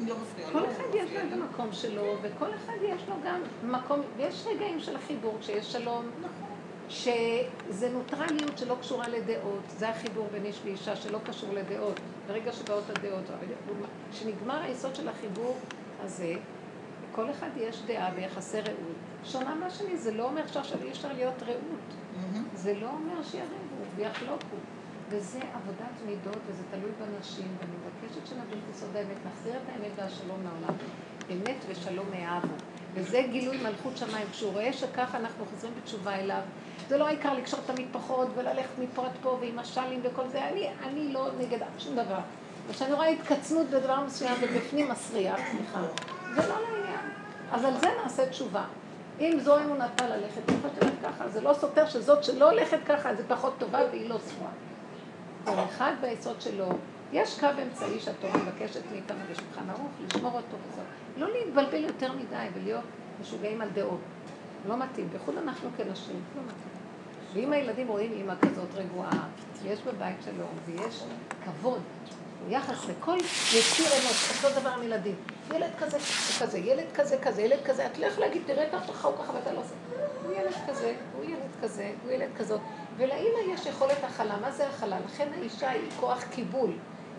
לא. כל אחד יש לו את לי. המקום שלו, וכל אחד יש לו גם מקום, ויש רגעים של החיבור, כשיש שלום, שזה נוטרליות שלא קשורה לדעות, זה החיבור בין איש ואישה שלא קשור לדעות. ברגע שבאות הדעות, כשנגמר היסוד של החיבור הזה, לכל אחד יש דעה ביחסי רעות. שונה מהשני, זה לא אומר שעכשיו אי אפשר להיות רעות. זה לא אומר שיריבו ויחלוקו. וזה עבודת מידות וזה תלוי בנשים, ואני מבקשת שנבין את יסוד האמת, נחזיר את האמת והשלום לעולם. אמת ושלום יאהבו. וזה גילוי מלכות שמיים. כשהוא רואה שככה אנחנו חוזרים בתשובה אליו, זה לא העיקר לקשור את המטפחות וללכת מפה עד פה ועם השלים וכל זה, אני, אני לא נגד שום דבר. וכשאני רואה התקצנות בדבר מסוים ובפנים מסריח, סליחה, זה לא לעניין. אז על זה נעשה תשובה. אם זו אמונתה ללכת, איפה תלך ככה, זה לא סותר שזאת שלא הולכת ככה, זה פחות טובה והיא לא צבועה. כל אחד ביסוד שלו, יש קו אמצעי שהתורה מבקשת מאיתנו בשולחן ערוך, לשמור אותו וזאת. לא להתבלבל יותר מדי ולהיות משוגעים על דעות. לא מתאים, בייחוד אנחנו כנשים, לא מתאים. ואם הילדים רואים אימא כזאת רגועה, ויש בבית שלום, ויש כבוד, יחס לכל יציר אנוש, אותו דבר עם ילדים. ילד כזה וכזה, ילד כזה כזה, ילד כזה, את לא יכולה להגיד, תראה ככה ככה או ככה, ואתה לא עושה. הוא ילד כזה, הוא ילד כזה, הוא ילד כזאת. ולאמא יש יכולת הכלה. מה זה הכלה? לכן האישה היא כוח קיבול.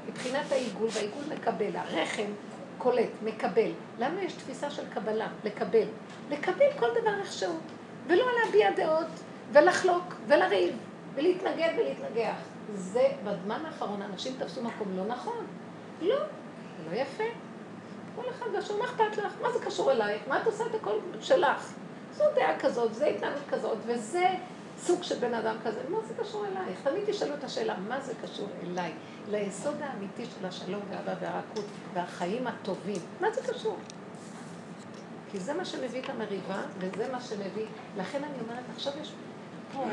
מבחינת העיגול, והעיגול מקבל. הרחם קולט, מקבל. לנו יש תפיסה של קבלה, לקבל. לקבל כל דבר איכשהו. ולא להביע דעות, ולחלוק, ולריב, ולהתנגד ולהתנגח. זה, בזמן האחרון אנשים תפסו מקום לא נכון. לא, זה לא יפה. כל אחד באשר, מה אכפת לך? מה זה קשור אלייך? מה את עושה את הכל שלך? זו דעה כזאת, זו התנהלות כזאת, וזה סוג של בן אדם כזה. מה זה קשור אלייך? תמיד תשאלו את השאלה, מה זה קשור אליי? ליסוד האמיתי של השלום והאהבה והרכות והחיים הטובים. מה זה קשור? כי זה מה שמביא את המריבה, וזה מה שמביא... לכן אני אומרת, עכשיו יש פה,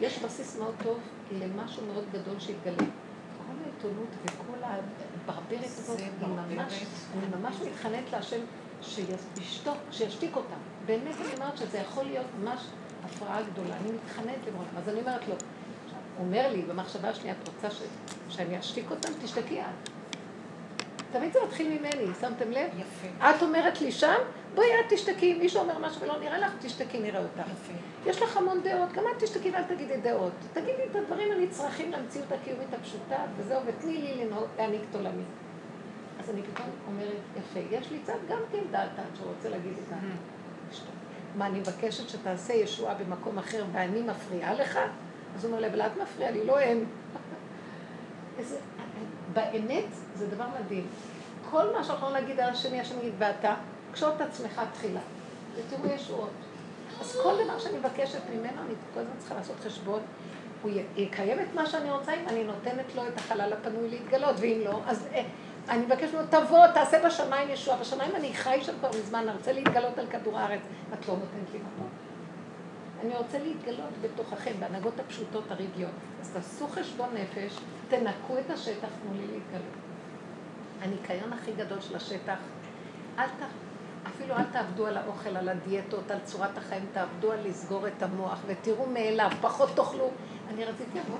יש בסיס מאוד טוב למשהו מאוד גדול שיתגלה. כל העיתונות וכל הברברת הזאת, היא ממש. אני ממש מתחננת להשם שישתוק, שישתיק אותם. באמת אני אומרת שזה יכול להיות ממש הפרעה גדולה. אני מתחננת למרות, אז אני אומרת לו, אומר לי במחשבה השנייה, את רוצה. שאני אשתיק אותם? תשתקי את. תמיד זה מתחיל ממני, שמתם לב? יפה. את אומרת לי שם, בואי את תשתקי, מישהו אומר משהו ולא נראה לך, תשתקי, נראה אותך. יפה. יש לך המון דעות, גם את תשתקי ואל תגידי דעות. תגידי את הדברים הנצרכים למציאות הקיומית הפשוטה, וזהו, ותני לי להעניק את עולמי. אז אני פתאום אומרת, יפה, יש לי צד גם כן דעתן שרוצה להגיד את. לשתוק. מה, אני מבקשת שתעשה ישועה במקום אחר ואני מפריעה לך? אז הוא אומר לי, אבל את מפריעה לי, לא הם. <laughs> איזה, באמת זה דבר מדהים. כל מה שאנחנו יכולים להגיד על השני, השני יגיד, ואתה, קשור את עצמך תחילה, ותראו ישועות. אז כל דבר שאני מבקשת ממנו, אני כל הזמן צריכה לעשות חשבון. הוא יקיים את מה שאני רוצה אם אני נותנת לו את החלל הפנוי להתגלות, ואם לא, אז אה, אני מבקשת ממנו, תבוא, תעשה בשמיים ישועה. בשמיים אני חי שם כבר מזמן, אני רוצה להתגלות על כדור הארץ. את לא נותנת לי מקום. אני רוצה להתגלות בתוככם, בהנהגות הפשוטות הרגעיות. אז תעשו חשבון נפש, תנקו את השטח, תנו לי להתגלות. הניקיון הכי גדול של השטח, אל ת... אפילו אל תעבדו על האוכל, על הדיאטות, על צורת החיים, תעבדו על לסגור את המוח ותראו מאליו, פחות תאכלו. אני רציתי לבוא,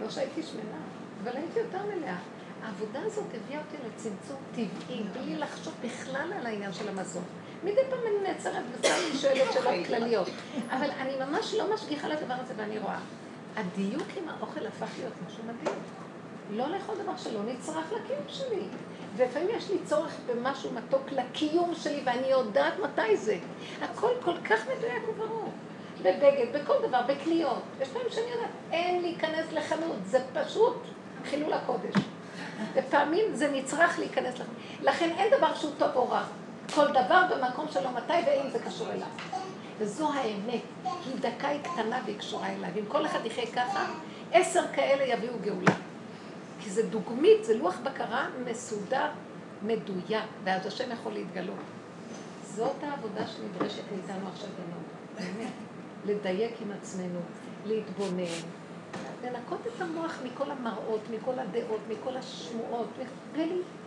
לא שהייתי שמנה, אבל הייתי יותר מלאה. העבודה הזאת הביאה אותי לצמצום טבעי, בלי לחשוב בכלל על העניין של המזון. מדי פעם אני נעצרת וסתם אני שואלת שאלות כלליות. אבל אני ממש לא משגיחה לדבר הזה ואני רואה. הדיוק עם האוכל הפך להיות משהו מדהים. לא לאכול דבר שלא נצרך לקיום שלי. ולפעמים יש לי צורך במשהו מתוק לקיום שלי, ואני יודעת מתי זה. הכל כל כך מדויק וברור. בבגד, בכל דבר, בקניות. יש פעמים שאני יודעת, אין להיכנס לחנות, זה פשוט חילול הקודש. ופעמים זה נצרך להיכנס לחנות. לכן אין דבר שהוא טוב או רע. כל דבר במקום שלו, מתי ואם זה קשור אליו. וזו האמת. היא דקה היא קטנה והיא קשורה אליו. אם כל אחד יחיה ככה, עשר כאלה יביאו גאולה. כי זה דוגמית, זה לוח בקרה מסודר, מדויק, ואז השם יכול להתגלות. זאת העבודה שנדרשת מאיתנו עכשיו בנו. לדייק עם עצמנו, להתבונן, לנקות את המוח מכל המראות, מכל הדעות, מכל השמועות, ולהתכווץ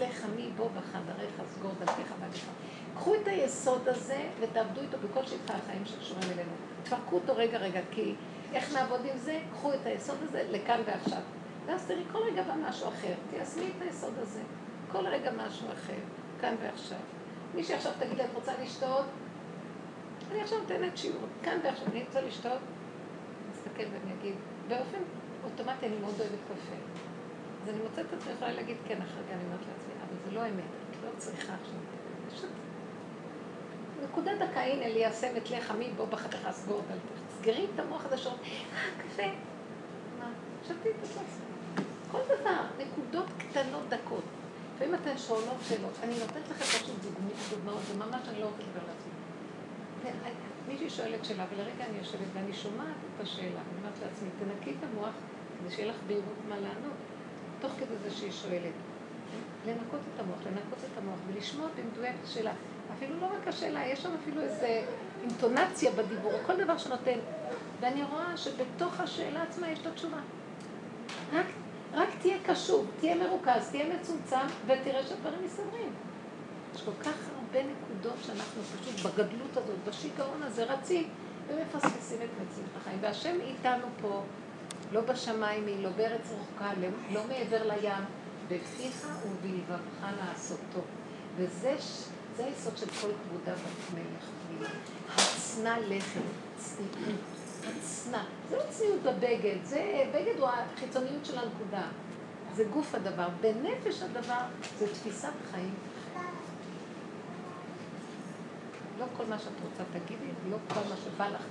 לך מי בו בחדריך, סגור דלתיך ועדיך. קחו את היסוד הזה ותעבדו איתו בכל שטחי החיים שקשורים אלינו. תפרקו אותו רגע רגע, כי איך נעבוד עם זה? קחו את היסוד הזה לכאן ועכשיו. ואז תראי כל רגע בא משהו אחר. תיישמי את היסוד הזה. כל רגע משהו אחר, כאן ועכשיו. מי שעכשיו תגיד לה, את רוצה לשתות? אני עכשיו נותנת שיעור, כאן ועכשיו, אני רוצה לשתות? אסתכל ואני אגיד, באופן אוטומטי אני מאוד אוהבת קפה. אז אני מוצאת את עצמי יכולה להגיד כן אחר כך, אני אומרת לעצמי, אבל זה לא אמת, את לא צריכה עכשיו. נקודה דקה, הנה ליישם את לך מי בוא בחתך סגור דלתך. סגרי את המוח הזה שאומר, אה, קפה. מה? שתית את זה. כל דבר, נקודות קטנות דקות. לפעמים אתן שואלות שאלות. אני נותנת לכם פשוט דוגמאות, זה ממש אני לא רוצה לדבר לעצמי. מישהי שואלת שאלה, ולרגע אני יושבת ואני שומעת את השאלה. אני אומרת לעצמי, תנקי את המוח כדי שיהיה לך בהירות מה לענות. תוך כדי זה שהיא שואלת. לנקות את המוח, לנקות את המוח ולשמוע במדויק את השאלה. אפילו לא רק השאלה, יש שם אפילו איזה אינטונציה בדיבור, כל דבר שנותן. ואני רואה שבתוך השאלה עצמה יש את התשובה. רק, רק תהיה קשוב, תהיה מרוכז, תהיה מצומצם, ותראה שהדברים מסתדרים. יש כל כך הרבה נקודות שאנחנו פשוט בגדלות הזאת, בשיגעון הזה, רצים ומפספסים את מציאות החיים. והשם איתנו פה, לא בשמיים היא, לא בארץ רחוקה, לא, לא מעבר לים, בפיך ובלבבך לעשותו. וזה זה היסוד של כל כבודה בת מלך. הצנע לחם, צניעות, הצנע. זה לא צניעות בבגד, זה, בגד הוא החיצוניות של הנקודה. זה גוף הדבר. בנפש הדבר זה תפיסת חיים. לא כל מה שאת רוצה תגידי, לא כל מה שבא לך